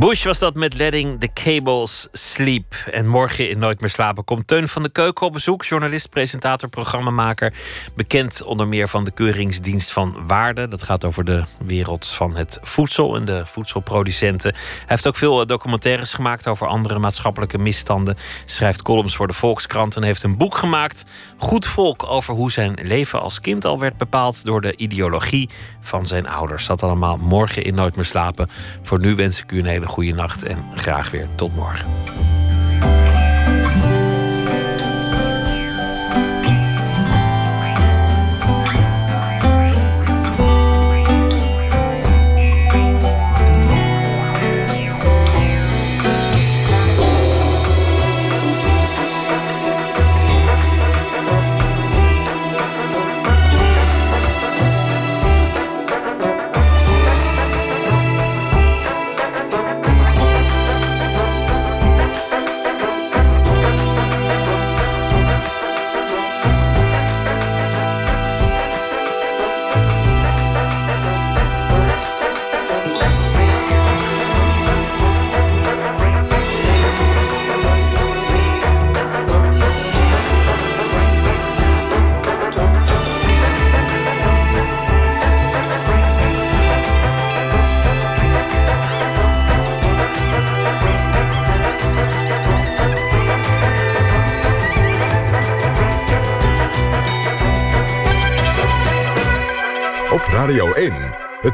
Bush was dat met Letting the Cables Sleep. En morgen in Nooit meer slapen komt Teun van de Keuken op bezoek. Journalist, presentator, programmamaker. Bekend onder meer van de Keuringsdienst van Waarde. Dat gaat over de wereld van het voedsel en de voedselproducenten. Hij heeft ook veel eh, documentaires gemaakt over andere maatschappelijke misstanden. Schrijft columns voor de Volkskrant en heeft een boek gemaakt. Goed volk over hoe zijn leven als kind al werd bepaald door de ideologie van zijn ouders. Dat allemaal morgen in Nooit meer slapen. Voor nu wens ik u een hele goede nacht en graag weer tot morgen.